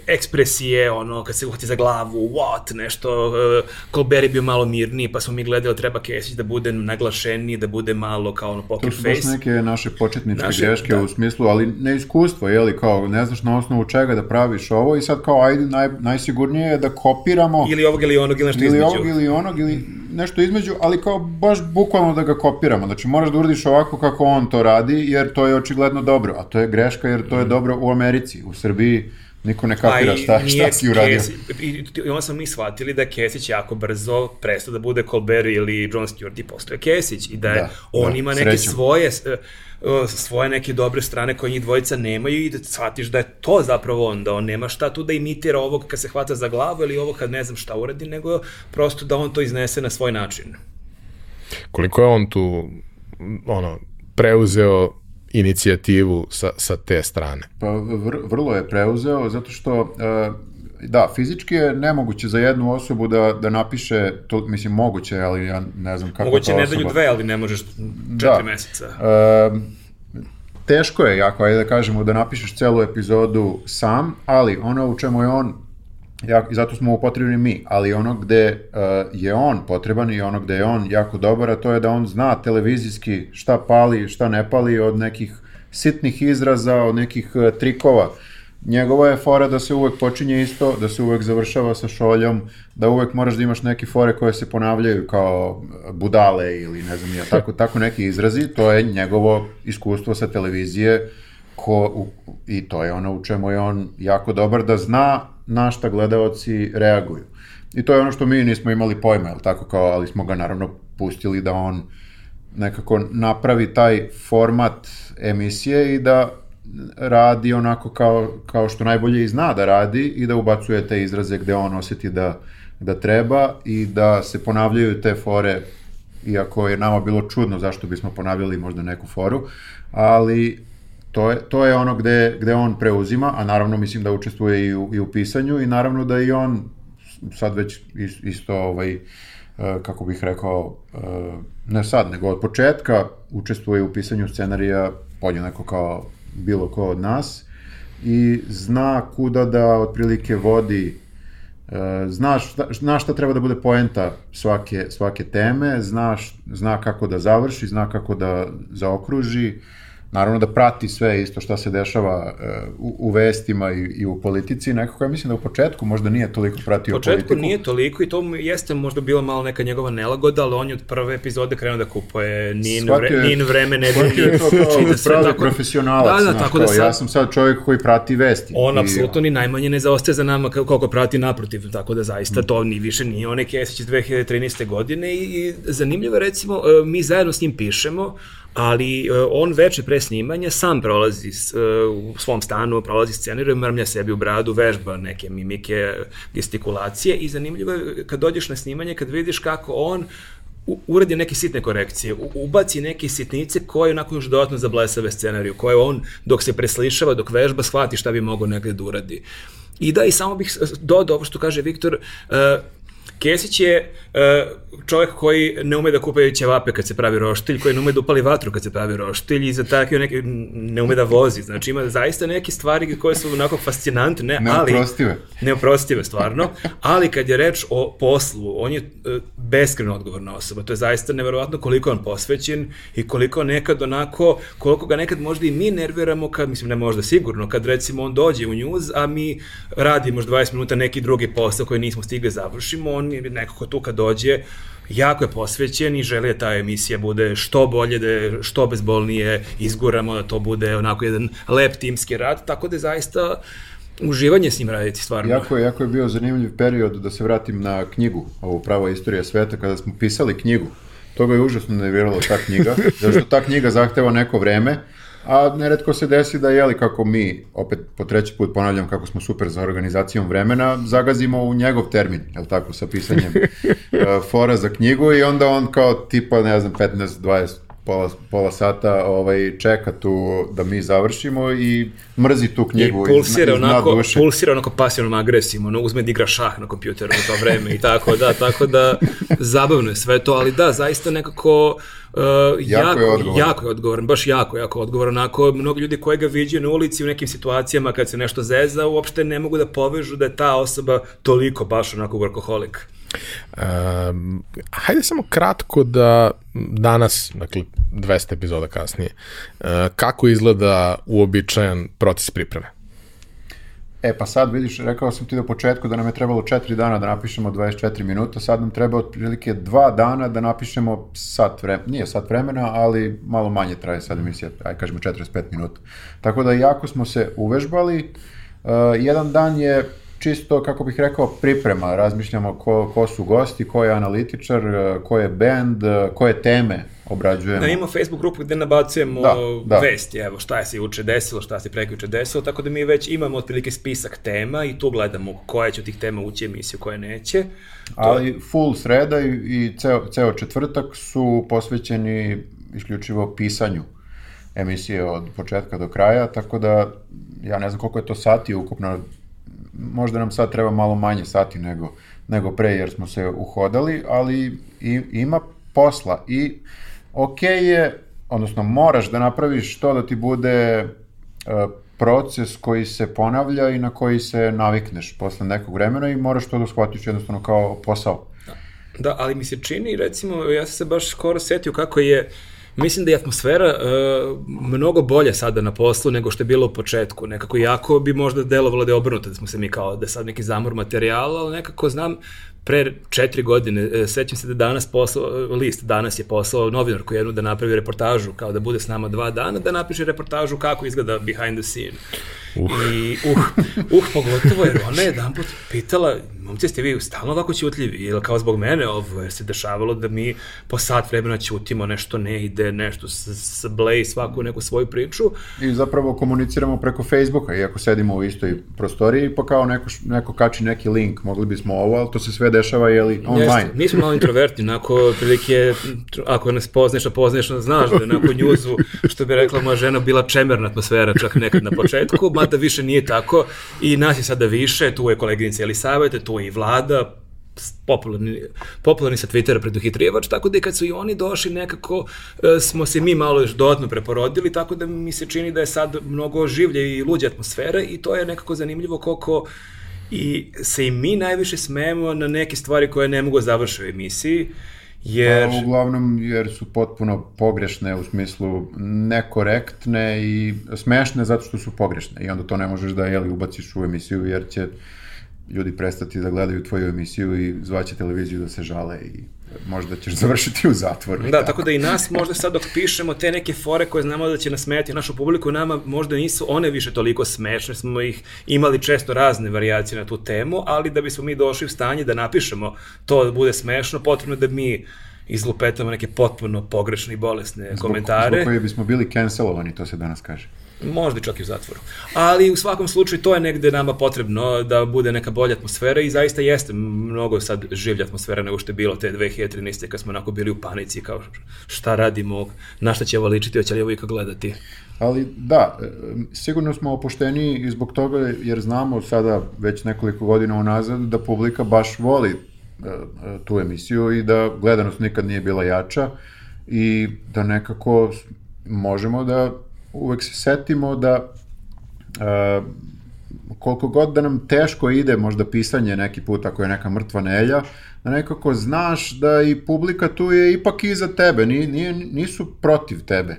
ekspresije, ono, kad se uhvati za glavu, what, nešto, e, Colbert je bio malo mirniji, pa smo mi gledali, treba Kesić da bude naglašeniji, da bude malo kao ono poker face. To su baš neke naše početničke naše, greške da. u smislu, ali neiskustvo, jeli, kao ne znaš na osnovu čega da praviš ovo i sad kao ajde, naj, najsigurnije je da kopiramo. Ili ovog ili onog ili nešto ili između. Ili ovog ili onog ili nešto između, ali kao baš bukvalno da ga kopiramo. Znači moraš da uradiš ovako kako on to radi, jer to je očigledno dobro, a to je greška jer to je dobro u Americi, u Srbiji niko ne kapira šta, šta si uradio. I, I onda smo mi shvatili da je Kesić jako brzo prestao da bude Colbert ili Jon Stewart i postoje Kesić i da, da on da, ima neke srećom. svoje svoje neke dobre strane koje njih dvojica nemaju i da shvatiš da je to zapravo on, da on nema šta tu da imitira ovog kad se hvata za glavu ili ovog kad ne znam šta uradi, nego prosto da on to iznese na svoj način. Koliko je on tu ono, preuzeo inicijativu sa, sa te strane? Pa vr, vrlo je preuzeo, zato što uh, da, fizički je nemoguće za jednu osobu da, da napiše, to, mislim, moguće, ali ja ne znam kako moguće ta osoba... Moguće nedelju dve, ali ne možeš četiri da. meseca. Uh, teško je jako, ajde da kažemo, da napišeš celu epizodu sam, ali ono u čemu je on ja, i zato smo upotrebni mi, ali ono gde uh, je on potreban i ono gde je on jako dobar, a to je da on zna televizijski šta pali, šta ne pali od nekih sitnih izraza, od nekih uh, trikova. Njegova je fora da se uvek počinje isto, da se uvek završava sa šoljom, da uvek moraš da imaš neke fore koje se ponavljaju kao budale ili ne znam ja, tako, tako neki izrazi, to je njegovo iskustvo sa televizije ko, u, i to je ono u čemu je on jako dobar da zna na šta gledaoci reaguju. I to je ono što mi nismo imali pojma, ali tako kao, ali smo ga naravno pustili da on nekako napravi taj format emisije i da radi onako kao, kao što najbolje i zna da radi i da ubacuje te izraze gde on osjeti da, da treba i da se ponavljaju te fore iako je nama bilo čudno zašto bismo ponavljali možda neku foru, ali to je, to je ono gde, gde on preuzima, a naravno mislim da učestvuje i u, i u pisanju i naravno da i on sad već isto ovaj, e, kako bih rekao, e, ne sad, nego od početka učestvuje u pisanju scenarija podjednako kao bilo ko od nas i zna kuda da otprilike vodi e, zna šta, zna šta treba da bude poenta svake, svake teme, zna, zna kako da završi, zna kako da zaokruži, naravno da prati sve isto šta se dešava e, u, u vestima i, i u politici, nekako ja mislim da u početku možda nije toliko pratio U početku politiku. nije toliko i to mu jeste možda bila malo neka njegova nelagoda, ali on je od prve epizode krenuo da kupuje Nin, Shvatio vre, je- Nin vreme shvatio je nedelji. to kao čita sve pravi tako- profesionalac, Da, da, znaš, tako da kao, sad, ja sam sad čovjek koji prati vesti. On I- apsolutno ni najmanje ne zaostaje za nama kao- koliko prati naprotiv, tako da zaista to ni više nije onaj Kesić iz 2013. godine i, i zanimljivo je recimo, e, mi zajedno s njim pišemo, ali e, on veče pre snimanja sam prolazi e, u svom stanu, prolazi scenariju, mrmlja sebi u bradu, vežba neke mimike, gestikulacije i zanimljivo je kad dođeš na snimanje, kad vidiš kako on uradi neke sitne korekcije, ubaci neke sitnice koje onako još dodatno zablesave scenariju, koje on dok se preslišava, dok vežba, shvati šta bi mogao negde da uradi. I da, i samo bih dodao ovo što kaže Viktor, uh, Kesić je uh, čovjek koji ne ume da kupe ćevape kad se pravi roštilj, koji ne ume da upali vatru kad se pravi roštilj i za takve neke, ne ume da vozi. Znači ima zaista neke stvari koje su onako fascinantne, ali... Neoprostive. Neoprostive, stvarno. Ali kad je reč o poslu, on je e, beskreno odgovorna osoba. To je zaista neverovatno koliko on posvećen i koliko nekad onako, koliko ga nekad možda i mi nerviramo, kad, mislim ne možda sigurno, kad recimo on dođe u njuz, a mi radimo možda 20 minuta neki drugi posao koji nismo stigli završimo, on je nekako tu kad dođe, jako je posvećen i želi da ta emisija bude što bolje, da je što bezbolnije izguramo, da to bude onako jedan lep timski rad, tako da je zaista uživanje s njim raditi stvarno. Jako je, jako je bio zanimljiv period da se vratim na knjigu, ovu prava istorija sveta, kada smo pisali knjigu. To ga je užasno nerviralo ta knjiga, zato što ta knjiga zahteva neko vreme, a neretko se desi da, jeli, kako mi, opet po treći put ponavljam kako smo super za organizacijom vremena, zagazimo u njegov termin, jel tako, sa pisanjem uh, fora za knjigu i onda on kao tipa, ne znam, 15, 20, pola, pola sata ovaj, čeka tu da mi završimo i mrzi tu I knjigu pulsira iz, iz onako, duše. pulsira onako pasivnom agresijom, ono, uzme da igra šah na kompjuteru u to vreme i tako da, tako da zabavno je sve to, ali da, zaista nekako uh, jako, je odgovoran. jako je odgovoran, baš jako, jako odgovoran, onako, mnogo ljudi koji ga viđaju na ulici u nekim situacijama kad se nešto zeza, uopšte ne mogu da povežu da je ta osoba toliko baš onako workoholik. Um, hajde samo kratko da danas, dakle 200 epizoda kasnije, uh, kako izgleda uobičajan proces pripreme? E pa sad vidiš, rekao sam ti u početku da nam je trebalo 4 dana da napišemo 24 minuta, sad nam treba otprilike 2 dana da napišemo sat vremena, nije sat vremena, ali malo manje traje sad emisija, aj kažemo 45 minuta. Tako da jako smo se uvežbali, uh, jedan dan je čisto, kako bih rekao, priprema, razmišljamo ko, ko su gosti, ko je analitičar, uh, ko je band, uh, koje teme obrađujemo. Da imamo Facebook grupu gde nabacujemo Da, da. vesti, evo šta je se juče desilo, šta se prekjuče desilo, tako da mi već imamo otprilike spisak tema i tu gledamo koja će od tih tema ući emisiju, koja neće. Ali full sreda i, i ceo, ceo četvrtak su posvećeni isključivo pisanju emisije od početka do kraja, tako da ja ne znam koliko je to sati ukupno, možda nam sad treba malo manje sati nego, nego pre jer smo se uhodali, ali i, ima posla i ok je, odnosno moraš da napraviš to da ti bude e, proces koji se ponavlja i na koji se navikneš posle nekog vremena i moraš to da shvatiš jednostavno kao posao. Da, ali mi se čini, recimo, ja sam se baš skoro setio kako je, mislim da je atmosfera uh, mnogo bolja sada na poslu nego što je bilo u početku. Nekako jako bi možda delovalo da je obrnuto, da smo se mi kao da je sad neki zamor materijala, ali nekako znam, pre četiri godine, e, sećam se da danas poslao, list danas je poslao novinarku jednu da napravi reportažu, kao da bude s nama dva dana, da napiše reportažu kako izgleda behind the scene. Uh. I uh, uh, pogotovo jer ona je jedan put pitala, momci ste vi stalno ovako ćutljivi, ili kao zbog mene ovo je se dešavalo da mi po sat vremena ćutimo, nešto ne ide, nešto s, s blej svaku neku svoju priču. I zapravo komuniciramo preko Facebooka, iako sedimo u istoj prostoriji, pa kao neko, neko kači neki link, mogli bismo ovo, ali to se sve dešava, jeli, online. Jeste, mi smo malo introvertni, onako, prilike, ako nas poznaš, a poznaš, znaš da je onako njuzu, što bi rekla moja žena, bila čemerna atmosfera čak nekad na početku, mada više nije tako. I nas je sada više, tu je koleginica Elisaveta, tu je i vlada, popularni, popularni sa Twittera preduhitrijevač, tako da i kad su i oni došli nekako e, smo se mi malo još dodatno preporodili, tako da mi se čini da je sad mnogo življe i luđe atmosfere i to je nekako zanimljivo koliko i se i mi najviše smemo na neke stvari koje ne mogu završiti u emisiji, jer... Pa, uglavnom, jer su potpuno pogrešne u smislu nekorektne i smešne zato što su pogrešne. I onda to ne možeš da jeli, ubaciš u emisiju jer će ljudi prestati da gledaju tvoju emisiju i zvaće televiziju da se žale i možda ćeš završiti u zatvoru. Da, tako. tako da i nas možda sad dok pišemo te neke fore koje znamo da će nasmejati našu publiku, nama možda nisu one više toliko smešne, smo ih imali često razne variacije na tu temu, ali da bismo mi došli u stanje da napišemo to da bude smešno, potrebno je da mi izlupetamo neke potpuno pogrešne i bolesne zbog, komentare. Zbog koje bismo bili cancelovani, to se danas kaže. Možda čak i u zatvoru. Ali u svakom slučaju to je negde nama potrebno da bude neka bolja atmosfera i zaista jeste mnogo sad življa atmosfera nego što je bilo te 2013. kad smo onako bili u panici kao šta radimo, na šta će ovo ličiti, hoće li ovo ikak gledati. Ali da, sigurno smo opušteni i zbog toga jer znamo sada već nekoliko godina unazad da publika baš voli tu emisiju i da gledanost nikad nije bila jača i da nekako možemo da uvek se setimo da uh, koliko god da nam teško ide možda pisanje neki put ako je neka mrtva nelja, da nekako znaš da i publika tu je ipak iza tebe, nije, nije, nisu protiv tebe,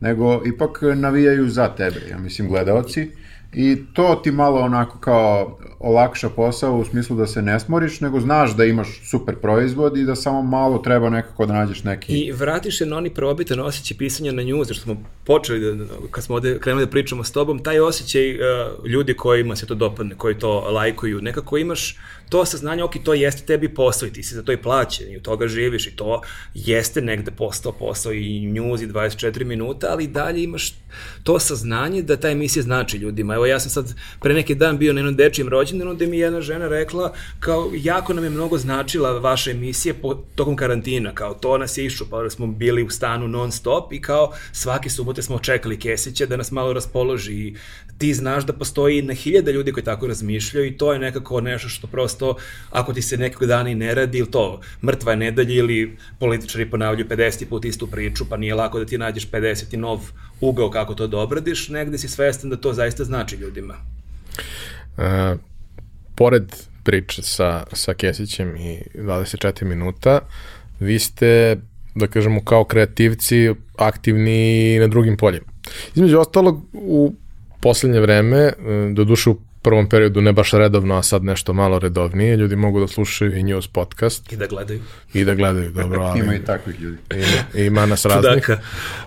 nego ipak navijaju za tebe, ja mislim gledaoci. I to ti malo onako kao olakša posao u smislu da se ne smoriš, nego znaš da imaš super proizvod i da samo malo treba nekako da nađeš neki... I vratiš se na oni probitan osjećaj pisanja na nju, zašto smo počeli, da, kad smo ovde krenuli da pričamo s tobom, taj osjećaj uh, ljudi kojima se to dopadne, koji to lajkuju, nekako imaš to saznanje, ok, to jeste tebi posao i ti si za to i plaćen i od toga živiš i to jeste negde postao posao i news i 24 minuta, ali dalje imaš to saznanje da ta emisija znači ljudima. Evo ja sam sad pre neki dan bio na jednom dečijem rođendanu gde mi jedna žena rekla kao jako nam je mnogo značila vaša emisija po, tokom karantina, kao to nas je išlo, pa smo bili u stanu non stop i kao svake subote smo čekali Kesića da nas malo raspoloži i ti znaš da postoji na hiljada ljudi koji tako razmišljaju i to je nekako nešto što prosto, ako ti se nekog dana i ne radi, ili to mrtva je nedelja ili političari ponavljaju 50 put istu priču, pa nije lako da ti nađeš 50 nov ugao kako to da obradiš, negde si svestan da to zaista znači ljudima. E, pored priče sa, sa Kesićem i 24 minuta, vi ste, da kažemo, kao kreativci aktivni na drugim poljima. Između ostalog, u poslednje vreme, e, do duše u prvom periodu ne baš redovno, a sad nešto malo redovnije, ljudi mogu da slušaju i news podcast. I da gledaju. I da gledaju, dobro. Ali, ima i takvih ljudi. Ima, ima nas raznih.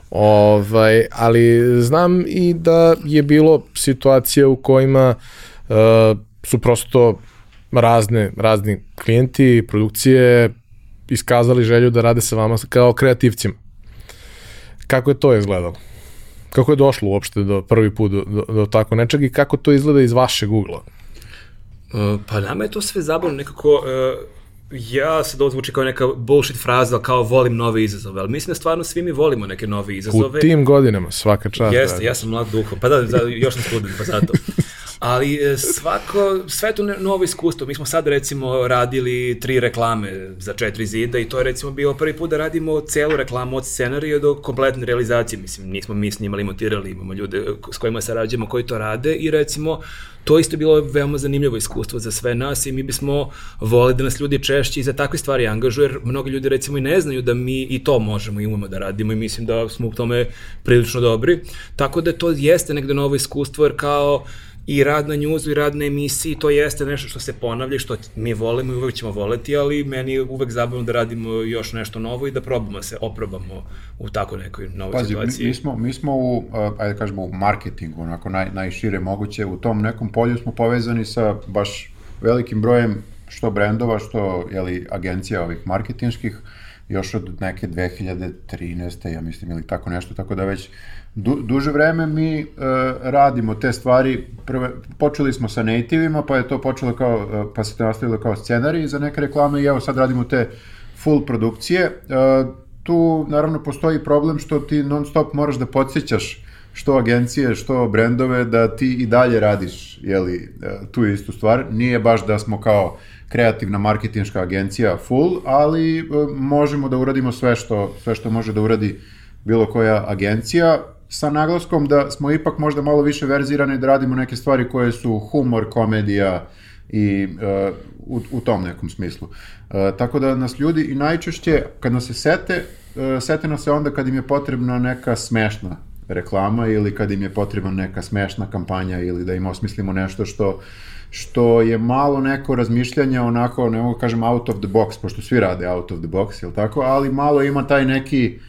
ovaj, ali znam i da je bilo situacija u kojima uh, su prosto razne, razni klijenti, produkcije iskazali želju da rade sa vama kao kreativcima. Kako je to izgledalo? Kako je došlo uopšte do prvi put do, do, do tako nečeg i kako to izgleda iz vašeg ugla? Uh, pa nama je to sve zabavno nekako... Uh, ja se da zvuči kao neka bullshit fraza, kao volim nove izazove, ali mislim da stvarno svi mi volimo neke nove izazove. U tim godinama, svaka čast. Jeste, da. ja sam mlad duhom, pa da, da još sam student, pa zato. Ali e, svako, sve to novo iskustvo. Mi smo sad recimo radili tri reklame za četiri zida i to je recimo bio prvi put da radimo celu reklamu od scenarija do kompletne realizacije. Mislim, nismo mi snimali, montirali, imamo ljude s kojima sarađujemo koji to rade i recimo to isto bilo veoma zanimljivo iskustvo za sve nas i mi bismo volili da nas ljudi češće i za takve stvari angažuju, jer mnogi ljudi recimo i ne znaju da mi i to možemo i umemo da radimo i mislim da smo u tome prilično dobri. Tako da to jeste negde novo iskustvo, jer kao i rad na njuzu i rad na emisiji, to jeste nešto što se ponavlja, što mi volimo i uvek ćemo voleti, ali meni je uvek zabavno da radimo još nešto novo i da probamo se oprobamo u tako nekoj novoj Pazi, situaciji. Mi, mi, smo, mi smo u, ajde kažemo, u marketingu, onako naj, najšire moguće, u tom nekom polju smo povezani sa baš velikim brojem što brendova, što jeli, agencija ovih marketinških, još od neke 2013. ja mislim ili tako nešto, tako da već du, duže vreme mi uh, radimo te stvari, prve, počeli smo sa nativima, pa je to počelo kao, uh, pa se to nastavilo kao scenarij za neke reklame i evo sad radimo te full produkcije. Uh, tu naravno postoji problem što ti non stop moraš da podsjećaš što agencije, što brendove, da ti i dalje radiš jeli, tu istu stvar. Nije baš da smo kao kreativna marketinška agencija full, ali e, možemo da uradimo sve što, sve što može da uradi bilo koja agencija, sa naglaskom da smo ipak možda malo više verzirani da radimo neke stvari koje su humor, komedija i uh, u, u tom nekom smislu. Uh, tako da nas ljudi i najčešće kad nas se sete, uh, sete nas se onda kad im je potrebna neka smešna reklama ili kad im je potrebna neka smešna kampanja ili da im osmislimo nešto što što je malo neko razmišljanje onako, ne mogu kažem out of the box, pošto svi rade out of the box, jel tako, ali malo ima taj neki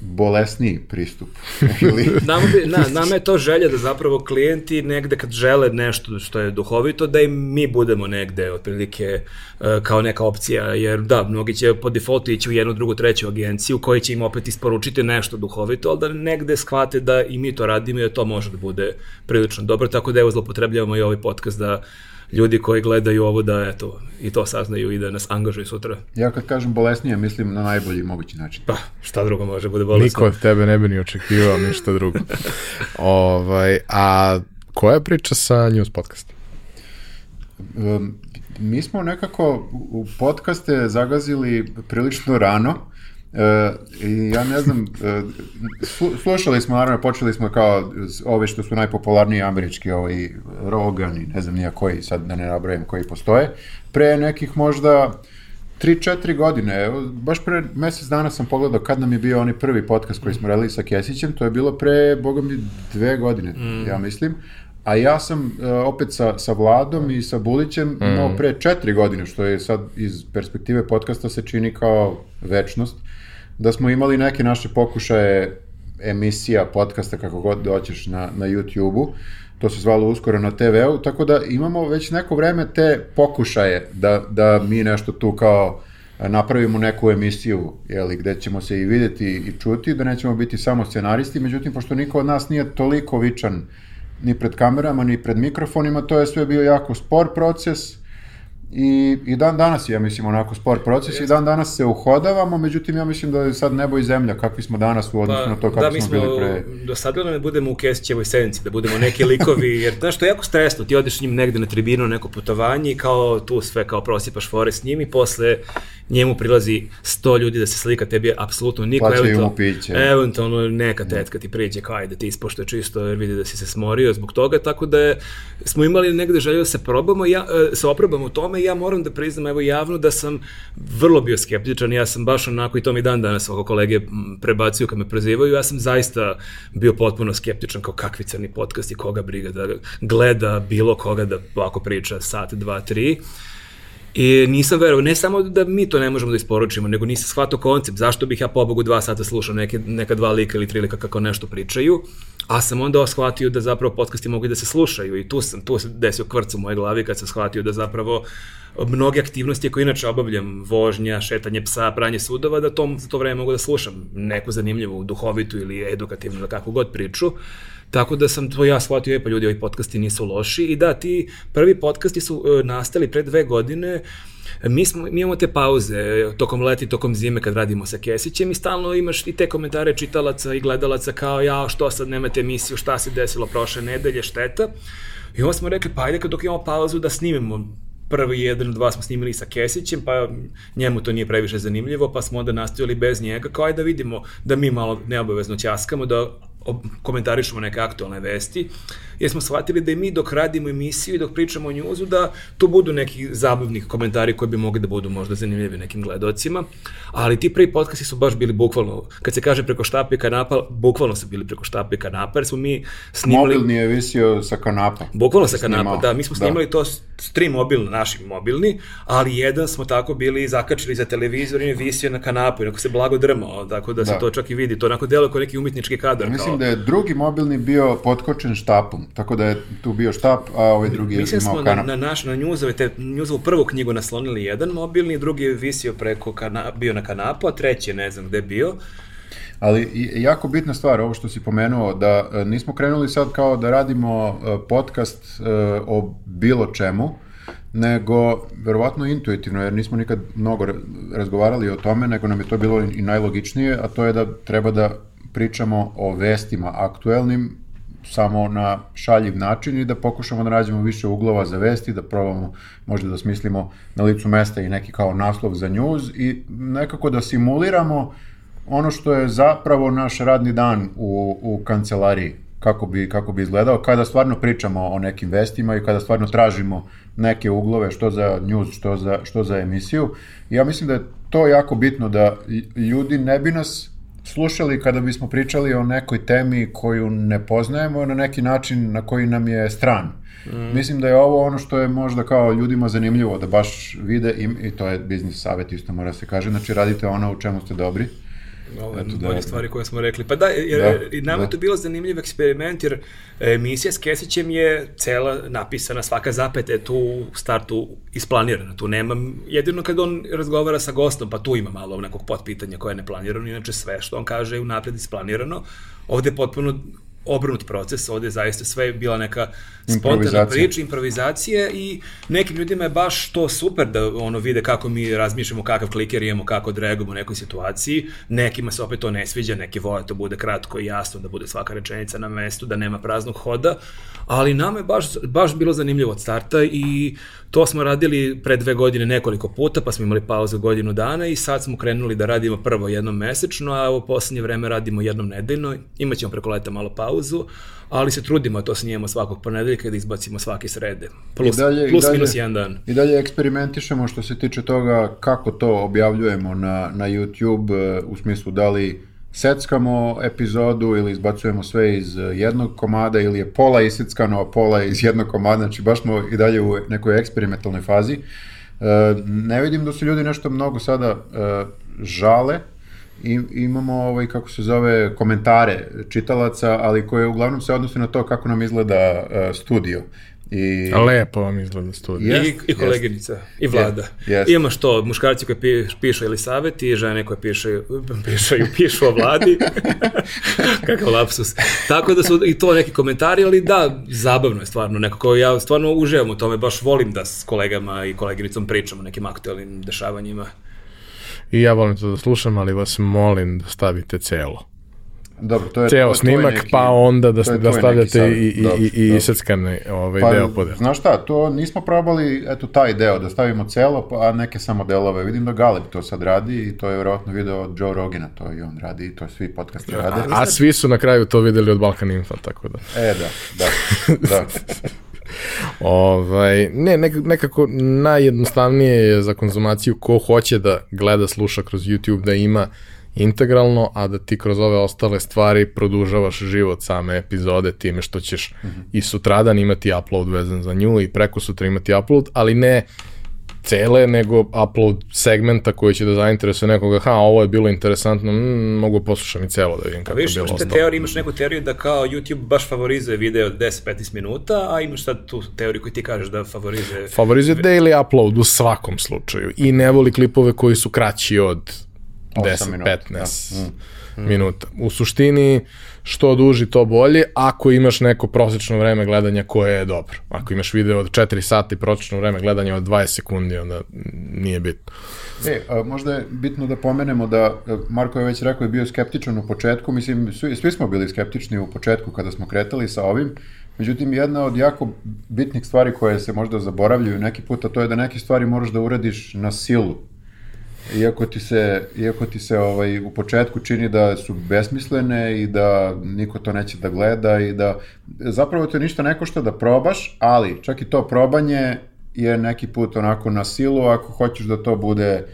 bolesniji pristup. Ili... nama, bi, na, nama je to želja da zapravo klijenti negde kad žele nešto što je duhovito, da i mi budemo negde otprilike uh, kao neka opcija, jer da, mnogi će po defaultu ići u jednu, drugu, treću agenciju koji će im opet isporučiti nešto duhovito, ali da negde shvate da i mi to radimo i da to može da bude prilično dobro, tako da evo zlopotrebljavamo i ovaj podcast da ljudi koji gledaju ovo da eto i to saznaju i da nas angažuju sutra. Ja kad kažem bolesnije, mislim na najbolji mogući način. Pa, šta drugo može bude bolesno? Niko od tebe ne bi ni očekivao ništa drugo. ovaj, a koja je priča sa News podcast? Um, mi smo nekako u podcaste zagazili prilično rano, E, ja ne znam, e, slušali smo, naravno, počeli smo kao ove što su najpopularniji američki, ovaj Rogan i ne znam nija koji, sad da ne nabrajam koji postoje, pre nekih možda 3-4 godine, baš pre mesec dana sam pogledao kad nam je bio onaj prvi podcast koji smo radili sa Kesićem, to je bilo pre, boga mi, dve godine, mm. ja mislim, a ja sam uh, opet sa, sa Vladom i sa Bulićem mm. imao pre četiri godine, što je sad iz perspektive podcasta se čini kao večnost da smo imali neke naše pokušaje emisija, podcasta, kako god doćeš na, na YouTube-u, to se zvalo uskoro na TV-u, tako da imamo već neko vreme te pokušaje da, da mi nešto tu kao napravimo neku emisiju, jeli, gde ćemo se i videti i čuti, da nećemo biti samo scenaristi, međutim, pošto niko od nas nije toliko vičan ni pred kamerama, ni pred mikrofonima, to je sve bio jako spor proces, I, I dan danas ja mislim onako spor proces i dan danas se uhodavamo, međutim ja mislim da je sad nebo i zemlja kakvi smo danas u odnosu pa, na to kako da, smo, smo bili pre. Do sada da ne budemo u Kesićevoj sednici, da budemo neki likovi, jer znaš što je jako stresno, ti odeš s njim negde na tribinu, neko putovanje i kao tu sve kao prosipaš fore s njim i posle njemu prilazi 100 ljudi da se slika, tebi je apsolutno niko. Plaćaju mu piće. Eventualno neka tetka ti priđe kao ajde ti ispoštuje čisto jer vidi da si se smorio zbog toga, tako da je, smo imali negde želju da se probamo, ja, e, se oprobamo u tome ja moram da priznam evo javno da sam vrlo bio skeptičan, ja sam baš onako i to mi dan danas oko kolege prebacuju kad me prozivaju, ja sam zaista bio potpuno skeptičan kao kakvi crni podcast i koga briga da gleda bilo koga da ovako priča sat, dva, tri. I nisam verovao, ne samo da mi to ne možemo da isporučimo, nego nisam shvatao koncept, zašto bih ja pobogu dva sata slušao neke, neka dva lika ili tri lika kako nešto pričaju, a sam onda shvatio da zapravo podcasti mogu da se slušaju i tu sam, tu se desio kvrc u mojoj glavi kad sam shvatio da zapravo mnoge aktivnosti koje inače obavljam, vožnja, šetanje psa, pranje sudova, da tom, za to vreme mogu da slušam neku zanimljivu, duhovitu ili edukativnu ili kakvu god priču. Tako da sam to ja shvatio, e pa ljudi, ovi podcasti nisu loši. I da, ti prvi podcasti su e, nastali pre dve godine, Mi, smo, mi imamo te pauze tokom leti, tokom zime kad radimo sa Kesićem i stalno imaš i te komentare čitalaca i gledalaca kao ja, što sad nemate emisiju, šta se desilo prošle nedelje, šteta. I onda smo rekli, pa ajde kad dok imamo pauzu da snimimo. Prvi jedan, dva smo snimili sa Kesićem, pa njemu to nije previše zanimljivo, pa smo onda nastavili bez njega, kao aj da vidimo da mi malo neobavezno ćaskamo, da komentarišemo neke aktualne vesti, jer smo shvatili da i mi dok radimo emisiju i dok pričamo o njuzu, da tu budu neki zabavni komentari koji bi mogli da budu možda zanimljivi nekim gledocima, ali ti prvi podcasti su baš bili bukvalno, kad se kaže preko štapa i kanapa, bukvalno su bili preko štapa i kanapa, jer smo mi snimali... Mobilni je visio sa kanapa. Bukvalno sa kanapa, da, mi smo da. snimali da. to stream mobilni, naši mobilni, ali jedan smo tako bili zakačili za televizor i je visio na kanapu, i se blago drmao, tako da, da. se to čak i vidi, to onako delo kao neki umetnički kadar. Mislim kao... da je drugi mobilni bio potkočen štapom, tako da je tu bio štap, a ovaj drugi Mislim je imao kanap. Mislim smo na, na, naš, na njuzove, te njuzovu prvu knjigu naslonili jedan mobilni, drugi je visio preko, kana, bio na kanapu, a treći ne znam gde bio. Ali jako bitna stvar, ovo što si pomenuo, da e, nismo krenuli sad kao da radimo e, podcast e, o bilo čemu, nego verovatno intuitivno, jer nismo nikad mnogo razgovarali o tome, nego nam je to bilo i najlogičnije, a to je da treba da pričamo o vestima aktuelnim, samo na šaljiv način i da pokušamo da nađemo više uglova za vesti, da probamo možda da smislimo na licu mesta i neki kao naslov za news i nekako da simuliramo ono što je zapravo naš radni dan u, u kancelariji kako bi, kako bi izgledao kada stvarno pričamo o nekim vestima i kada stvarno tražimo neke uglove što za news, što za, što za emisiju. Ja mislim da je to jako bitno da ljudi ne bi nas slušali kada bismo pričali o nekoj temi koju ne poznajemo na neki način na koji nam je stran. Mm. Mislim da je ovo ono što je možda kao ljudima zanimljivo da baš vide i, i to je biznis savjet isto mora se kaže, znači radite ono u čemu ste dobri ove Eto, bolje da, stvari koje smo rekli. Pa da, jer da, i nama da. je to bilo zanimljiv eksperiment, jer emisija s Kesićem je cela napisana, svaka zapeta je tu u startu isplanirana. Tu nema, jedino kad on razgovara sa gostom, pa tu ima malo nekog potpitanja koje je neplanirano, inače sve što on kaže je unapred isplanirano. Ovde je potpuno obrnut proces, ovde je zaista sve bila neka spontana priča, improvizacija i nekim ljudima je baš to super da ono vide kako mi razmišljamo, kakav kliker imamo, kako odreagujemo u nekoj situaciji. Nekima se opet to ne sviđa, neki vole da to bude kratko i jasno, da bude svaka rečenica na mestu, da nema praznog hoda, ali nama je baš, baš bilo zanimljivo od starta i to smo radili pre dve godine nekoliko puta, pa smo imali pauzu godinu dana i sad smo krenuli da radimo prvo jednom mesečno, a u poslednje vreme radimo jednom nedeljno. Imaćemo preko leta malo pauzu, ali se trudimo da to snijemo svakog ponedeljka da izbacimo svake srede. Plus, dalje, plus dalje, minus jedan dan. I dalje eksperimentišemo što se tiče toga kako to objavljujemo na, na YouTube, e, u smislu da li seckamo epizodu ili izbacujemo sve iz jednog komada ili je pola iseckano, a pola iz jednog komada, znači baš smo i dalje u nekoj eksperimentalnoj fazi. E, ne vidim da su ljudi nešto mnogo sada žale, I, imamo ovaj kako se zove komentare čitalaca, ali koje uglavnom se odnose na to kako nam izgleda uh, studio. I... Lepo vam izgleda studij. I, I koleginica, yes. i vlada. Yes. Yes. Imaš to, muškarci koji pi, pišu ili savet i žene koje pišu, pišu, pišu o vladi. Kakav lapsus. Tako da su i to neki komentari, ali da, zabavno je stvarno. Nekako ja stvarno uživam u tome, baš volim da s kolegama i koleginicom pričam o nekim aktualnim dešavanjima. I ja volim to da slušam, ali vas molim da stavite celo. Dobro, to je ceo to snimak, neki, pa onda da, da stavljate i, i, dobro, i, i seckane ovaj pa, deo pod Znaš šta, to nismo probali, eto, taj deo, da stavimo celo, pa, a neke samo delove. Vidim da Galeb to sad radi i to je vjerojatno video od Joe Rogina, to i on radi i to svi podcasti rade. A, a svi su na kraju to videli od Balkan Info, tako da. E, da, da, da. ovaj, ne, nekako najjednostavnije je za konzumaciju ko hoće da gleda, sluša kroz YouTube, da ima integralno, a da ti kroz ove ostale stvari produžavaš život same epizode time što ćeš mm -hmm. i sutradan imati upload vezan za nju i preko sutra imati upload, ali ne cele, nego upload segmenta koji će da zainteresuje nekoga, ha, ovo je bilo interesantno, mm, mogu poslušam i celo da vidim kako je bilo ostalo. Teoriju, imaš neku teoriju da kao YouTube baš favorizuje video 10-15 minuta, a imaš sad tu teoriju koju ti kažeš da favorizuje... Favorizuje daily upload u svakom slučaju i ne voli klipove koji su kraći od 10-15 mm. minuta. U suštini, što duži, to bolje, ako imaš neko prosečno vreme gledanja koje je dobro. Ako imaš video od 4 sata i prosečno vreme gledanja od 20 sekundi, onda nije bitno. E, a, možda je bitno da pomenemo da, e, Marko je već rekao, je bio skeptičan u početku, mislim, svi, svi smo bili skeptični u početku kada smo kretali sa ovim, Međutim, jedna od jako bitnih stvari koje se možda zaboravljaju neki puta, to je da neke stvari moraš da uradiš na silu iako ti se, iako ti se ovaj, u početku čini da su besmislene i da niko to neće da gleda i da zapravo te ništa ne košta da probaš, ali čak i to probanje je neki put onako na silu ako hoćeš da to bude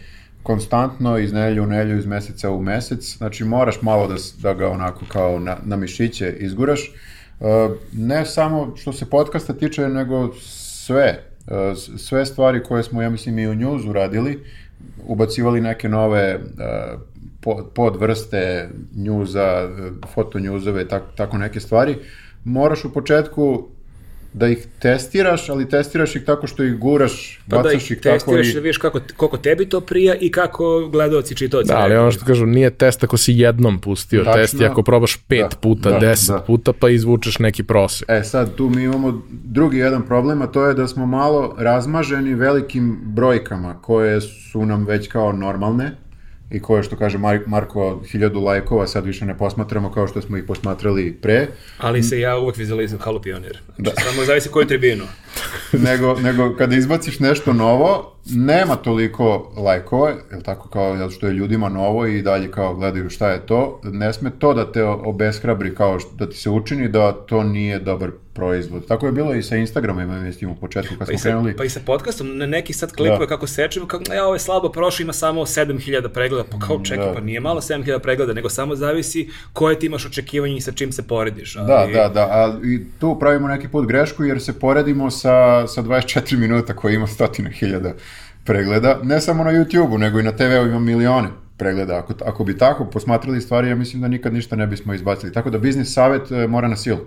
konstantno iz nelju u nelju, iz meseca u mesec, znači moraš malo da, da ga onako kao na, na mišiće izguraš. Uh, ne samo što se podcasta tiče, nego sve, uh, sve stvari koje smo, ja mislim, i u njuzu radili, ubacivali neke nove uh, podvrste njuza, fotonjuzove, tako, tako neke stvari, moraš u početku da ih testiraš, ali testiraš ih tako što ih guraš, pa bacaš da ih, ih tako testiraš i... da vidiš kako, koliko tebi to prija i kako gledoci čitoci. Da, ali ono što kažu, nije test ako si jednom pustio, Tačno, test je ako probaš pet da, puta, da, deset da. puta, pa izvučeš neki prosek. E sad, tu mi imamo drugi jedan problem, a to je da smo malo razmaženi velikim brojkama koje su nam već kao normalne, i koje, što kaže Mar Marko, hiljadu lajkova sad više ne posmatramo kao što smo ih posmatrali pre, Ali se ja uvek vizualizujem kao pionir. Znači, samo zavisi koju tribinu. nego, nego kada izbaciš nešto novo, nema toliko lajkova, je tako kao zato što je ljudima novo i dalje kao gledaju šta je to, ne sme to da te obeshrabri kao što, da ti se učini da to nije dobar proizvod. Tako je bilo i sa Instagramom, ja mislim, u početku kad Pa smo sa, krenuli. pa i sa podcastom, na neki sad klipove Da. kako sečemo, kako, ja, ovo je slabo prošlo, ima samo 7000 pregleda, pa kao čekaj, Da. pa nije malo 7000 pregleda, nego samo zavisi koje ti imaš očekivanje i sa čim se porediš. Ali, Da, da, da, a i tu pravimo neki put grešku jer se poredimo sa, sa 24 minuta koji ima stotina hiljada pregleda, ne samo na YouTube-u, nego i na TV-u ima milione pregleda. Ako, ako bi tako posmatrali stvari, ja mislim da nikad ništa ne bismo izbacili. Tako da biznis savjet e, mora na silu.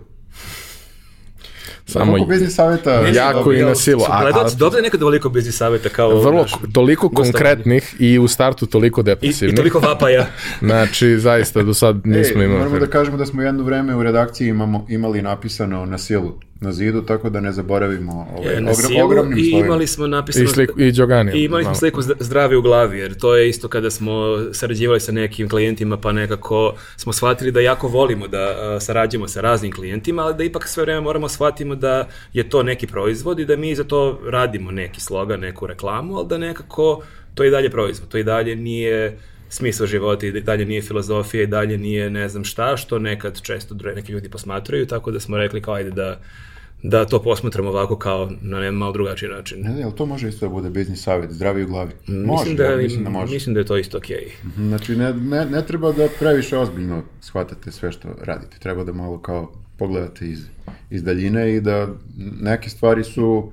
Samo Koliko biznis. Ne znam, Jako i na silu, a- gledalci a- dobili nekad ovoliko biznis savjeta kao vrlo, naš- toliko konkretnih i u startu toliko I, depresivnih. I toliko vapaja. Znači, zaista do sad nismo Ej, imali. moramo da kažemo da smo jedno vreme u redakciji imamo, imali napisano na silu na zidu, tako da ne zaboravimo ovaj, E, na ogrom- silu ogromnim i slovima. imali smo napisano... I, sliku, i Đogani. I imali smo sliku zd- zdravi u glavi, jer to je isto kada smo sarađivali sa nekim klijentima, pa nekako smo shvatili da jako volimo da sarađujemo sa raznim klijentima, ali da ipak sve vreme moramo shvatimo da je to neki proizvod i da mi za to radimo neki slogan, neku reklamu, ali da nekako to je i dalje proizvod, to i dalje nije smisao života i dalje nije filozofija i dalje nije ne znam šta, što nekad često neki ljudi posmatraju, tako da smo rekli kao ajde da da to posmatramo ovako kao na ne malo drugačiji način. Ne znam, jel to može isto da bude biznis savjet, zdravi u glavi? Može, Mislim da, ja mislim da može. mislim da je to isto okej. Znači, ne, ne, ne treba da previše ozbiljno shvatate sve što radite. Treba da malo kao pogledate iz, iz daljine i da neke stvari su...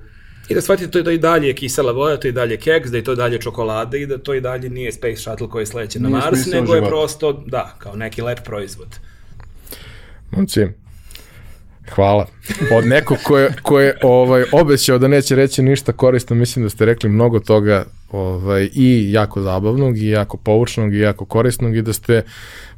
I da shvatite to je da i dalje je kisela voja, to je i dalje keks, da je to i dalje čokolada i da to i dalje nije Space Shuttle koji sleće na Mars, nego je života. prosto, da, kao neki lep proizvod. Momci, hvala. Od nekog ko je, ovaj, obećao da neće reći ništa korisno, mislim da ste rekli mnogo toga ovaj, i jako zabavnog, i jako poučnog, i jako korisnog, i da ste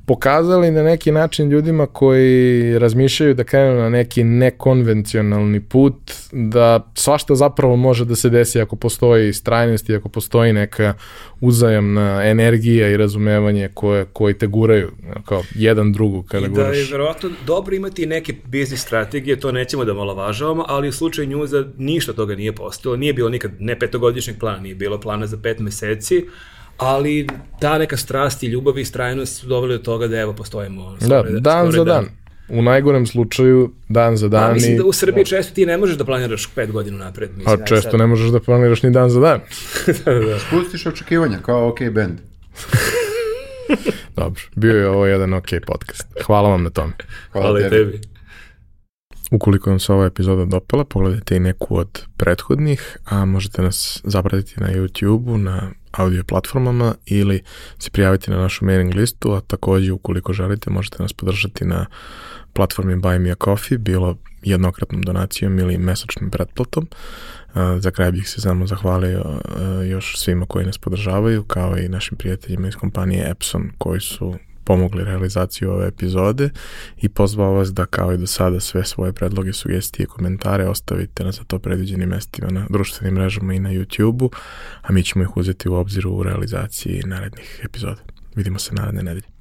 pokazali na neki način ljudima koji razmišljaju da krenu na neki nekonvencionalni put, da svašta zapravo može da se desi ako postoji strajnost i ako postoji neka uzajamna energija i razumevanje koje, koji te guraju, kao jedan drugu kada I da je guraš. verovatno dobro imati neke biznis strategije, to nećemo da malovažavamo, ali u slučaju njuza ništa toga nije postojalo, nije bilo nikad, ne petogodišnjeg plana, nije bilo plana za pet meseci, ali ta neka strast i ljubav i strajnost su doveli do toga da evo postojimo Da, skoro dan za dan. U najgorem slučaju, dan za Pa, dan. mislim i- da u Srbiji često ti ne možeš da planiraš pet godina napred. Mislim, A aj često sad. ne možeš da planiraš ni dan za dan. Spustiš očekivanja, kao OK band. Dobro, bio je ovo jedan ok podcast. Hvala vam na tome. Hvala, Hvala tebi. tebi. Ukoliko vam se ova epizoda dopala, pogledajte i neku od prethodnih, a možete nas zapratiti na YouTube-u, na audio platformama ili se prijaviti na našu mailing listu, a takođe ukoliko želite možete nas podržati na platformi Buy Me a Coffee, bilo jednokratnom donacijom ili mesečnom pretplatom. Za kraj bih se samo zahvalio još svima koji nas podržavaju, kao i našim prijateljima iz kompanije Epson koji su pomogli realizaciju ove epizode i pozvao vas da kao i do sada sve svoje predloge, sugestije i komentare ostavite na za to predviđenim mestima na društvenim mrežama i na YouTube-u, a mi ćemo ih uzeti u obzir u realizaciji narednih epizoda. Vidimo se naredne nedelje.